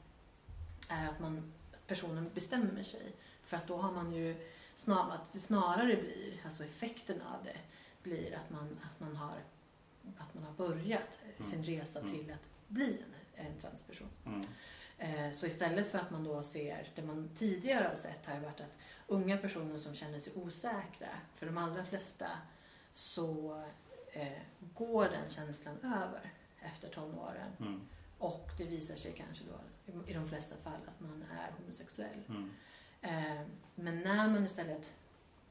är att man, att personen bestämmer sig. För att då har man ju snar, att det snarare blir, alltså effekten av det blir att man, att man, har, att man har börjat sin resa Mm. till att bli en, en transperson. Mm. Eh, Så istället för att man då ser, det man tidigare har sett har ju varit att unga personer som känner sig osäkra, för de allra flesta så eh, går den känslan över efter tonåren. Mm. Och det visar sig kanske då i- de flesta fall att man är homosexuell. Mm. Eh, Men när man istället,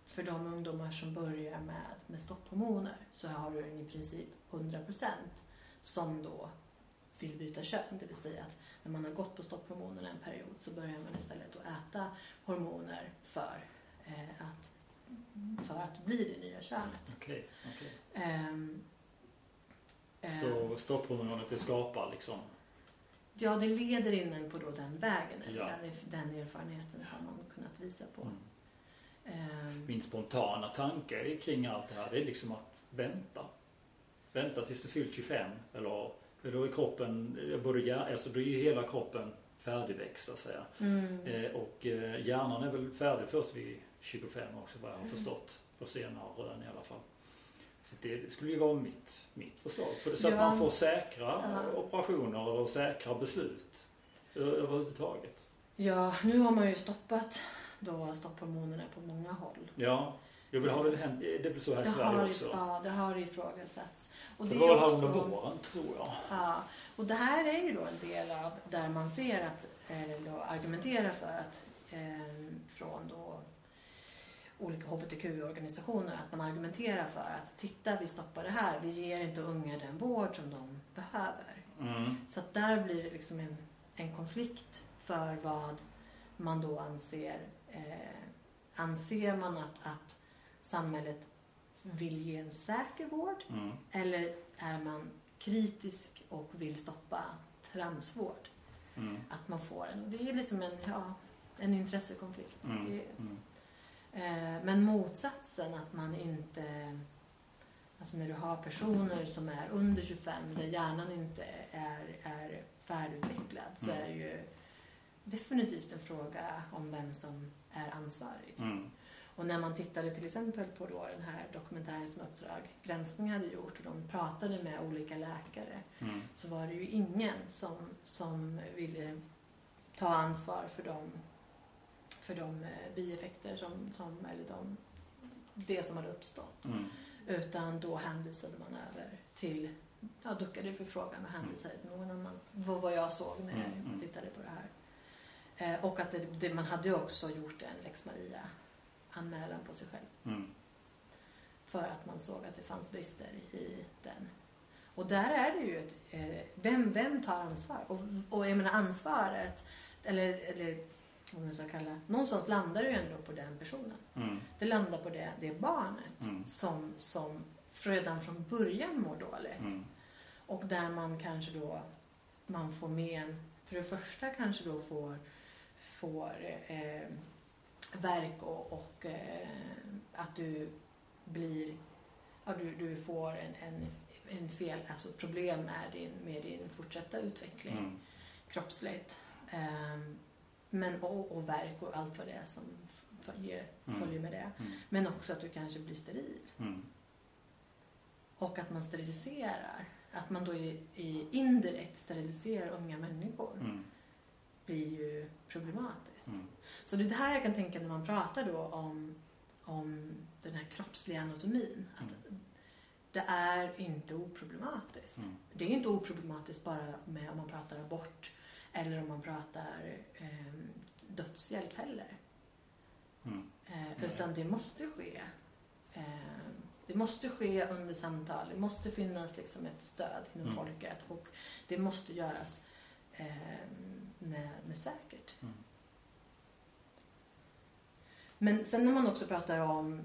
för de ungdomar som börjar med, med stopphormoner så har du i princip 100% som då vill byta kön. Det vill säga att när man har gått på stopphormonerna en period så börjar man istället att äta hormoner för, eh, att, för att bli det nya könet. Okej. Ehm, eh, Så stopphormonet det skapar liksom Ja, det leder in en på då den vägen, eller Ja. den, den erfarenheten som man kunnat visa på. Mm. Ehm, Min spontana tanke kring allt det här det är liksom att vänta. Vänta tills du fyllt 25 eller för då är kroppen, både, alltså då är ju hela kroppen färdigväxt så att säga. mm. Eh, och eh, hjärnan är väl färdig först vid 25 också vad jag har Mm. förstått. På senare rön i alla fall. Så det, det skulle ju vara mitt, mitt förslag. För så att Ja. man får säkra Ja. operationer och säkra beslut överhuvudtaget. Ja, nu har man ju stoppat då stopphormonerna på många håll. Ja, jo, men det har väl hänt, det väl så här i Sverige också. ja, det har ifrågasatts. Och det var väl här under våren tror jag. Ja, och det här är ju då en del av där man ser att, eller då argumenterar för att eh, från då olika hbtq-organisationer att man argumenterar för att titta vi stoppar det här, vi ger inte unga den vård som de behöver. Mm. Så att där blir det liksom en, en konflikt för vad man då anser. Eh, anser man att, att samhället vill ge en säker vård Mm. eller är man kritisk och vill stoppa transvård? Mm. Att man får en, det är liksom en, ja, en intressekonflikt. Mm. Det Mm. Men motsatsen att man inte... Alltså när du har personer som är under 25 där hjärnan inte är, är färdigutvecklad så Mm. är det ju definitivt en fråga om vem som är ansvarig. Mm. Och när man tittade till exempel på då den här dokumentären som Uppdrag granskning hade gjort och de pratade med olika läkare Mm. så var det ju ingen som, som ville ta ansvar för de, för de eh, bieffekter som, som, eller de det som hade uppstått. Mm. Utan då hänvisade man över till, ja duckade för frågan och hänvisade till någon annan. Vad, vad jag såg när Mm, mm. jag tittade på det här. Eh, och att det, det, man hade ju också gjort en lex Maria anmälan på sig själv. Mm. För att man såg att det fanns brister i den. Och där är det ju ett, eh, vem, vem tar ansvar? Och, och jag menar ansvaret, eller, eller vad man ska kalla någonstans landar det ju ändå på den personen. Mm. Det landar på det, det barnet Mm. som, som redan från början mår dåligt. Mm. Och där man kanske då man får men, för det första kanske då får, får eh, verk och, och eh, att du blir, ja, du, du får en, en, en fel, alltså problem med din, med din fortsatta utveckling Mm. kroppsligt. Ehm, men, och, och verk och allt vad det är som följer, Mm. följer med det. Mm. Men också att du kanske blir steril. Mm. Och att man steriliserar. Att man då i, i indirekt steriliserar unga människor Mm. blir ju problematiskt. Mm. Så det är det här jag kan tänka när man pratar då om, om den här kroppsliga anatomin. Att det är inte oproblematiskt. Mm. Det är inte oproblematiskt bara med om man pratar abort eller om man pratar eh, dödshjälp heller. Mm. Eh, utan det måste ske. Eh, det måste ske under samtal. Det måste finnas liksom ett stöd inom Mm. folket och det måste göras eh, med, med säkert. Mm. Men sen när man också pratar om,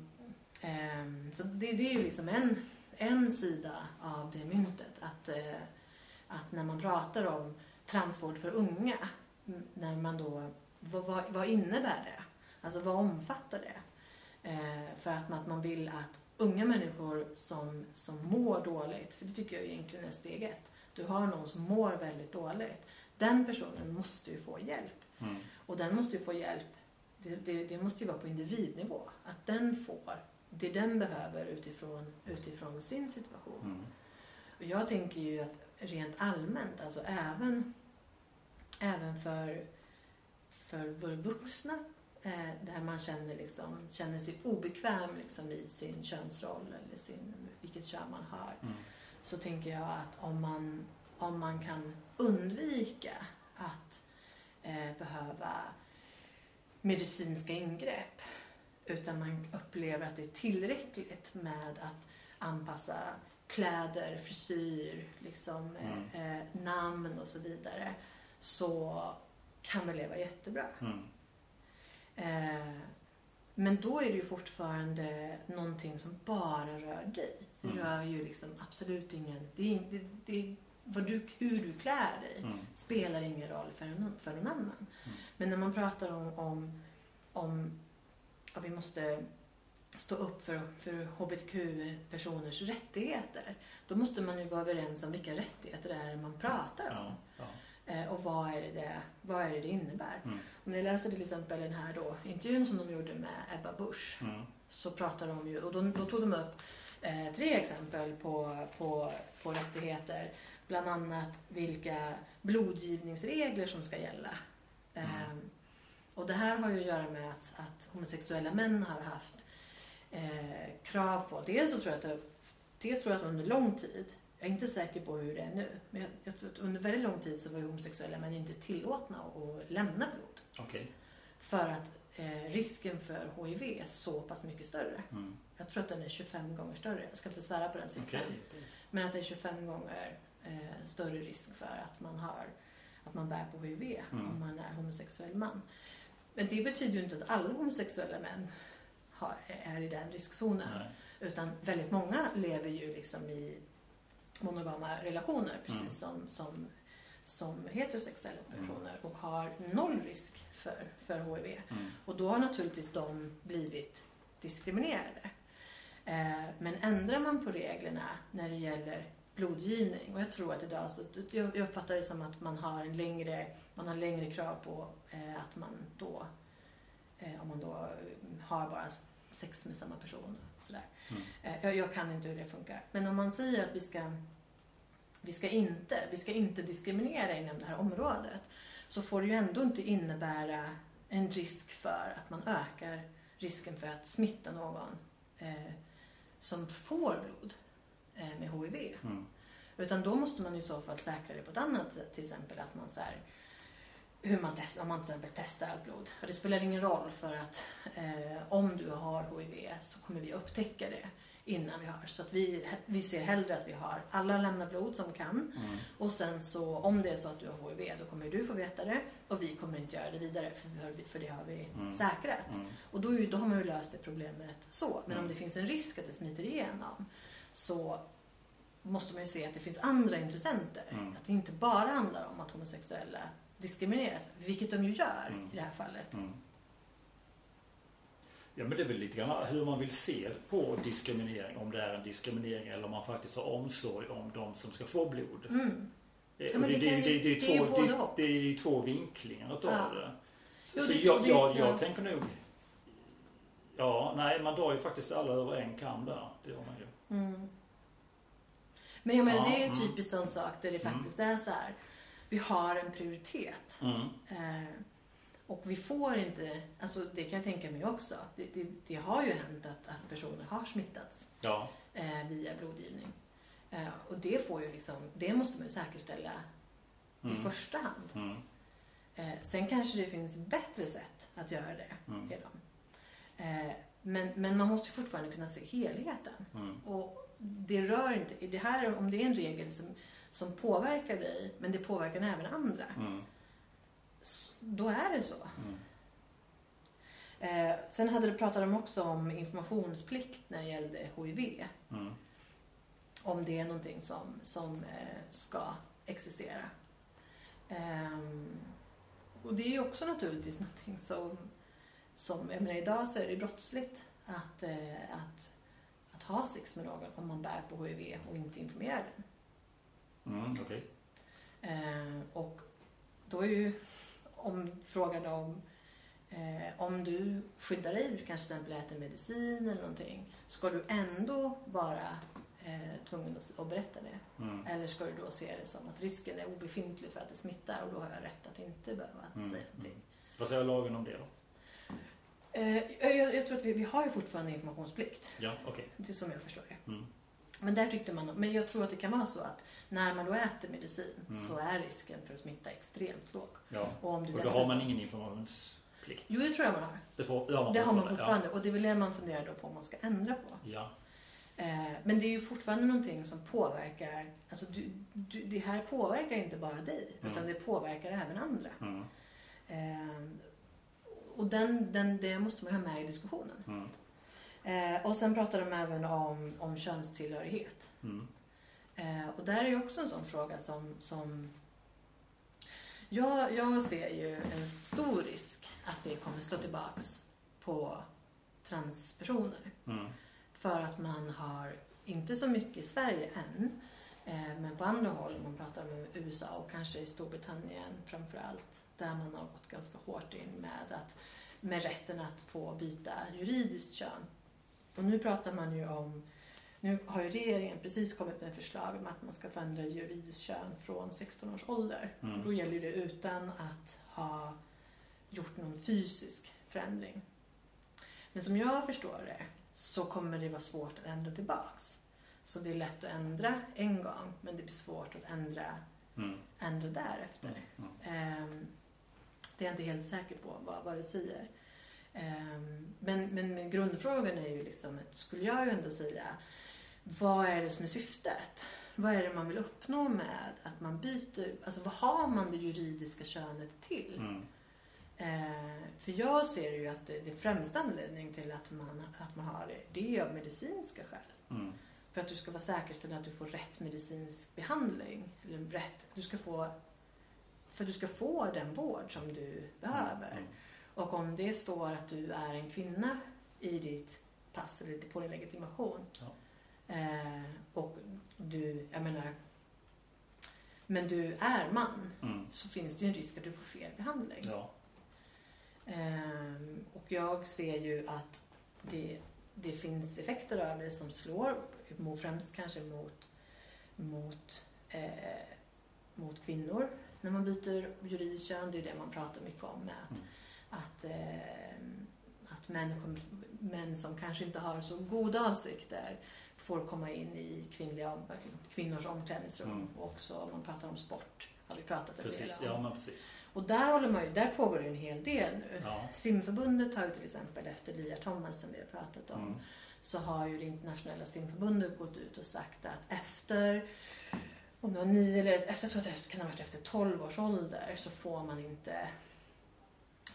eh, så det, det är ju liksom en, en sida av det myntet. Att, eh, att när man pratar om transvård för unga, när man då, vad, vad, innebär det? Alltså vad omfattar det? Eh, för att man, att man vill att unga människor som, som mår dåligt, för det tycker jag egentligen är steg ett. Du har någon som mår väldigt dåligt. Den personen måste ju få hjälp. Mm. Och den måste ju få hjälp. Det, det, det måste ju vara på individnivå. Att den får det den behöver utifrån, utifrån sin situation. Mm. Och jag tänker ju att rent allmänt, alltså även, även för, för våra vuxna eh, där man känner, liksom, känner sig obekväm liksom, i sin könsroll eller sin, vilket kön man har Mm. så tänker jag att om man, om man kan undvika att eh, behöva medicinska ingrepp utan man upplever att det är tillräckligt med att anpassa kläder, frisyr, liksom, eh, eh, namn och så vidare så kan vi leva jättebra. Mm. Eh, men då är det ju fortfarande någonting som bara rör dig. Det Mm. rör ju liksom absolut ingen... Det det, det, vad du, hur du klär dig Mm. spelar ingen roll för, en, för någon annan. Mm. Men när man pratar om, om, om att vi måste stå upp för, för hbtq-personers rättigheter, då måste man ju vara överens om vilka rättigheter det är man pratar om. Ja. Ja. Eh, och vad är, det, det, vad är det det innebär. Mm. Om ni läser till exempel den här då, intervjun som de gjorde med Ebba Busch Mm. så pratar de ju, och då, då tog de upp eh, tre exempel på, på, på rättigheter. Bland annat vilka blodgivningsregler som ska gälla. Eh, Mm. och det här har ju att göra med att, att homosexuella män har haft eh, krav på, dels så tror jag att det, dels tror jag att under lång tid, jag är inte säker på hur det är nu, men jag, jag under väldigt lång tid så var homosexuella män inte tillåtna att lämna blod. Okej. För att eh, risken för HIV är så pass mycket större. Mm. Jag tror att den är 25 gånger större. Jag ska inte svära på den siffran. Okej. Men att det är 25 gånger eh, större risk för att man, har, att man bär på HIV Mm. om man är homosexuell man. Men det betyder ju inte att alla homosexuella män har, är i den riskzonen. Nej. Utan väldigt många lever ju liksom i monogama relationer precis Mm. som, som, som heterosexuella Mm. personer och har noll risk för, för HIV. Mm. Och då har naturligtvis de blivit diskriminerade. Eh, men ändrar man på reglerna när det gäller blodgivning och jag tror att idag så, jag uppfattar det som att man har en längre, man har längre krav på eh, att man då, eh, om man då har bara sex med samma person och sådär. Mm. Eh, jag, jag kan inte hur det funkar. Men om man säger att vi ska, vi ska inte, vi ska inte diskriminera inom det här området så får det ju ändå inte innebära en risk för att man ökar risken för att smitta någon eh, som får blod eh, med HIV. Mm. Utan då måste man i så fall säkra det på ett annat sätt. Till exempel att man så här, hur man testar, om man till exempel testar allt blod. Och det spelar ingen roll för att eh, om du har HIV så kommer vi upptäcka det innan vi har. Så att vi, vi ser hellre att vi har alla lämnar blod som kan. Mm. Och sen så om det är så att du har HIV då kommer du få veta det och vi kommer inte göra det vidare för, för det har vi Mm. säkrat. Mm. Och då, då har man ju löst det problemet så. Men Mm. om det finns en risk att det smiter igenom så måste man ju se att det finns andra intressenter. Mm. Att det inte bara handlar om att homosexuella diskrimineras, vilket de ju gör Mm. i det här fallet. Mm. Ja men det är väl lite grann hur man vill se på diskriminering. Om det är en diskriminering eller om man faktiskt har omsorg om de som ska få blod. Mm. Eh, Ja, men och det kan ju- är det är ju två, det, det är ju två vinklingar utav Ja. det. Så, Jo, så det- jag, det- jag, jag ja. tänker nog... Ja, nej man drar ju faktiskt alla över en kam där. Det gör man ju. Mm. Men jag menar Ja, det är en mm. typisk sån sak där det Mm. faktiskt är så här. Vi har en prioritet. Mm. Eh, och vi får inte, alltså det kan jag tänka mig också. Det, det, det har ju hänt att, att personer har smittats Ja. eh, via blodgivning. Eh, och det får ju liksom, det måste man ju säkerställa Mm. i första hand. Mm. Eh, sen kanske det finns bättre sätt att göra det. Mm. redan. Eh, men, men man måste fortfarande kunna se helheten. Mm. Och det rör inte, det här, om det är en regel som, som påverkar dig, men det påverkar även andra, Mm. då är det så. Mm. Eh, sen hade du pratat om också om informationsplikt när det gällde HIV. Mm. Om det är någonting som, som eh, ska existera. Ehm, och det är ju också naturligtvis någonting som, som jag menar idag så är det brottsligt att, eh, att, att ha sex med någon om man bär på HIV och inte informerar den. Mm. Okej. Eh, och då är ju om frågan om eh, om du skyddar dig, du kanske till exempel äter medicin eller någonting. Ska du ändå vara eh, tvungen att, berätta det? Mm. Eller ska du då se det som att risken är obefintlig för att det smittar och då har jag rätt att inte behöva Mm. säga någonting? Vad säger lagen om det då? Eh, jag, jag tror att vi, vi har ju fortfarande informationsplikt. Ja, okej. Det är som jag förstår det. Mm. Men där tyckte man, men jag tror att det kan vara så att när man då äter medicin Mm. så är risken för att smitta extremt låg. Ja. Och, om du Och då dessutom- har man ingen informationsplikt? Jo, det tror jag man har. Det, får, det har man Det har man fortfarande, fortfarande och det är väl det man funderar då på om man ska ändra på. Ja. Eh, men det är ju fortfarande någonting som påverkar, alltså du, du, det här påverkar inte bara dig Mm. utan det påverkar även andra. ja. Mm. Eh, och den, den, det måste man ha med i diskussionen. Eh, och sen pratar de även om, om könstillhörighet. Mm. Eh, och där är ju också en sån fråga som, som jag, jag ser ju en stor risk att det kommer slå tillbaks på transpersoner. Mm. För att man har, inte så mycket i Sverige än, eh, men på andra håll, om man pratar om USA och kanske i Storbritannien framför allt, där man har gått ganska hårt in med, att, med rätten att få byta juridiskt kön. Och nu pratar man ju om, nu har ju regeringen precis kommit med förslag om att man ska förändra juridiskt kön från 16 års ålder. Mm. Då gäller det utan att ha gjort någon fysisk förändring. Men som jag förstår det så kommer det vara svårt att ändra tillbaks. Så det är lätt att ändra en gång men det blir svårt att ändra, Mm. ändra därefter. Mm. Ehm, det är jag inte helt säker på vad, vad det säger. Ehm, men, men, men grundfrågan är ju liksom, skulle jag ju ändå säga, vad är det som är syftet? Vad är det man vill uppnå med att man byter, alltså vad har man det juridiska könet till? Mm. Eh, för jag ser ju att det, det främsta anledning till att man, att man har det, det är av medicinska skäl. Mm. För att du ska vara säkerställd att du får rätt medicinsk behandling. Eller rätt, du ska få, för att du ska få den vård som du behöver. Mm. Och om det står att du är en kvinna i ditt pass eller på din legitimation. Ja. Eh, och du, jag menar, men du är man. Mm. Så finns det ju en risk att du får fel behandling. Ja. Ehm, och jag ser ju att det, det finns effekter av det som slår, främst kanske mot, mot, eh, mot kvinnor när man byter juridiskt kön. Det är det man pratar mycket om med att, Mm. Att, eh, att män, män som kanske inte har så goda avsikter får komma in i kvinnliga, kvinnors omklädningsrum. Mm. Och också om man pratar om sport har vi pratat en del Precis, om. ja precis. Och där, håller man ju, där pågår det en hel del nu. Ja. Simförbundet har ju till exempel efter Lia Thomas som vi har pratat om Mm. så har ju det internationella simförbundet gått ut och sagt att efter om det var nio eller efter, jag tror att det kan ha varit efter 12 års ålder så får man inte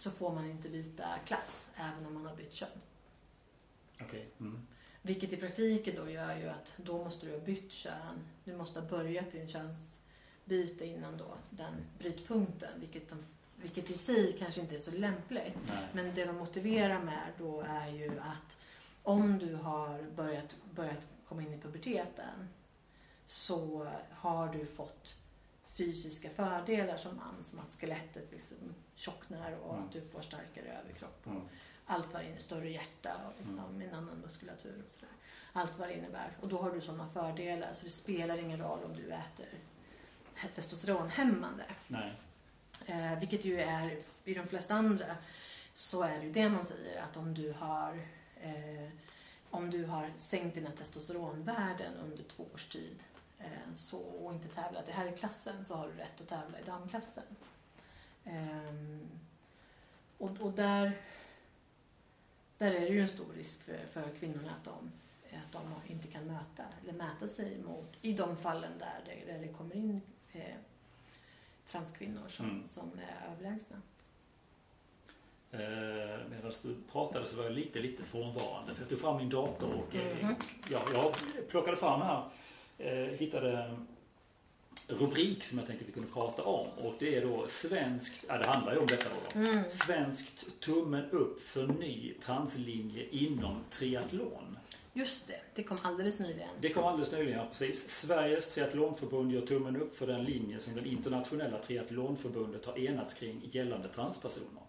så får man inte byta klass även om man har bytt kön. Okej. Mm. Vilket i praktiken då gör ju att då måste du ha bytt kön. Du måste ha börjat din könsbyte innan då den brytpunkten. Vilket, de, vilket i sig kanske inte är så lämpligt. Nej. Men det de motiverar med då är ju att om du har börjat, börjat komma in i puberteten så har du fått fysiska fördelar som man, som att skelettet liksom tjocknar och Mm. att du får starkare överkropp. Mm. Allt vad det innebär, större hjärta och liksom en annan muskulatur och sådär. Allt vad det innebär. Och då har du sådana fördelar så det spelar ingen roll om du äter testosteronhämmande. Nej. Eh, vilket ju är, i de flesta andra, så är det ju det man säger att om du har eh, om du har sänkt dina testosteronvärden under två års tid eh, så, och inte tävlat i herrklassen så har du rätt att tävla i damklassen. Ehm, och, och där, där är det ju en stor risk för, för kvinnorna att de, att de inte kan möta eller mäta sig mot i de fallen där det, där det kommer in eh, transkvinnor som, Mm. som är överlägsna. Eh, Medan du pratade så var jag lite, lite frånvarande. För jag tog fram min dator och eh, Mhm. ja, jag plockade fram här. Eh, hittade rubrik som jag tänkte vi kunde prata om. Och det är då svenskt, ja det handlar ju om detta då. då. Mm. Svenskt tummen upp för ny translinje inom triathlon. Just det, det kom alldeles nyligen. Det kom alldeles nyligen, ja, precis. Sveriges triathlonförbund gör tummen upp för den linje som det internationella triathlonförbundet har enats kring gällande transpersoner.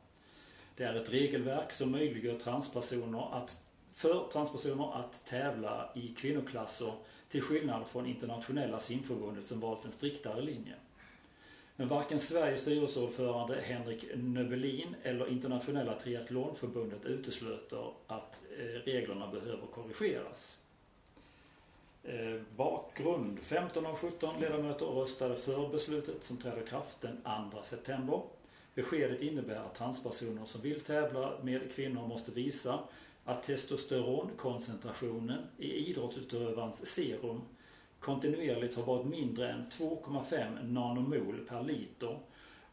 Det är ett regelverk som möjliggör transpersoner att, för transpersoner att tävla i kvinnoklasser till skillnad från internationella simförbundet som valt en striktare linje. Men varken Sveriges styrelseordförande Henrik Nöbelin eller internationella triathlonförbundet utesluter att eh, reglerna behöver korrigeras. Eh, bakgrund. 15 av 17 ledamöter röstade för beslutet som träder i kraft den 2 september. Beskedet innebär att transpersoner som vill tävla med kvinnor måste visa att testosteronkoncentrationen i idrottsutövarens serum kontinuerligt har varit mindre än 2,5 nanomol per liter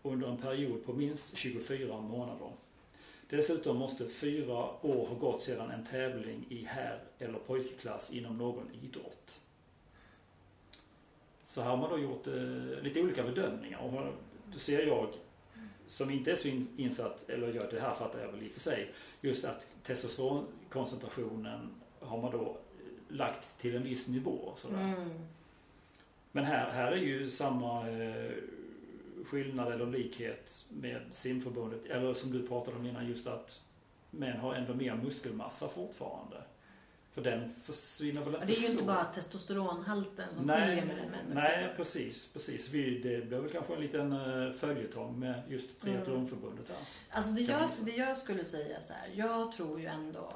under en period på minst 24 månader. Dessutom måste fyra år ha gått sedan en tävling i herr eller pojkklass inom någon idrott. Så här har man då gjort eh, lite olika bedömningar och då ser jag som inte är så in, insatt, eller gör det här fattar jag väl i och för sig, just att testosteronkoncentrationen har man då eh, lagt till en viss nivå. Sådär. Mm. Men här, här är ju samma eh, skillnad eller likhet med simförbundet. Eller som du pratade om innan just att män har ändå mer muskelmassa fortfarande. För den försvinner väl inte Det är ju så. inte bara testosteronhalten som Nej, skiljer mellan män och nej precis. precis. Vi, det blir väl kanske en liten uh, följetong med just triathlonförbundet här. Alltså det jag, det jag skulle säga så här, jag tror ju ändå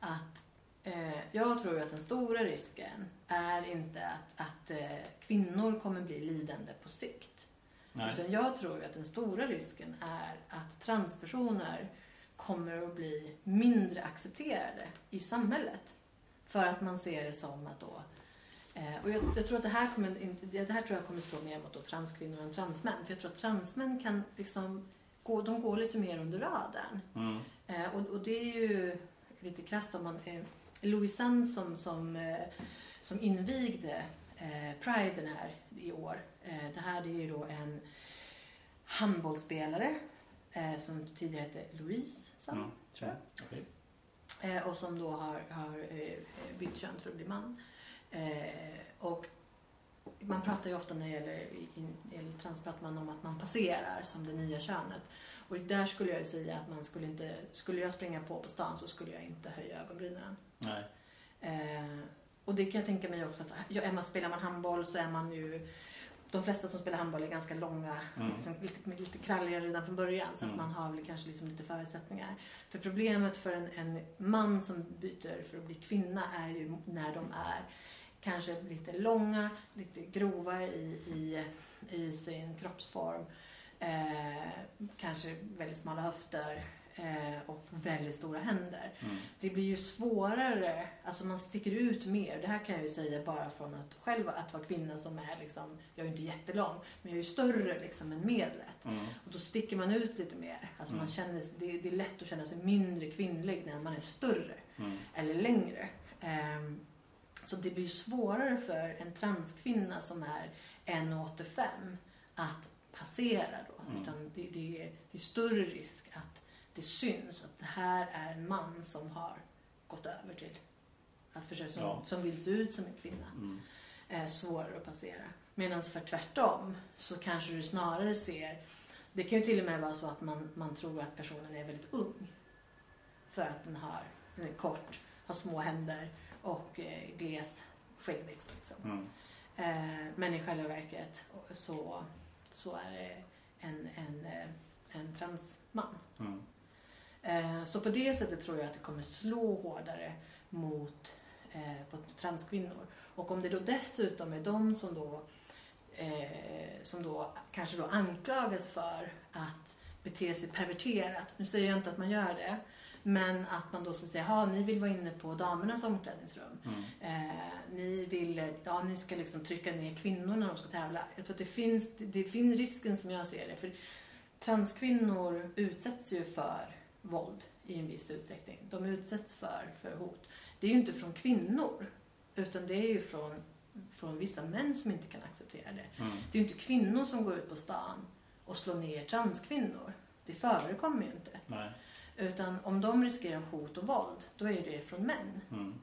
att eh, jag tror att den stora risken är inte att, att eh, kvinnor kommer bli lidande på sikt. Nej. Utan jag tror att den stora risken är att transpersoner kommer att bli mindre accepterade i samhället. För att man ser det som att då eh, och jag, jag tror att det här kommer det här tror jag kommer slå mer mot då transkvinnor än transmän. För jag tror att transmän kan liksom gå, de går lite mer under radarn. Mm. Eh, och, och det är ju lite krasst om man... Eh, Louisanne som, som, eh, som invigde eh, Pride här i år. Eh, det här är ju då en handbollsspelare eh, som tidigare hette Louise Sam, Mm. tror jag. Okej. Eh, och som då har, har eh, bytt kön för att bli man. Eh, och man pratar ju ofta när det gäller, gäller trans pratar man om att man passerar som det nya könet. Och där skulle jag ju säga att man skulle inte, skulle jag springa på på stan så skulle jag inte höja ögonbrynen. Nej. Eh, och det kan jag tänka mig också att, ja, är man, spelar man handboll så är man ju, de flesta som spelar handboll är ganska långa, Mm. liksom, lite, lite kralligare redan från början så Mm. att man har väl kanske liksom lite förutsättningar. För problemet för en, en man som byter för att bli kvinna är ju när de är kanske lite långa, lite grova i, i, i sin kroppsform. Eh, kanske väldigt smala höfter och väldigt stora händer. Mm. Det blir ju svårare, alltså man sticker ut mer. Det här kan jag ju säga bara från att själv att vara kvinna som är liksom, jag är ju inte jättelång, men jag är ju större liksom än medlet. Mm. Och då sticker man ut lite mer. Alltså man Mm. känner, det, det är lätt att känna sig mindre kvinnlig när man är större Mm. eller längre. Ehm, så det blir ju svårare för en transkvinna som är 1,85 att passera då. Mm. Utan det, det, är, det är större risk att det syns att det här är en man som har gått över till att försöka, som, Ja. som vill se ut som en kvinna. Mm. Eh, svårare att passera. Medan för tvärtom så kanske du snarare ser det kan ju till och med vara så att man, man tror att personen är väldigt ung. För att den, har, den är kort, har små händer och eh, gles skäggväxt. Liksom. Mm. Eh, men i själva verket så, så är det en, en, eh, en transman. Mm. Eh, så på det sättet tror jag att det kommer slå hårdare mot eh, på transkvinnor. Och om det då dessutom är de som då, eh, som då kanske då anklagas för att bete sig perverterat. Nu säger jag inte att man gör det. Men att man då skulle säga, ja ni vill vara inne på damernas omklädningsrum. Mm. Eh, ni vill, ja ni ska liksom trycka ner kvinnor när de ska tävla. Jag tror att det finns, det, det finns risken som jag ser det. För transkvinnor utsätts ju för våld i en viss utsträckning. De utsätts för, för hot. Det är ju inte från kvinnor. Utan det är ju från, från vissa män som inte kan acceptera det. Mm. Det är ju inte kvinnor som går ut på stan och slår ner transkvinnor. Det förekommer ju inte. Nej. Utan om de riskerar hot och våld, då är det från män Mm.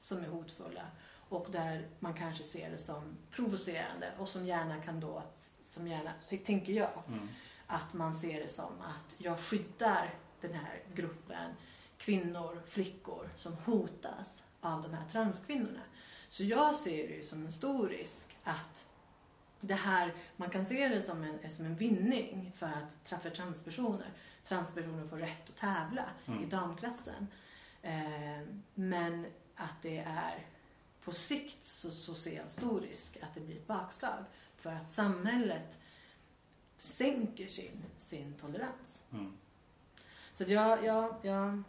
som är hotfulla. Och där man kanske ser det som provocerande och som gärna kan då, som gärna, tänker jag, Mm. att man ser det som att jag skyddar den här gruppen kvinnor, flickor som hotas av de här transkvinnorna. Så jag ser det ju som en stor risk att det här, man kan se det som en, som en vinning för att för transpersoner. Transpersoner får rätt att tävla Mm. i damklassen. Eh, men att det är på sikt så, så ser jag en stor risk att det blir ett bakslag. För att samhället sänker sin, sin tolerans. Mm. Så att jag, jag, jag,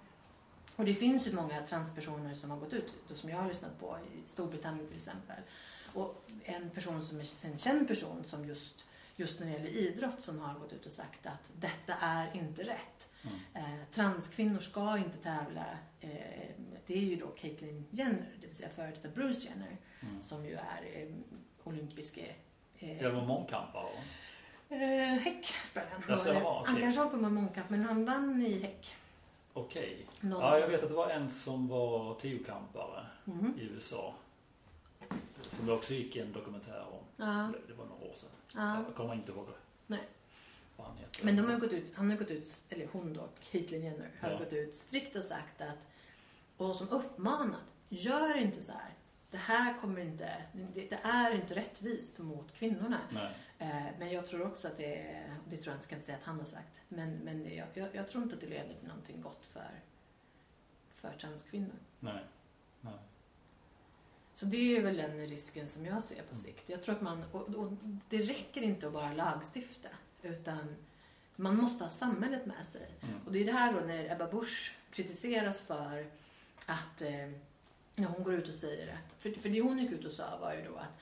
och det finns ju många transpersoner som har gått ut, som jag har lyssnat på i Storbritannien till exempel. Och en person som är en känd person som just, just när det gäller idrott som har gått ut och sagt att detta är inte rätt. Mm. Eh, transkvinnor ska inte tävla. Eh, det är ju då Caitlyn Jenner, det vill säga före detta Bruce Jenner, Mm. som ju är eh, olympiske eh, var mångkampare. Eh, häck han. Jag ser, jaha, Han okej. kanske hoppade med mångkamp men han vann i häck. Okej. Någon- Ja, jag vet att det var en som var tiokampare Mhm. i USA. Som det också gick en dokumentär om. Ja, Det var några år sedan. ja. Jag kommer inte ihåg Nej. vad han heter. Men de har ju gått ut, han har gått ut, eller hon då, Caitlyn Jenner, har Ja. gått ut strikt och sagt att, och som uppmanat, gör inte så här. Det här kommer inte, det, det är inte rättvist mot kvinnorna. Eh, men jag tror också att det det tror jag inte, ska inte säga att han har sagt, men, men det, jag, jag, jag tror inte att det leder till någonting gott för, för transkvinnor. Nej. Nej. Så det är väl den risken som jag ser på Mm. sikt. Jag tror att man, och, och det räcker inte att bara lagstifta, utan man måste ha samhället med sig. Mm. Och det är det här då när Ebba Busch kritiseras för att eh, när hon går ut och säger det. För, för det hon gick ut och sa var ju då att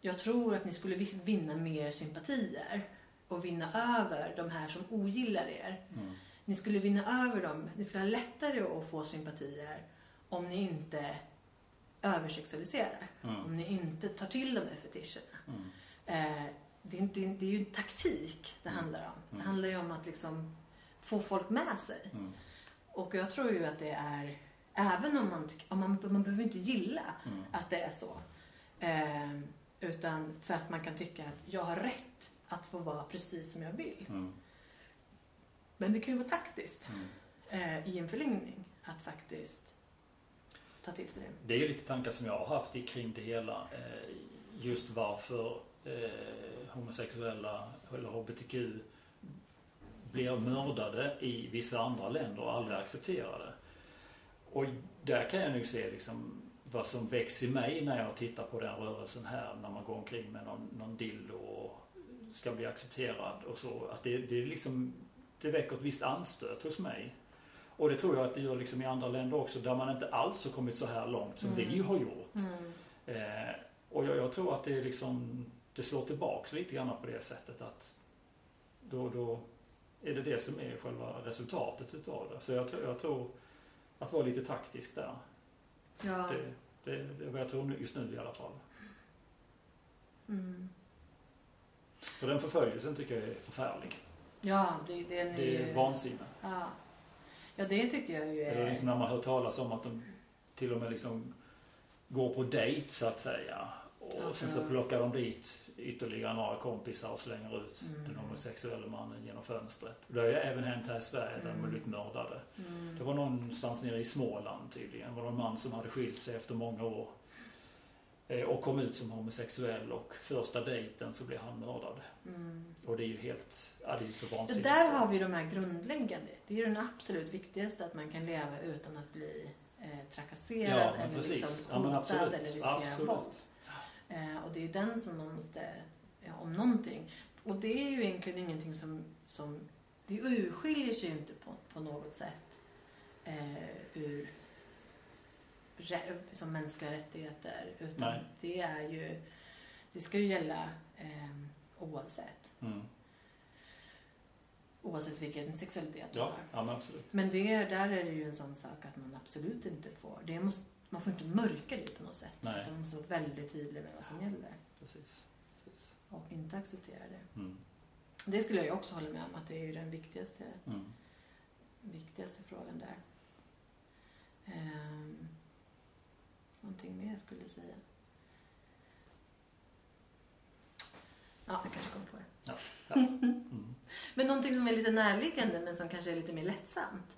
jag tror att ni skulle vinna mer sympatier och vinna över de här som ogillar er. Mm. Ni skulle vinna över dem. Ni skulle ha lättare att få sympatier om ni inte översexualiserar. Om Mm. ni inte tar till de här fetischerna. Mm. Eh, det, är inte, det är ju en taktik det Mm. handlar om. Det Mm. handlar ju om att liksom få folk med sig. Mm. Och jag tror ju att det är, även om man, om man, man behöver inte gilla Mm. att det är så. Eh, utan för att man kan tycka att jag har rätt att få vara precis som jag vill. Mm. Men det kan ju vara taktiskt Mm. eh, i en förlängning att faktiskt ta till sig det. Det är ju lite tankar som jag har haft kring det hela. Eh, Just varför eh, homosexuella eller HBTQ blir mördade i vissa andra länder och aldrig accepterade. Och där kan jag nog se liksom vad som väcks i mig när jag tittar på den rörelsen här när man går omkring med någon, någon dildo och ska bli accepterad och så. Att det, det, liksom, det väcker ett visst anstöt hos mig. Och det tror jag att det gör liksom i andra länder också där man inte alls har kommit så här långt som mm. vi har gjort. Mm. Eh, och jag, jag, tror att det liksom, det slår tillbaks lite grann på det sättet att då, då är det det som är själva resultatet utav det. Så jag, jag tror att vara lite taktisk där. Ja. Det, det, det är vad jag tror just nu i alla fall. Mm. För den förföljelsen tycker jag är förfärlig. Ja, det, det, är, det är vansinne. Ja. ja, det tycker jag ju är... Eller liksom när man hör talas om att de till och med liksom går på dejt så att säga. Och alltså. sen så plockar de dit ytterligare några kompisar och slänger ut mm. den homosexuella mannen genom fönstret. Det har ju även hänt här i Sverige där mm. de har blivit mördade. Mm. Det var någonstans nere i Småland tydligen. Det var någon man som hade skilt sig efter många år. Eh, och kom ut som homosexuell och första dejten så blev han mördad. Mm. Och det är ju helt, ja det är så vansinnigt. där har vi de här grundläggande. Det är ju den absolut viktigaste att man kan leva utan att bli eh, trakasserad ja, eller precis. liksom hotad eller riskera våld. Eh, och det är ju den som man måste, ja, om någonting. Och det är ju egentligen ingenting som, som det urskiljer sig ju inte på, på något sätt eh, ur som mänskliga rättigheter. Utan Nej. det är ju, det ska ju gälla eh, oavsett. Mm. Oavsett vilken sexualitet du ja, har. Ja, men, absolut. men det, där är det ju en sån sak att man absolut inte får. Det måste, man får inte mörka det på något sätt. Nej. Utan man måste vara väldigt tydlig med vad som gäller. Precis. Precis. Och inte acceptera det. Mm. Det skulle jag också hålla med om att det är den viktigaste, mm. viktigaste frågan där. Um, någonting mer jag skulle säga? Ja, jag kanske kom på det. Ja. Ja. Mm. men någonting som är lite närliggande men som kanske är lite mer lättsamt.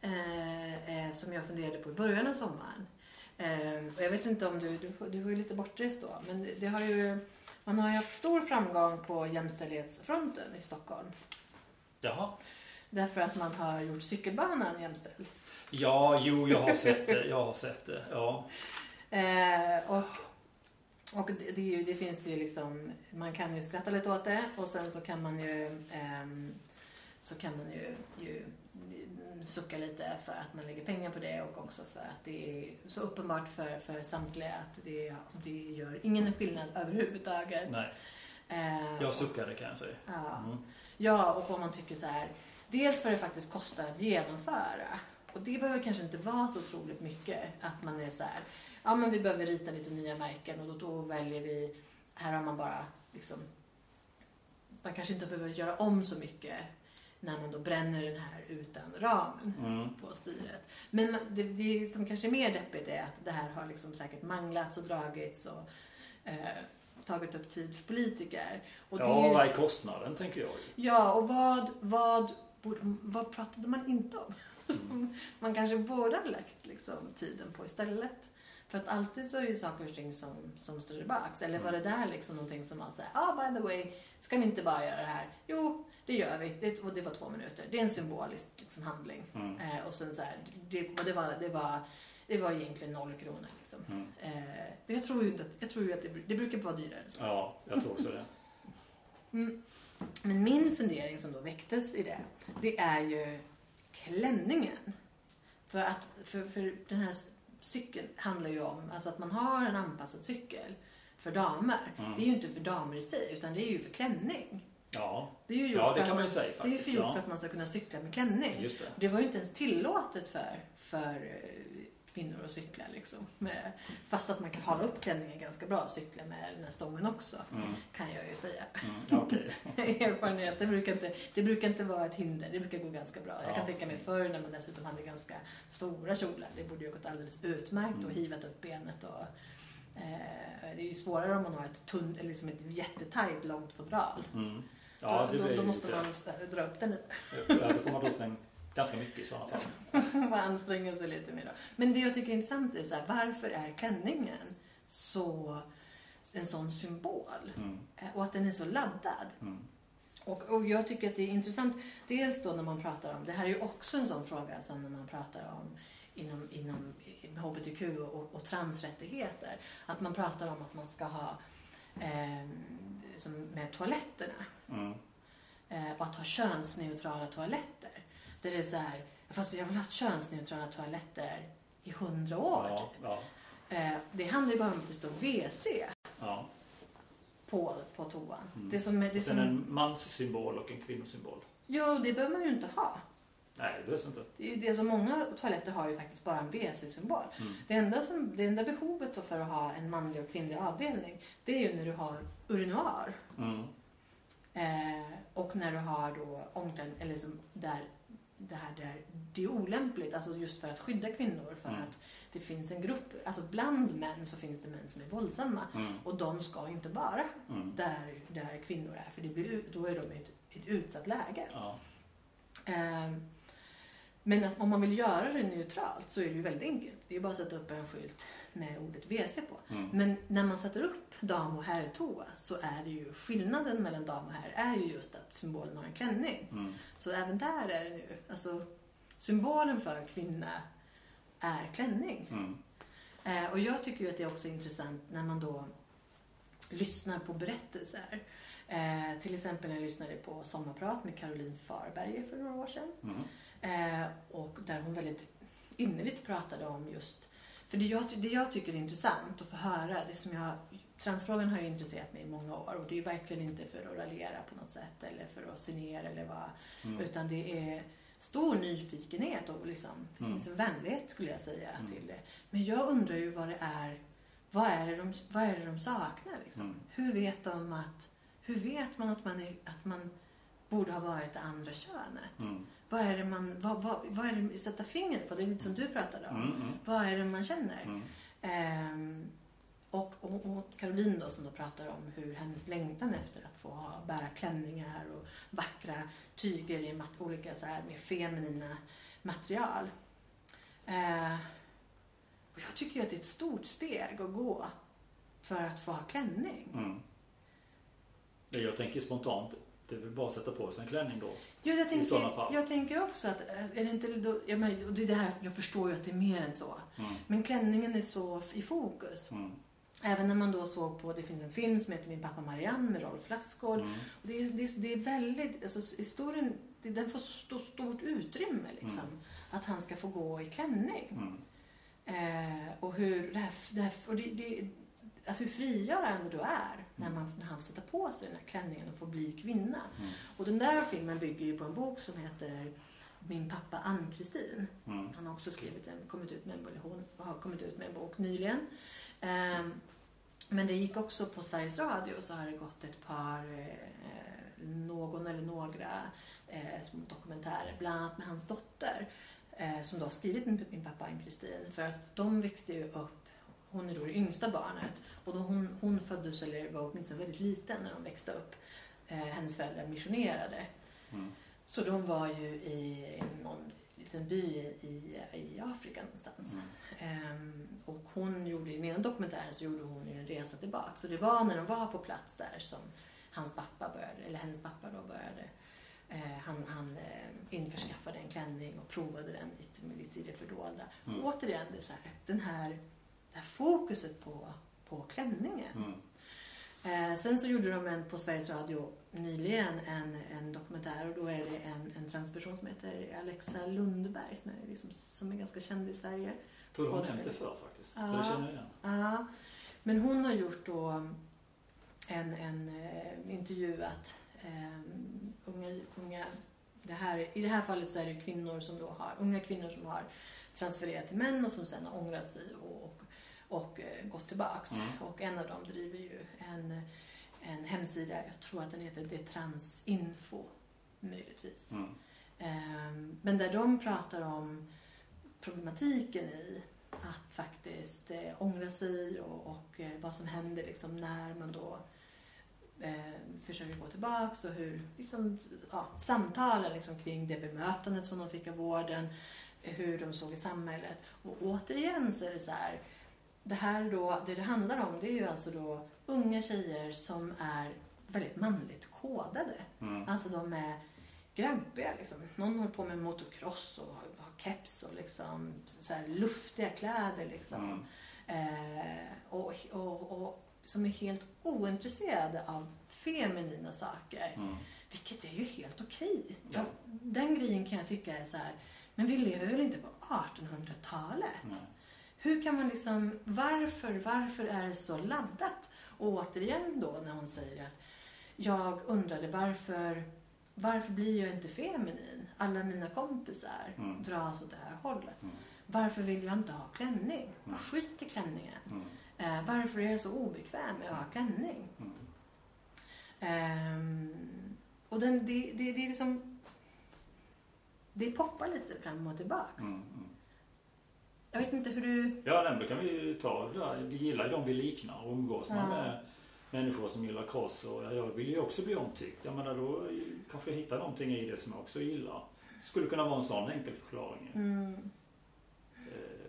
Eh, eh, som jag funderade på i början av sommaren. Eh, och jag vet inte om du, du, du var ju lite bortrest då, men det, det har ju, man har ju haft stor framgång på jämställdhetsfronten i Stockholm. Jaha. Därför att man har gjort cykelbanan jämställd. Ja, jo, jag har sett det. Jag har sett det, ja. Eh, och och det, det, det, finns ju liksom, man kan ju skratta lite åt det och sen så kan man ju, eh, så kan man ju, ju sucka lite för att man lägger pengar på det och också för att det är så uppenbart för, för samtliga att det, det gör ingen skillnad överhuvudtaget. Nej. Eh, jag suckade kan jag säga. Ja. Mm. ja, och om man tycker så här, dels vad det faktiskt kostar att genomföra. Och det behöver kanske inte vara så otroligt mycket att man är så här, ja men vi behöver rita lite nya märken och då, då väljer vi, här har man bara liksom, man kanske inte behöver göra om så mycket när man då bränner den här utan ramen mm. på styret. Men det, det som kanske är mer deppigt är att det här har liksom säkert manglats och dragits och eh, tagit upp tid för politiker. Och ja, det, vad är kostnaden tänker jag. Ja, och vad, vad, vad pratade man inte om? Mm. man kanske borde ha lagt liksom, tiden på istället. För att alltid så är ju saker och ting som, som står tillbaks. Eller var det där liksom någonting som man säger, ah by the way, ska vi inte bara göra det här? Jo, det gör vi. Det, och det var två minuter. Det är en symbolisk liksom, handling. Mm. Eh, och sen så här, det, det, var, det, var, det var egentligen noll kronor. Liksom. Mm. Eh, jag tror ju, inte, jag tror ju att det, det brukar vara dyrare än så. Ja, jag tror också det. Mm. Men min fundering som då väcktes i det, det är ju klänningen. För att för, för den här cykeln handlar ju om alltså att man har en anpassad cykel för damer. Mm. Det är ju inte för damer i sig utan det är ju för klänning. Ja, det, är ju ja, det kan man ju säga faktiskt. Det är ju gjort ja. för att man ska kunna cykla med klänning. Just det. det var ju inte ens tillåtet för, för kvinnor att cykla liksom. Fast att man kan hala upp klänningen ganska bra och cykla med den här stången också. Mm. Kan jag ju säga. Mm, okay. Erfarenhet. Det brukar, inte, det brukar inte vara ett hinder. Det brukar gå ganska bra. Ja. Jag kan tänka mig förr när man dessutom hade ganska stora kjolar. Det borde ju gått alldeles utmärkt mm. och hivat upp benet och eh, det är ju svårare om man har ett, tunn, liksom ett jättetajt långt fodral. Mm. Ja, då, då, då måste man dra upp den lite. Ja, då får man dra upp den ganska mycket i sådana fall. man anstränger sig lite mer då. Men det jag tycker är intressant är så här, varför är klänningen så, en sån symbol Mm. eh, och att den är så laddad. Mm. Och, och jag tycker att det är intressant, dels då när man pratar om, det här är ju också en sån fråga som när man pratar om inom, inom HBTQ och, och transrättigheter. Att man pratar om att man ska ha eh, som med toaletterna. Mm. Eh, att ha könsneutrala toaletter. Där det är så här, fast vi har väl haft könsneutrala toaletter i hundra år. Ja, typ. ja, Eh, det handlar ju bara om att det står WC ja. på, på toan. Mm. Det som, är- det Och sen som, en manssymbol och en kvinnosymbol. jo, det behöver man ju inte ha. Nej, det behövs inte. Det, det så många toaletter har ju faktiskt bara en WC-symbol. Mm. Det enda, som, det enda behovet för att ha en manlig och kvinnlig avdelning det är ju när du har urinoar. Mm. Eh, och när du har då omkläd, eller som där det här där det är olämpligt, alltså just för att skydda kvinnor för Mm. att det finns en grupp, alltså bland män så finns det män som är våldsamma Mm. och de ska inte vara Mm. där, där kvinnor är för det blir, då är de i ett, ett utsatt läge. Ja. Ehm, Men att om man vill göra det neutralt så är det ju väldigt enkelt. Det är bara att sätta upp en skylt med ordet WC på. Mm. Men när man sätter upp dam och herrtoa så är det ju skillnaden mellan dam och herr är ju just att symbolen har en klänning. Mm. Så även där är det nu, alltså symbolen för kvinna är klänning. Mm. Eh, och jag tycker ju att det är också intressant när man då lyssnar på berättelser. Eh, till exempel när jag lyssnade på Sommarprat med Caroline Farberger för några år sedan. Mm. Eh, och där hon väldigt innerligt pratade om just... För det jag, det jag tycker är intressant att få höra, det som jag, transfrågan har ju intresserat mig i många år och det är verkligen inte för att raljera på något sätt eller för att se ner eller vad. Mm. Utan det är stor nyfikenhet och liksom, det Mm. finns en vänlighet skulle jag säga Mm. till det. Men jag undrar ju vad det är, vad är det de, vad är det de saknar liksom? Mm. Hur vet de att, hur vet man att man, är, att man borde ha varit det andra könet? Vad är det man, vad, vad, vad är det sätta fingret på? Det är lite som du pratade om. Mm. Mm. Vad är det man känner? Mm. Ehm, och, och, och Caroline då som då pratar om hur hennes längtan efter att få ha, bära klänningar och vackra tyger i mat, olika så här mer feminina material. Eh, och jag tycker ju att det är ett stort steg att gå för att få ha klänning. Mm. Jag tänker spontant, det är väl bara att sätta på sig en klänning då. Jo, jag, tänker, jag tänker också att, är det inte då, jag, men, det är det här, jag förstår ju att det är mer än så. Mm. Men klänningen är så i fokus. Mm. Även när man då såg på, det finns en film som heter Min pappa Marianne med Rolf Lassgård. Mm. Och det, är, det, är, det är väldigt, alltså historien, det, den får så stort utrymme liksom. Mm. Att han ska få gå i klänning. Mm. Eh, och hur det här, det här och det, det, att hur frigörande då är när, man, när han sätter på sig den här klänningen och får bli kvinna. Mm. Och den där filmen bygger ju på en bok som heter Min pappa Ann-Kristin. Mm. Han har också skrivit en, kommit ut med en, eller hon har kommit ut med en bok nyligen. Ehm, men det gick också på Sveriges Radio så har det gått ett par, eh, någon eller några eh, små dokumentärer, bland annat med hans dotter eh, som då har skrivit min, min pappa Ann-Kristin. För att de växte ju upp, hon är då det yngsta barnet och då hon, hon föddes eller var åtminstone väldigt liten när de växte upp. Eh, hennes föräldrar missionerade. Mm. Så de var ju i någon liten by i, i Afrika någonstans. Mm. Ehm, och hon gjorde, i den ena dokumentären så gjorde hon ju en resa tillbaka. Så det var när de var på plats där som hans pappa började, eller hennes pappa då började. Eh, han han eh, införskaffade en klänning och provade den lite, lite i det fördolda. Mm. Och återigen, det, så här, den här, det här fokuset på, på klänningen. Mm. Eh, sen så gjorde de en på Sveriges Radio nyligen en, en dokumentär och då är det en, en transperson som heter Alexa Lundberg som är, liksom, som är ganska känd i Sverige. Tror du hon det förr faktiskt? Ja. För det känner jag igen. Ja, men hon har gjort då en, en eh, intervjuat eh, unga, unga det här, I det här fallet så är det kvinnor som då har, unga kvinnor som har transfererat till män och som sen har ångrat sig och, och, eh, gått tillbaks. Mm. Och en av dem driver ju en, en hemsida, jag tror att den heter Detransinfo möjligtvis. Mm. Ehm, Men där de pratar om problematiken i att faktiskt eh, ångra sig och, och eh, vad som händer liksom när man då eh, försöker gå tillbaks och hur liksom, ja, samtalen liksom, kring det bemötandet som de fick av vården, hur de såg i samhället. Och återigen så är det så här, det här då, det det handlar om det är ju alltså då unga tjejer som är väldigt manligt kodade. Mm. Alltså de är grabbiga liksom. Någon håller på med motocross och har, har keps och liksom så luftiga kläder liksom. Mm. Eh, och, och, och som är helt ointresserade av feminina saker. Mm. Vilket är ju helt okej. Ja. Den grejen kan jag tycka är så här. Men vi lever väl inte på 1800-talet? Hur kan man liksom, varför, varför är det så laddat? Och återigen då när hon säger att jag undrade varför, varför blir jag inte feminin? Alla mina kompisar Mm. dras åt det här hållet. Mm. Varför vill jag inte ha klänning? Mm. Skit i klänningen. Mm. Eh, varför är jag så obekväm med att ha klänning? Ehm, och den, det, det, det är liksom... Det poppar lite fram och tillbaks. Mm. Mm. Jag vet inte hur du... Ja, den då kan vi ju ta. Ja, Vi gillar ju de vi liknar och umgås man Ja. med människor som gillar cross och ja, jag vill ju också bli omtyckt. Jag menar då kanske jag hittar någonting i det som jag också gillar. Skulle kunna vara en sån enkel förklaring. Mm, Eh,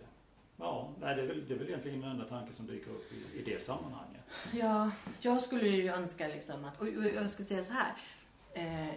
Ja, nej, det är väl, det är väl egentligen den enda tanken som dyker upp i, i det sammanhanget. ja, jag skulle ju önska liksom att... Och, och jag ska säga så här. Eh,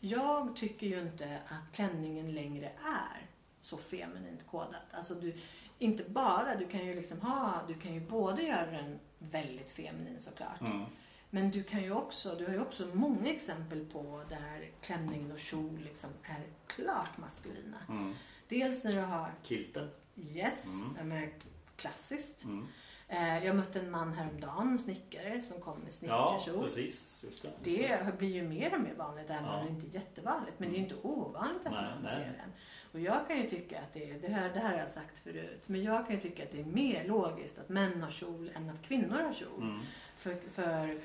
jag tycker ju inte att klänningen längre är så feminint kodad. Alltså du, inte bara, du kan ju liksom ha, du kan ju både göra den väldigt feminin såklart. Mm. Men du kan ju också, du har ju också många exempel på där klänningen och kjol liksom är klart maskulina. Mm. Dels när du har Kilten. yes, Mm. menar klassiskt. Mm. Eh, jag mötte en man häromdagen, en snickare, som kom med Ja, snickarkjol. precis. Just det. det blir ju mer och mer vanligt, även Ja. om det inte är jättevanligt. Men det är ju inte ovanligt att Nej, man nej. ser den. Och jag kan ju tycka att det är, det här, det här har jag sagt förut, men jag kan ju tycka att det är mer logiskt att män har kjol än att kvinnor har kjol. Mm. För, för,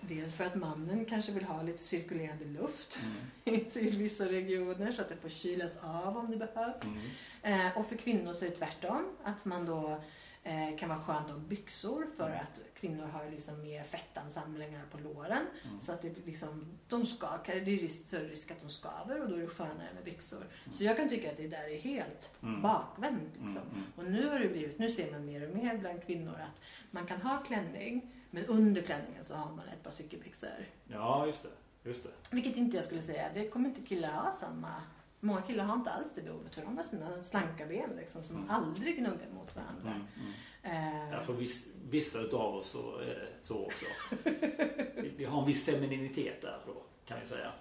dels för att mannen kanske vill ha lite cirkulerande luft Mm. i vissa regioner så att det får kylas av om det behövs. Mm. Eh, och för kvinnor så är det tvärtom. Att man då eh, kan vara skönt att ha byxor för att kvinnor har liksom mer fettansamlingar på låren. Mm. Så att det liksom, de ska, det är risk, större risk att de skaver och då är det skönare med byxor. Så jag kan tycka att det där är helt Mm. bakvänt. Liksom. Mm. Mm. Och nu har det blivit, nu ser man mer och mer bland kvinnor att man kan ha klänning men under klänningen så har man ett par cykelbyxor. Ja, just det. Just det. Vilket inte jag skulle säga, det kommer inte killar ha samma. Många killar har inte alls det behovet för de har sina slanka ben liksom, som Mm. aldrig gnuggar mot varandra. Mm. Mm. Eh, Ja, för viss, vissa utav oss så är det så också. Vi, har en viss femininitet där då, kan vi säga.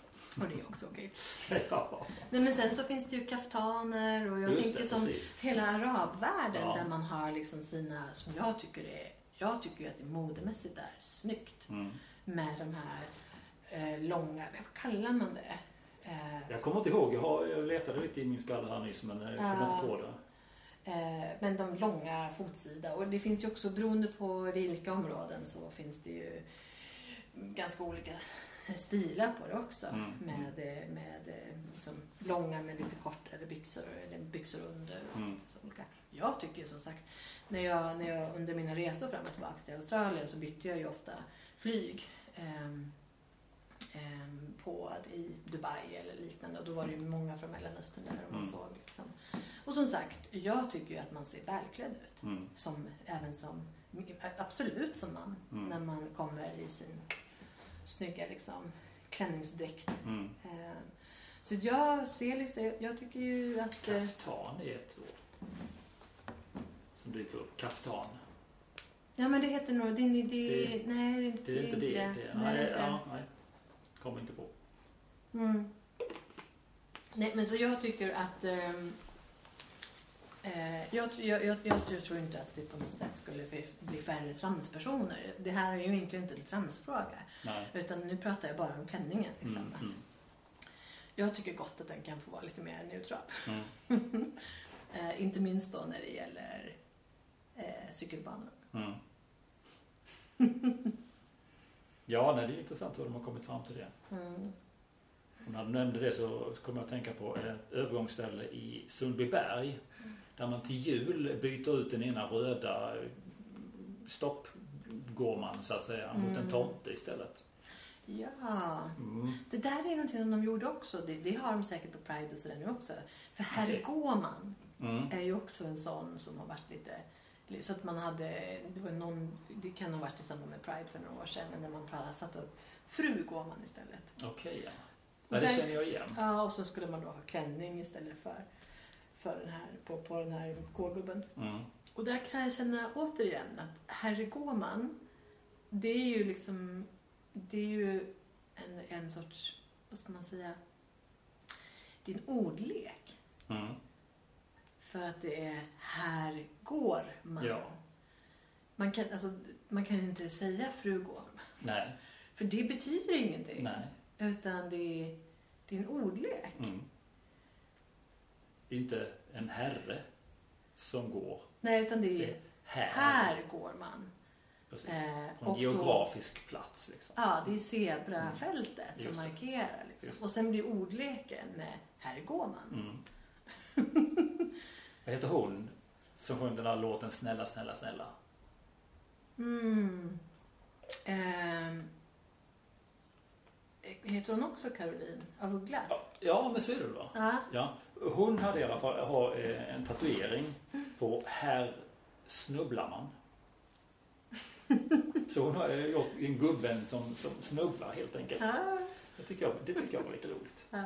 och det är också okej. Ja, Nej men sen så finns det ju kaftaner och jag just tänker det, som precis. hela arabvärlden Ja. där man har liksom sina, som jag tycker är, jag tycker ju att det modemässigt är snyggt Mm. med de här eh, långa, vad kallar man det? Eh, Jag kommer inte ihåg, jag, har, jag letade lite i min skalle här nyss men jag kommer Ja. inte på det. Eh, men de långa fotsida och det finns ju också beroende på vilka områden så finns det ju ganska olika stilar på det också. Mm. Med, eh, med eh, liksom långa med lite kortare byxor eller byxor under. Mm. olika. Jag tycker ju som sagt, när jag, när jag under mina resor fram och tillbaka till Australien så bytte jag ju ofta flyg. ehm, på, i Dubai eller liknande och då var det ju många från Mellanöstern där och man Mm. såg liksom. Och som sagt, jag tycker ju att man ser välklädd ut. Mm. Som, även som, absolut som man. Mm. När man kommer i sin snygga liksom, klänningsdräkt. Eh, Så jag ser liksom, jag tycker ju att... eh, Kaftan är ett ord. Som dyker upp. Kaftan. Ja men det heter nog, det, det, Det- nej det, Det är inte det. det. Nej, Nej, inte det. ja, nej. Kommer inte på. Mm. Nej, men så jag tycker att... ehm, eh, jag, jag, jag, jag tror inte att det på något sätt skulle bli- färre transpersoner. Det här är ju egentligen inte en transfråga. Nej. Utan nu pratar jag bara om klänningen. Liksom. Mm, mm, Jag tycker gott att den kan få vara lite mer neutral. mm, Eh, inte minst då när det gäller eh, cykelbanor. mm. Ja, nej, det är intressant hur de har kommit fram till det. Mm. Och när du nämnde det så kom jag att tänka på ett övergångsställe i Sundbyberg. Där man till jul byter ut den ena röda stoppgårman så att säga mot en Mm. tomte istället. Ja, Mm. det där är någonting som de gjorde också. Det, det har de säkert på Pride och sådär nu också. För herr Okej. Gåman Mm. är ju också en sån som har varit lite Så att man hade, det var någon, det kan ha varit i samband med Pride för några år sedan, men när man pratade, satte upp Fru Gåman istället. Okej, ja. Och ja. Det där- känner jag igen. Ja, och så skulle man då ha klänning istället för, för den här, på, på den här gågubben. Mm. Och där kan jag känna återigen att herr Gåman, det är ju liksom, det är ju en, en sorts, vad ska man säga, det är en ordlek. Mm. För att det är här går man. Ja. Man, kan, alltså, man kan inte säga fru går. Nej, För det betyder ingenting. nej. Utan det är, det är en ordlek. Mm. Det är inte en herre som går. Nej, utan det Det är är här. här går man. Precis. Eh, På en och då- geografisk plats liksom. Ja, det är zebrafältet Mm. Som markerar. Liksom. Och sen blir ordleken med här går man. Mm. Vad heter hon som sjöng den där låten Snälla, snälla, snälla? Mm. Ehm. Heter hon också Caroline av Ugglas? Ja, men så är det va? Ja. Ja. Hon hade i alla fall har, eh, en tatuering på Här snubblar man. Så hon har eh, gjort en gubben som, som snubblar helt enkelt. Ja. Det tycker jag, det tycker jag var lite roligt. Ja.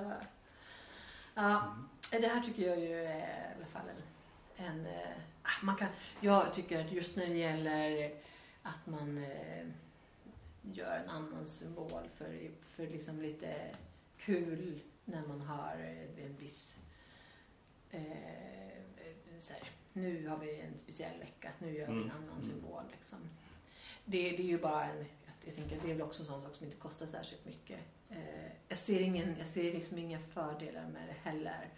ja. Mm. Det här tycker jag ju är i alla fall en... en eh, ah, man kan, jag tycker att just när det gäller att man eh, gör en annan symbol för, för liksom lite kul när man har eh, en viss... Eh, så här, nu har vi en speciell vecka, nu gör vi en Mm. annan Mm. symbol. Liksom. Det, det är ju bara en... Jag tänker, det är väl också en sån sak som inte kostar särskilt mycket. Eh, jag, ser ingen, jag ser liksom inga fördelar med det heller.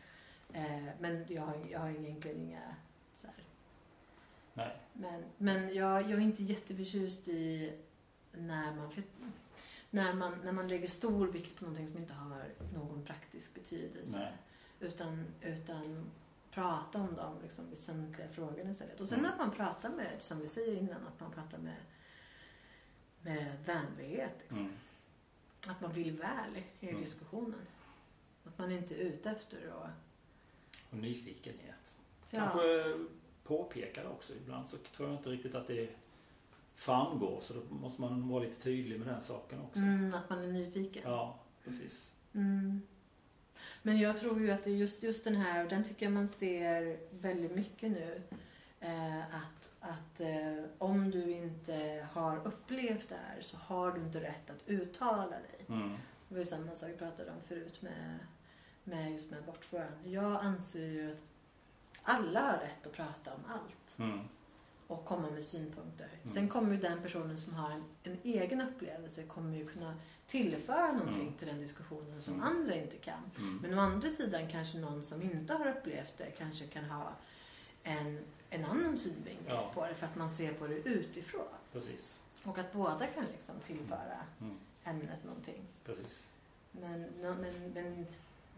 Eh, men jag har, jag har egentligen inga... Så här. Nej. Men, men jag, jag är inte jätteförtjust i när man, när, man, när man lägger stor vikt på någonting som inte har någon praktisk betydelse. Nej. Utan, utan prata om de liksom, väsentliga frågorna istället. Och sen Mm. att man pratar med, som vi säger innan, att man pratar med, med vänlighet. Liksom. Mm. Att man vill väl i Mm. diskussionen. Att man inte är ute efter att... Och nyfikenhet. Ja. Kanske påpeka det också. Ibland så tror jag inte riktigt att det framgår. Så då måste man vara lite tydlig med den saken också. Mm, att man är nyfiken. Ja, precis. Mm. Men jag tror ju att det är just, just den här, och den tycker jag man ser väldigt mycket nu. Eh, att att eh, om du inte har upplevt det här så har du inte rätt att uttala dig. Mm. Det var ju samma sak vi pratade om förut med, med just med abortfrågan. Jag anser ju att alla har rätt att prata om allt Mm. och komma med synpunkter. Mm. Sen kommer ju den personen som har en, en egen upplevelse kommer ju kunna tillföra någonting Mm. till den diskussionen som Mm. andra inte kan. Mm. Men å andra sidan kanske någon som inte har upplevt det kanske kan ha en, en annan synvinkel Ja. på det för att man ser på det utifrån. Precis. Och att båda kan liksom tillföra Mm. ämnet någonting. Precis. Men, men, men,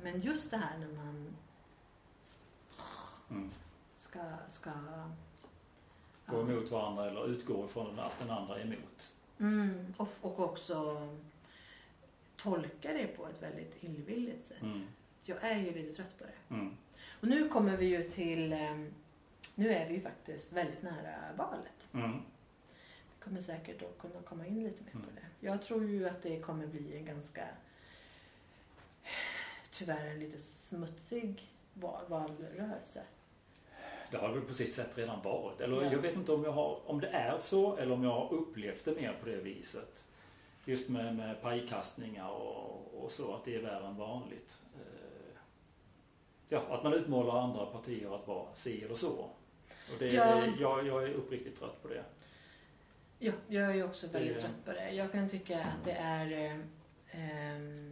men just det här när man Mm. ska... ska Gå emot varandra eller utgå ifrån att den andra är emot. Mm, och, och också tolka det på ett väldigt illvilligt sätt. Mm. Jag är ju lite trött på det. Mm. Och nu kommer vi ju till... eh, Nu är vi ju faktiskt väldigt nära valet. Mm. Vi kommer säkert då kunna komma in lite mer på Mm. det. Jag tror ju att det kommer bli en ganska... Tyvärr en lite smutsig val, valrörelse. Det har det väl på sitt sätt redan varit. Eller Ja. jag vet inte om, jag har, om det är så eller om jag har upplevt det mer på det viset. Just med, med pajkastningar och, och så, att det är värre än vanligt. Eh, Ja, att man utmålar andra partier att vara si eller så. Och det, Ja. jag, jag är uppriktigt trött på det. Ja, jag är också väldigt Det- trött på det. Jag kan tycka att det är... Eh, ehm,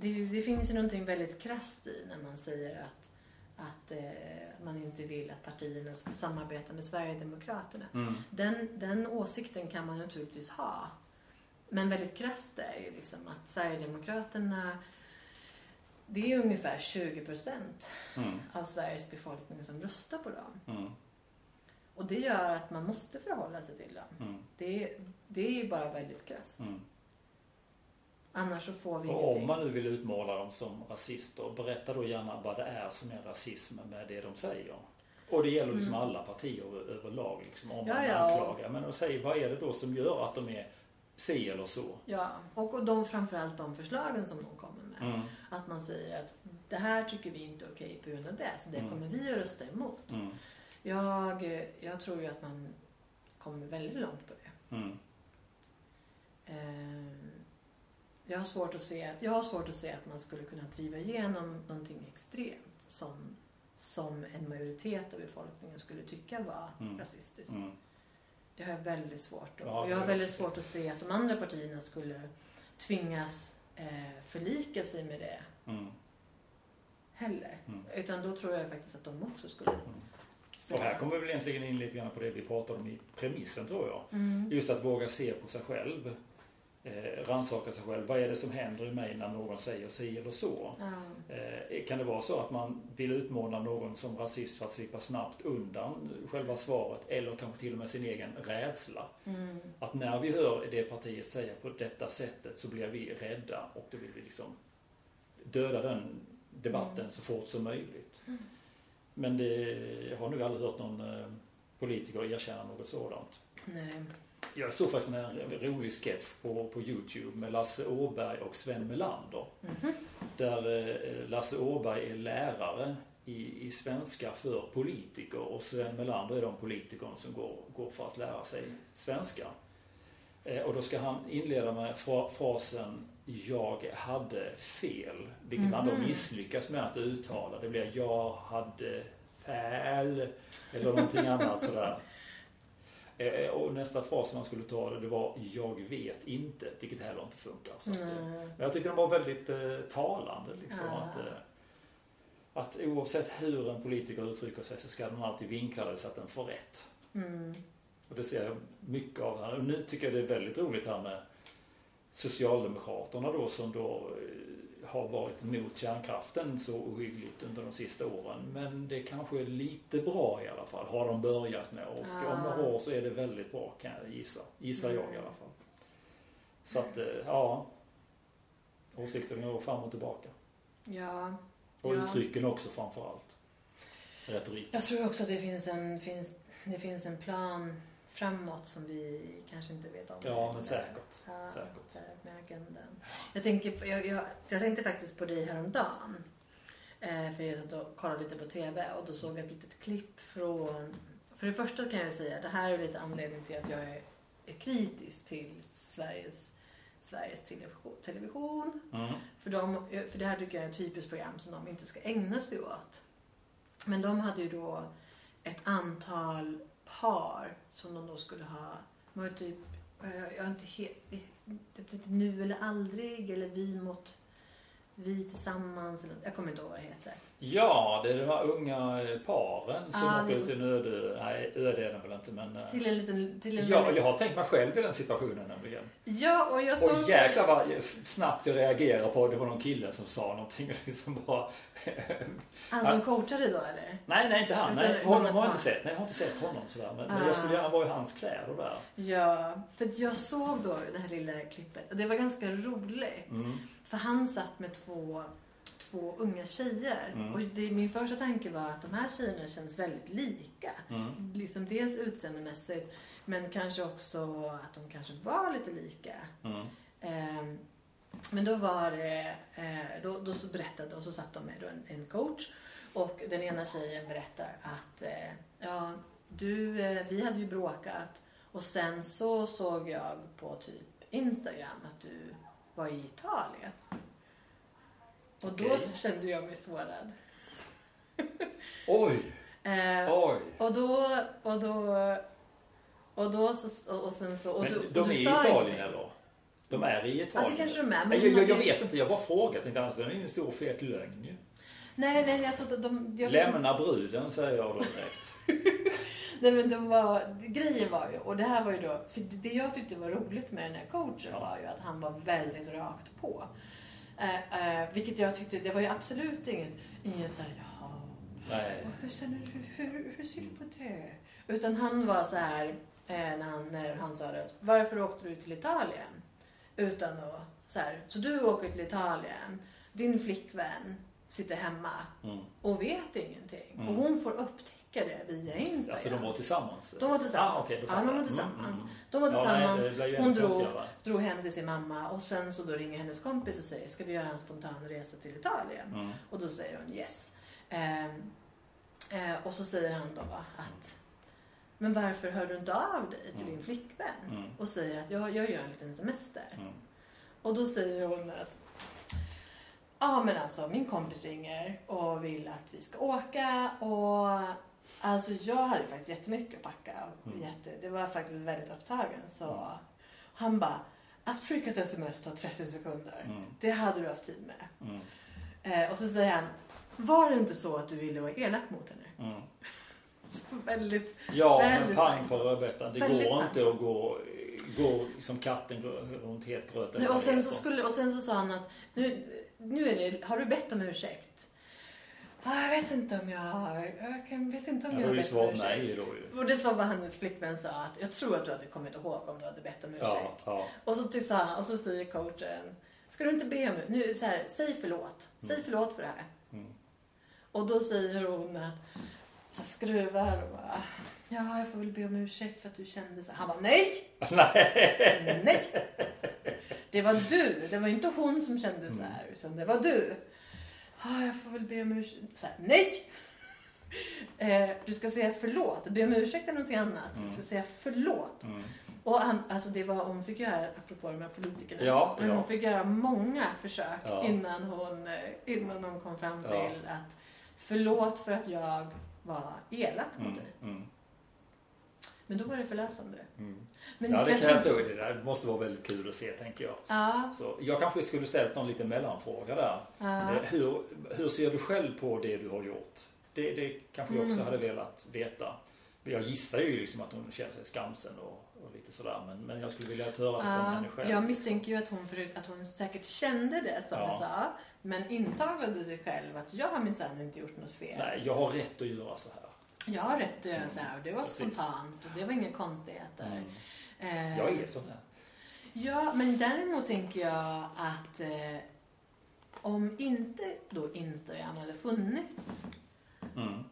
det, det finns ju någonting väldigt krasst i när man säger att, att eh, man inte vill att partierna ska samarbeta med Sverigedemokraterna. Mm. Den, den åsikten kan man naturligtvis ha. Men väldigt krasst är ju liksom att Sverigedemokraterna det är ungefär 20 procent Mm. av Sveriges befolkning som röstar på dem. Mm. Och det gör att man måste förhålla sig till dem. Mm. Det, det är ju bara väldigt krasst. Annars så får vi Och ingenting. om man nu vill utmåla dem som rasister, berätta då gärna vad det är som är rasism med det de säger. Och det gäller liksom Mm. alla partier över- överlag. Liksom, om Ja, man ja. anklagar. Men och säg, vad är det då som gör att de är si eller så? Ja, och de, framförallt de förslagen som de kommer med. Mm. Att man säger att det här tycker vi inte är okej på grund av det, så det Mm. kommer vi att rösta emot. Mm. Jag, jag tror ju att man kommer väldigt långt på det. Mm. Jag har, svårt att se, jag har svårt att se att man skulle kunna driva igenom någonting extremt som, som en majoritet av befolkningen skulle tycka var Mm. rasistiskt. Mm. Det har jag väldigt svårt att, Ja, jag har väldigt svårt att se att de andra partierna skulle tvingas eh, förlika sig med det Mm. heller. Mm. Utan då tror jag faktiskt att de också skulle Mm. Och här kommer vi väl egentligen in lite grann på det vi pratade om i premissen tror jag. Mm. Just att våga se på sig själv. Eh, rannsaka sig själv. Vad är det som händer i mig när någon säger si eller så? Eh, kan det vara så att man vill utmåla någon som rasist för att slippa snabbt undan själva svaret eller kanske till och med sin egen rädsla? Mm. Att när vi hör det partiet säga på detta sättet så blir vi rädda och då vill vi liksom döda den debatten Mm. så fort som möjligt. Mm. Men det, jag har nog aldrig hört någon eh, politiker erkänna något sådant. Nej. Jag såg faktiskt en rolig sketch på, på Youtube med Lasse Åberg och Sven Melander. Mhm. Där eh, Lasse Åberg är lärare i, i svenska för politiker och Sven Melander är de politikern som går, går för att lära sig svenska. Eh, och då ska han inleda med fra, frasen Jag hade fel. Vilket han då Mhm. misslyckas med att uttala. Det blir Jag hade fel. Eller någonting annat sådär. Eh, Och nästa fras som han skulle ta det var Jag vet inte. Vilket heller inte funkar. Så att, eh, men jag tyckte de var väldigt eh, talande. Liksom, Ja. att, eh, att oavsett hur en politiker uttrycker sig så ska den alltid vinkla det så att den får rätt. Mm. Och det ser jag mycket av här. Och nu tycker jag det är väldigt roligt här med Socialdemokraterna då som då eh, har varit emot kärnkraften så ohyggligt under de sista åren. Men det kanske är lite bra i alla fall, har de börjat med. Och Ah. om några år så är det väldigt bra kan jag gissa. Gissar jag i Mm. alla fall. Så att, eh, ja. Åsikterna går fram och tillbaka. Ja. Och Ja. uttrycken också framförallt. Retorik. Jag tror också att det finns en, finns, det finns en plan framåt som vi kanske inte vet om. Ja, men säkert. Ja, Säkert. Med agendan. Jag, tänker, jag, jag, jag tänkte faktiskt på dig häromdagen. Eh, för jag satt och kollade lite på TV och då såg jag ett litet klipp från... För det första kan jag säga, det här är lite anledning till att jag är, är kritisk till Sveriges, Sveriges television. television. Mm. För, de, för det här tycker jag är ett typiskt program som de inte ska ägna sig åt. Men de hade ju då ett antal par som de då skulle ha, de var typ, eh, jag har inte helt, typ lite nu eller aldrig eller vi mot vi tillsammans. Eller, jag kommer inte ihåg vad det heter. Ja, det är de här unga paren som Ja, åker ut i en öde... Nej, öde är den väl inte men... Till en liten... Till en Ja, väldigt- jag har tänkt mig själv i den situationen nämligen. ja, och jag såg... Och jäklar vad snabbt jag reagerade på det var någon kille som sa någonting liksom bara... Han som coachade då eller? Nej, nej inte han. Utan Nej, honom har jag inte sett. Nej, jag har inte sett honom sådär. Men, men Ah. jag skulle gärna vara i hans kläder där. Ja, för jag såg då det här lilla klippet och det var ganska roligt. Mm. För han satt med två, två unga tjejer. Mm. Och det, min första tanke var att de här tjejerna känns väldigt lika. Mm. Liksom dels utseendemässigt men kanske också att de kanske var lite lika. Mm. Ehm, men då var eh, då, då så berättade och så satt de med en, en coach och den ena tjejen berättar att eh, ja, du, eh, vi hade ju bråkat och sen så såg jag på typ Instagram att du var i Italien. Och då Okej. kände jag mig sårad. Oj! Eh, Oj! och då, och då, och då så, och sen så, och Men du, de och är du i sa Italien eller? De är i Ja, Italien? det kanske de är. Men Nej, jag, hon jag, jag hade ju- vet inte, jag bara frågar. Tänkte annars det är ju en stor fet lögn ju. Nej, nej, alltså de... Jag vet, Lämna bruden säger jag då direkt. nej, men det var, grejen var ju, och det här var ju då, för det jag tyckte var roligt med den här coachen var ju att han var väldigt rakt på. Eh, eh, vilket jag tyckte, det var ju absolut inget, inget såhär, jaha, Nej. hur, känner du, hur, hur ser du på det? Utan han var så här eh, när, han, när han sa det, varför åkte du till Italien? Utan att, så här, så du åker till Italien, din flickvän sitter hemma Mm. och vet ingenting. Mm. Och hon får upptäcka skickade via Instagram. Alltså de var tillsammans? De var tillsammans. Ah, okay, Ja, de var jag. tillsammans. Mm, De var Ja, nej, tillsammans. det blir ju Hon drog, drog hem till sin mamma och sen så då ringer hennes kompis och säger ska vi göra en spontan resa till Italien? Mm. Och då säger hon yes. Ehm, eh, och så säger han då att men varför hör du inte av dig till din Mm. flickvän? Mm. Och säger att jag, jag gör en liten semester. Mm. Och då säger hon att Ja men alltså min kompis ringer och vill att vi ska åka och alltså jag hade faktiskt jättemycket att packa. Mm. Jätte, det var faktiskt väldigt upptagen så han bara att skicka ett sms tar 30 sekunder. Mm. Det hade du haft tid med. Mm. Eh, och så säger han Var det inte så att du ville vara elak mot henne? Mm. Så väldigt Ja, men Väldigt pang starkt. på rödbetan. Det Väldigt går starkt. inte att gå, gå som katten runt het gröt. och, sen så skulle, och sen så sa han att nu, nu är det, har du bett om ursäkt? Ah, jag vet inte om jag har, jag kan, vet inte om Ja, jag har bett om ursäkt. nej då ju. Och det var vad hennes flickvän sa att jag tror att du hade kommit ihåg om du hade bett om ursäkt. Ja, ja. Och så tycks han, och så säger coachen, ska du inte be om nu så här, säg förlåt. Säg Mm. förlåt för det här. Mm. Och då säger hon att så här, skruvar och bara, ja jag får väl be om ursäkt för att du kände så. Han bara, nej! Nej. Nej! Det var du, det var inte hon som kände så här, utan det var du. Ja, jag får väl be om ursäkt. Så här, nej! Eh, du ska säga förlåt. Be om ursäkt är någonting annat. Mm. Du ska säga förlåt. Mm. Och han, alltså det var, hon fick göra, apropå de här politikerna, Ja, men ja. hon fick göra många försök Ja. innan, hon, eh, innan hon kom fram till att förlåt för att jag var elak mot Mm. dig. Mm. Men då var det förlösande. Mm. Men Ja, det kan jag tro. Det där måste vara väldigt kul att se, tänker jag. Ja, Så jag kanske skulle ställt någon liten mellanfråga där. ja. Eh, Hur, hur ser du själv på det du har gjort? Det, det kanske jag också Mm. hade velat veta. Jag gissar ju liksom att hon känner sig skamsen och, och lite sådär. Men, men jag skulle vilja höra från Ja, henne själv. jag liksom. misstänker ju att hon, försökte, att hon säkert kände det som Ja. jag sa. Men intalade sig själv att jag har minsann inte gjort något fel. Nej, jag har rätt att göra så här. Jag har rätt att göra så här och det var Precis. spontant och det var inga konstigheter. Mm. Eh, Jag är sån här. Ja, men däremot tänker jag att eh, om inte då Instagram hade funnits Mm.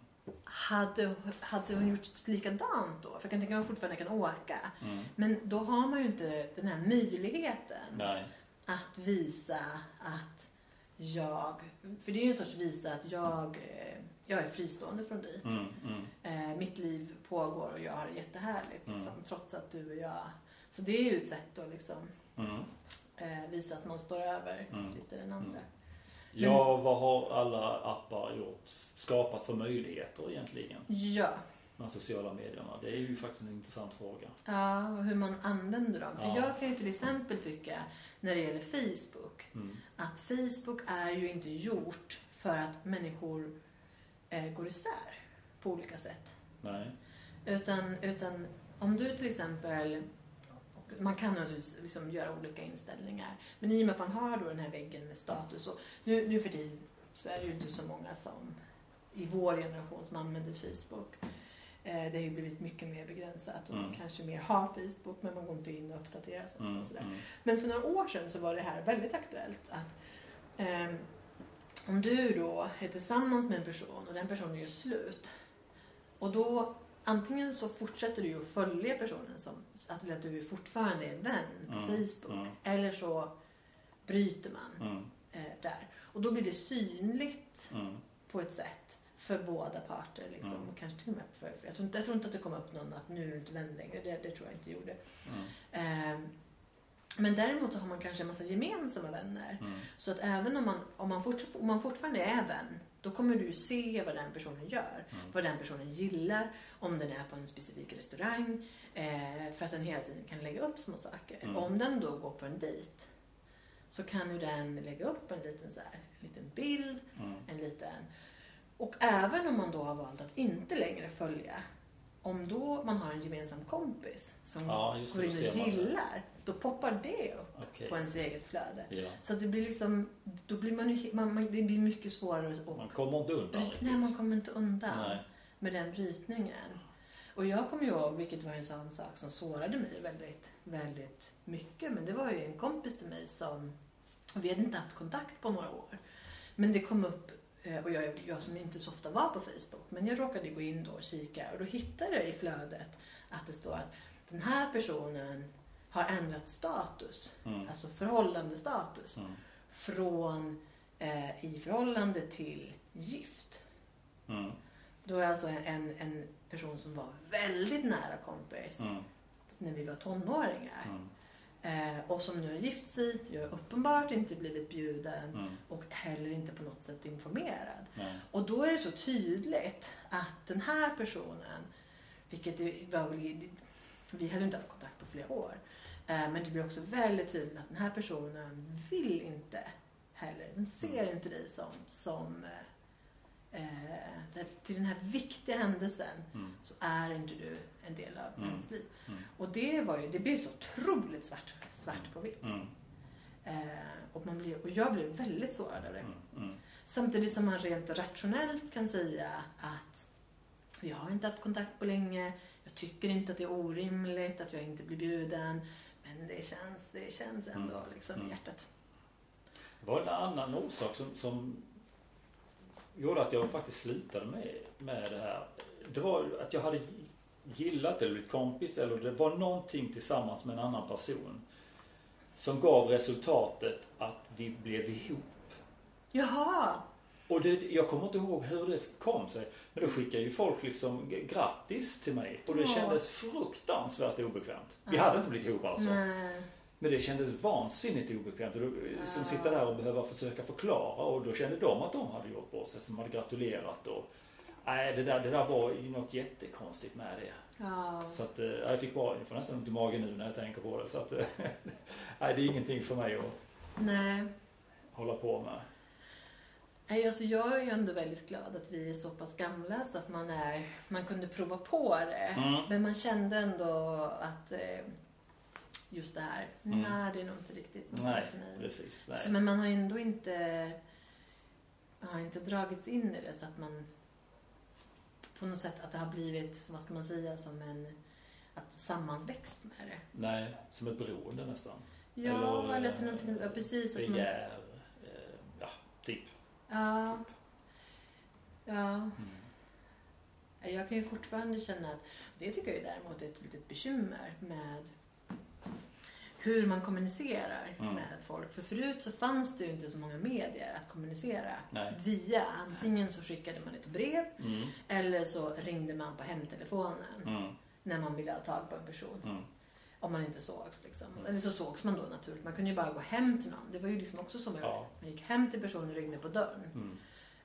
hade, hade hon gjort likadant då? För jag kan tänka mig att hon fortfarande kan åka. Mm. Men då har man ju inte den här möjligheten Nej. att visa att jag... För det är ju en sorts visa att jag, eh, jag är fristående från dig. Mm. Mm. Eh, mitt liv pågår och jag har det jättehärligt. Mm. Liksom, trots att du och jag... Så det är ju ett sätt att liksom, Mm. eh, visa att man står över Mm. lite den andra. Mm. Ja, vad har alla appar gjort? Skapat för möjligheter egentligen? Ja. De sociala medierna. Det är ju faktiskt en intressant fråga. ja, och hur man använder dem. För Ja. jag kan ju till exempel tycka när det gäller Facebook Mm. att Facebook är ju inte gjort för att människor eh, går isär på olika sätt. Nej. Utan, utan om du till exempel, man kan naturligtvis liksom göra olika inställningar, men i och med att man har då den här väggen med status och nu, nu för tiden så är det ju inte så många som i vår generation som använder Facebook. Eh, det har ju blivit mycket mer begränsat och Mm. kanske mer har Facebook men man går inte in och uppdaterar så ofta Mm. och sådär. Mm. Men för några år sedan så var det här väldigt aktuellt att ehm, om du då är tillsammans med en person och den personen gör slut och då antingen så fortsätter du ju att följa personen som att, att du fortfarande är vän på Mm, Facebook mm. eller så bryter man Mm. eh, där. Och då blir det synligt Mm. på ett sätt för båda parter. Liksom. Mm. Och kanske till och med för, jag, tror inte, jag tror inte att det kom upp någon att nu är du inte vän längre. Det, det tror jag inte gjorde. Mm. Men däremot har man kanske en massa gemensamma vänner. Mm. Så att även om man, om man, fort, om man fortfarande är vän, då kommer du se vad den personen gör. Mm. Vad den personen gillar, om den är på en specifik restaurang. Eh, för att den hela tiden kan lägga upp små saker. Mm. Om den då går på en dejt så kan ju den lägga upp en liten, så här, en liten bild, Mm. en liten... Och även om man då har valt att inte längre följa, om då man har en gemensam kompis som Ja, går in och gillar, då poppar det upp Okej. på ens eget flöde. Ja. Så det blir liksom, då blir man ju, man, man, det blir mycket svårare att Man kommer inte undan bry- riktigt. Nej, man kommer inte undan Nej. med den brytningen. Och jag kommer ihåg, vilket var en sån sak som sårade mig väldigt, väldigt mycket. Men det var ju en kompis till mig som, vi hade inte haft kontakt på några år. Men det kom upp Eh, Och jag, jag som inte så ofta var på Facebook, men jag råkade gå in då och kika och då hittade jag i flödet att det står att den här personen har ändrat status, Mm. alltså förhållandestatus, Mm. från eh, i förhållande till gift. Mm. Då är alltså en, en person som var väldigt nära kompis Mm. när vi var tonåringar Mm. eh, och som nu har gift sig, jag har uppenbart inte blivit bjuden Mm. och heller inte på något sätt informerad. Och då är det så tydligt att den här personen, vilket var väl, vi hade inte haft kontakt på flera år, men det blir också väldigt tydligt att den här personen vill inte heller, den ser inte dig som, som eh, eh, till den här viktiga händelsen Mm. så är inte du en del av Mm. hennes liv. Mm. Och det var ju, det blir så otroligt svart, svart på vitt. Mm. Eh, och, man blir, och jag blev väldigt sårad av det. Mm. Mm. Samtidigt som man rent rationellt kan säga att vi har inte haft kontakt på länge. Jag tycker inte att det är orimligt att jag inte blir bjuden. Men det känns, det känns ändå Mm. liksom Mm. i hjärtat. Det var en annan orsak som, som gjorde att jag faktiskt slutade med, med det här. Det var att jag hade gillat eller blivit kompis eller det var någonting tillsammans med en annan person som gav resultatet att vi blev ihop. Jaha! Och det, jag kommer inte ihåg hur det kom sig. Men då skickade ju folk liksom grattis till mig. Och det Ja. kändes fruktansvärt obekvämt. Vi Ja. hade inte blivit ihop alltså. Nej. Men det kändes vansinnigt obekvämt. Och då, Som Ja. sitta där och behöva försöka förklara. Och då kände de att de hade gjort bort sig. Som hade gratulerat. Och, nej, det där, det där var ju något jättekonstigt med det. Ja. Så att, eh, jag fick bara, jag får nästan ont i magen nu när jag tänker på det. Så att, eh, nej, det är ingenting för mig att Nej. hålla på med. Nej, alltså jag är ju ändå väldigt glad att vi är så pass gamla så att man, är, man kunde prova på det. Mm. Men man kände ändå att eh, just det här, Mm. nej det är nog inte riktigt något Nej, för mig. precis. Nej. Så, men man har ändå inte, man har inte dragits in i det så att man på något sätt att det har blivit, vad ska man säga, som en att sammanväxt med det. Nej, som ett beroende nästan. Ja, Eller, eller, att det är någonting, ja, precis. Att man, Begär. eh, Ja, typ. Ja, ja. Mm. Jag kan ju fortfarande känna att det tycker jag däremot är ett litet bekymmer med hur man kommunicerar Mm. med folk. För förut så fanns det ju inte så många medier att kommunicera Nej. via. Antingen så skickade man ett brev Mm. eller så ringde man på hemtelefonen Mm. när man ville ha tag på en person. Om man inte sågs liksom. Mm. Eller så sågs man då naturligt. Man kunde ju bara gå hem till någon. Det var ju liksom också så man. Ja. Man gick hem till personen och ringde på dörren. Mm.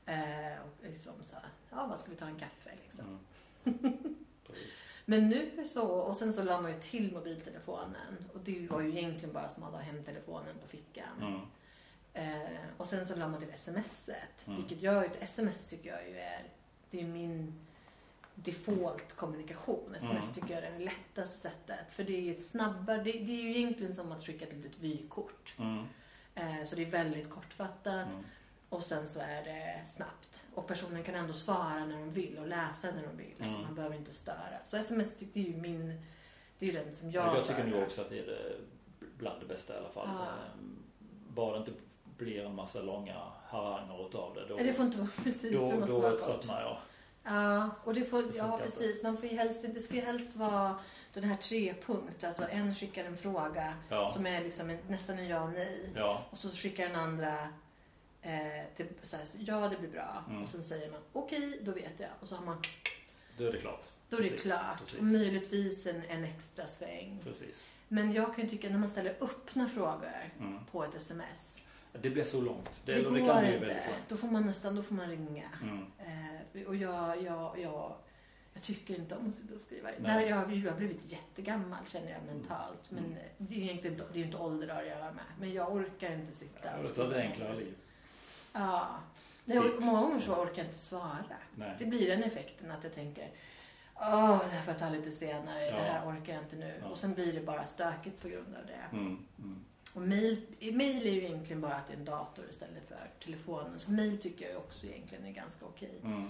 Eh, och liksom så här, ja vad ska vi ta en kaffe liksom. Mm. Men nu så, och sen så la man ju till mobiltelefonen. Och det var ju egentligen bara som att ha hemtelefonen på fickan. Mm. Eh, och sen så la man till smset. Mm. Vilket gör ju, sms tycker jag ju är, det är min default kommunikation. Sms Mm. tycker jag är det lättaste sättet. För det är ju ett snabbare, det, det är ju egentligen som att skicka ett litet vykort. Mm. Eh, så det är väldigt kortfattat. Mm. Och sen så är det snabbt. Och personen kan ändå svara när de vill och läsa när de vill. Så Mm. man behöver inte störa. Så sms det är ju min, det är ju den som jag Jag, tycker nog också att det är det bland det bästa i alla fall. Ja. Ehm, Bara det inte blir en massa långa haranger utav det. Då, Nej, det får inte vara precis, det då, måste då vara tröttnar jag. Ja, och det får, Det ja precis. Man får ju helst, det ska ju helst vara den här trepunkt. Alltså en skickar en fråga Ja. som är liksom en, nästan en ja och nej. Ja. Och så skickar den andra eh, till, så här, ja det blir bra. Mm. Och sen säger man okej, då vet jag. Och så har man, Då är det klart. då är det Precis, klart. precis. Och möjligtvis en, en extra sväng. Precis. Men jag kan ju tycka när man ställer öppna frågor Mm. på ett sms. Det blir så långt. Det, Det, går det kan bli inte. långt. Då får man nästan då får man ringa. Mm. Eh, och jag, jag, jag, jag tycker inte om att sitta och skriva. Nej. Där jag, jag har blivit jättegammal känner jag mentalt. Men Mm. det är egentligen inte, det är ju inte ålder det har med. Men jag orkar inte sitta och det tar ett enklare liv. Ja. Nej, och många gånger så orkar jag inte svara. Nej. Det blir den effekten att jag tänker Åh, det här får jag ta lite senare. Ja. Det här orkar jag inte nu. Ja. Och sen blir det bara stökigt på grund av det. Mm. Mm. Och mail, mail är ju egentligen bara att det är en dator istället för telefonen. Så mail tycker jag också egentligen är ganska okej. Mm.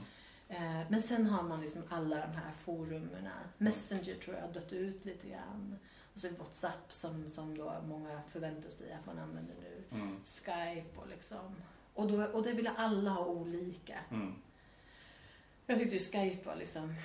Eh, Men sen har man liksom alla de här forumerna. Messenger tror jag har dött ut lite grann. Och så WhatsApp som, som då många förväntar sig att man använder nu. Mm. Skype och liksom. Och, då, och det ville alla ha olika. Mm. Jag tyckte ju Skype var liksom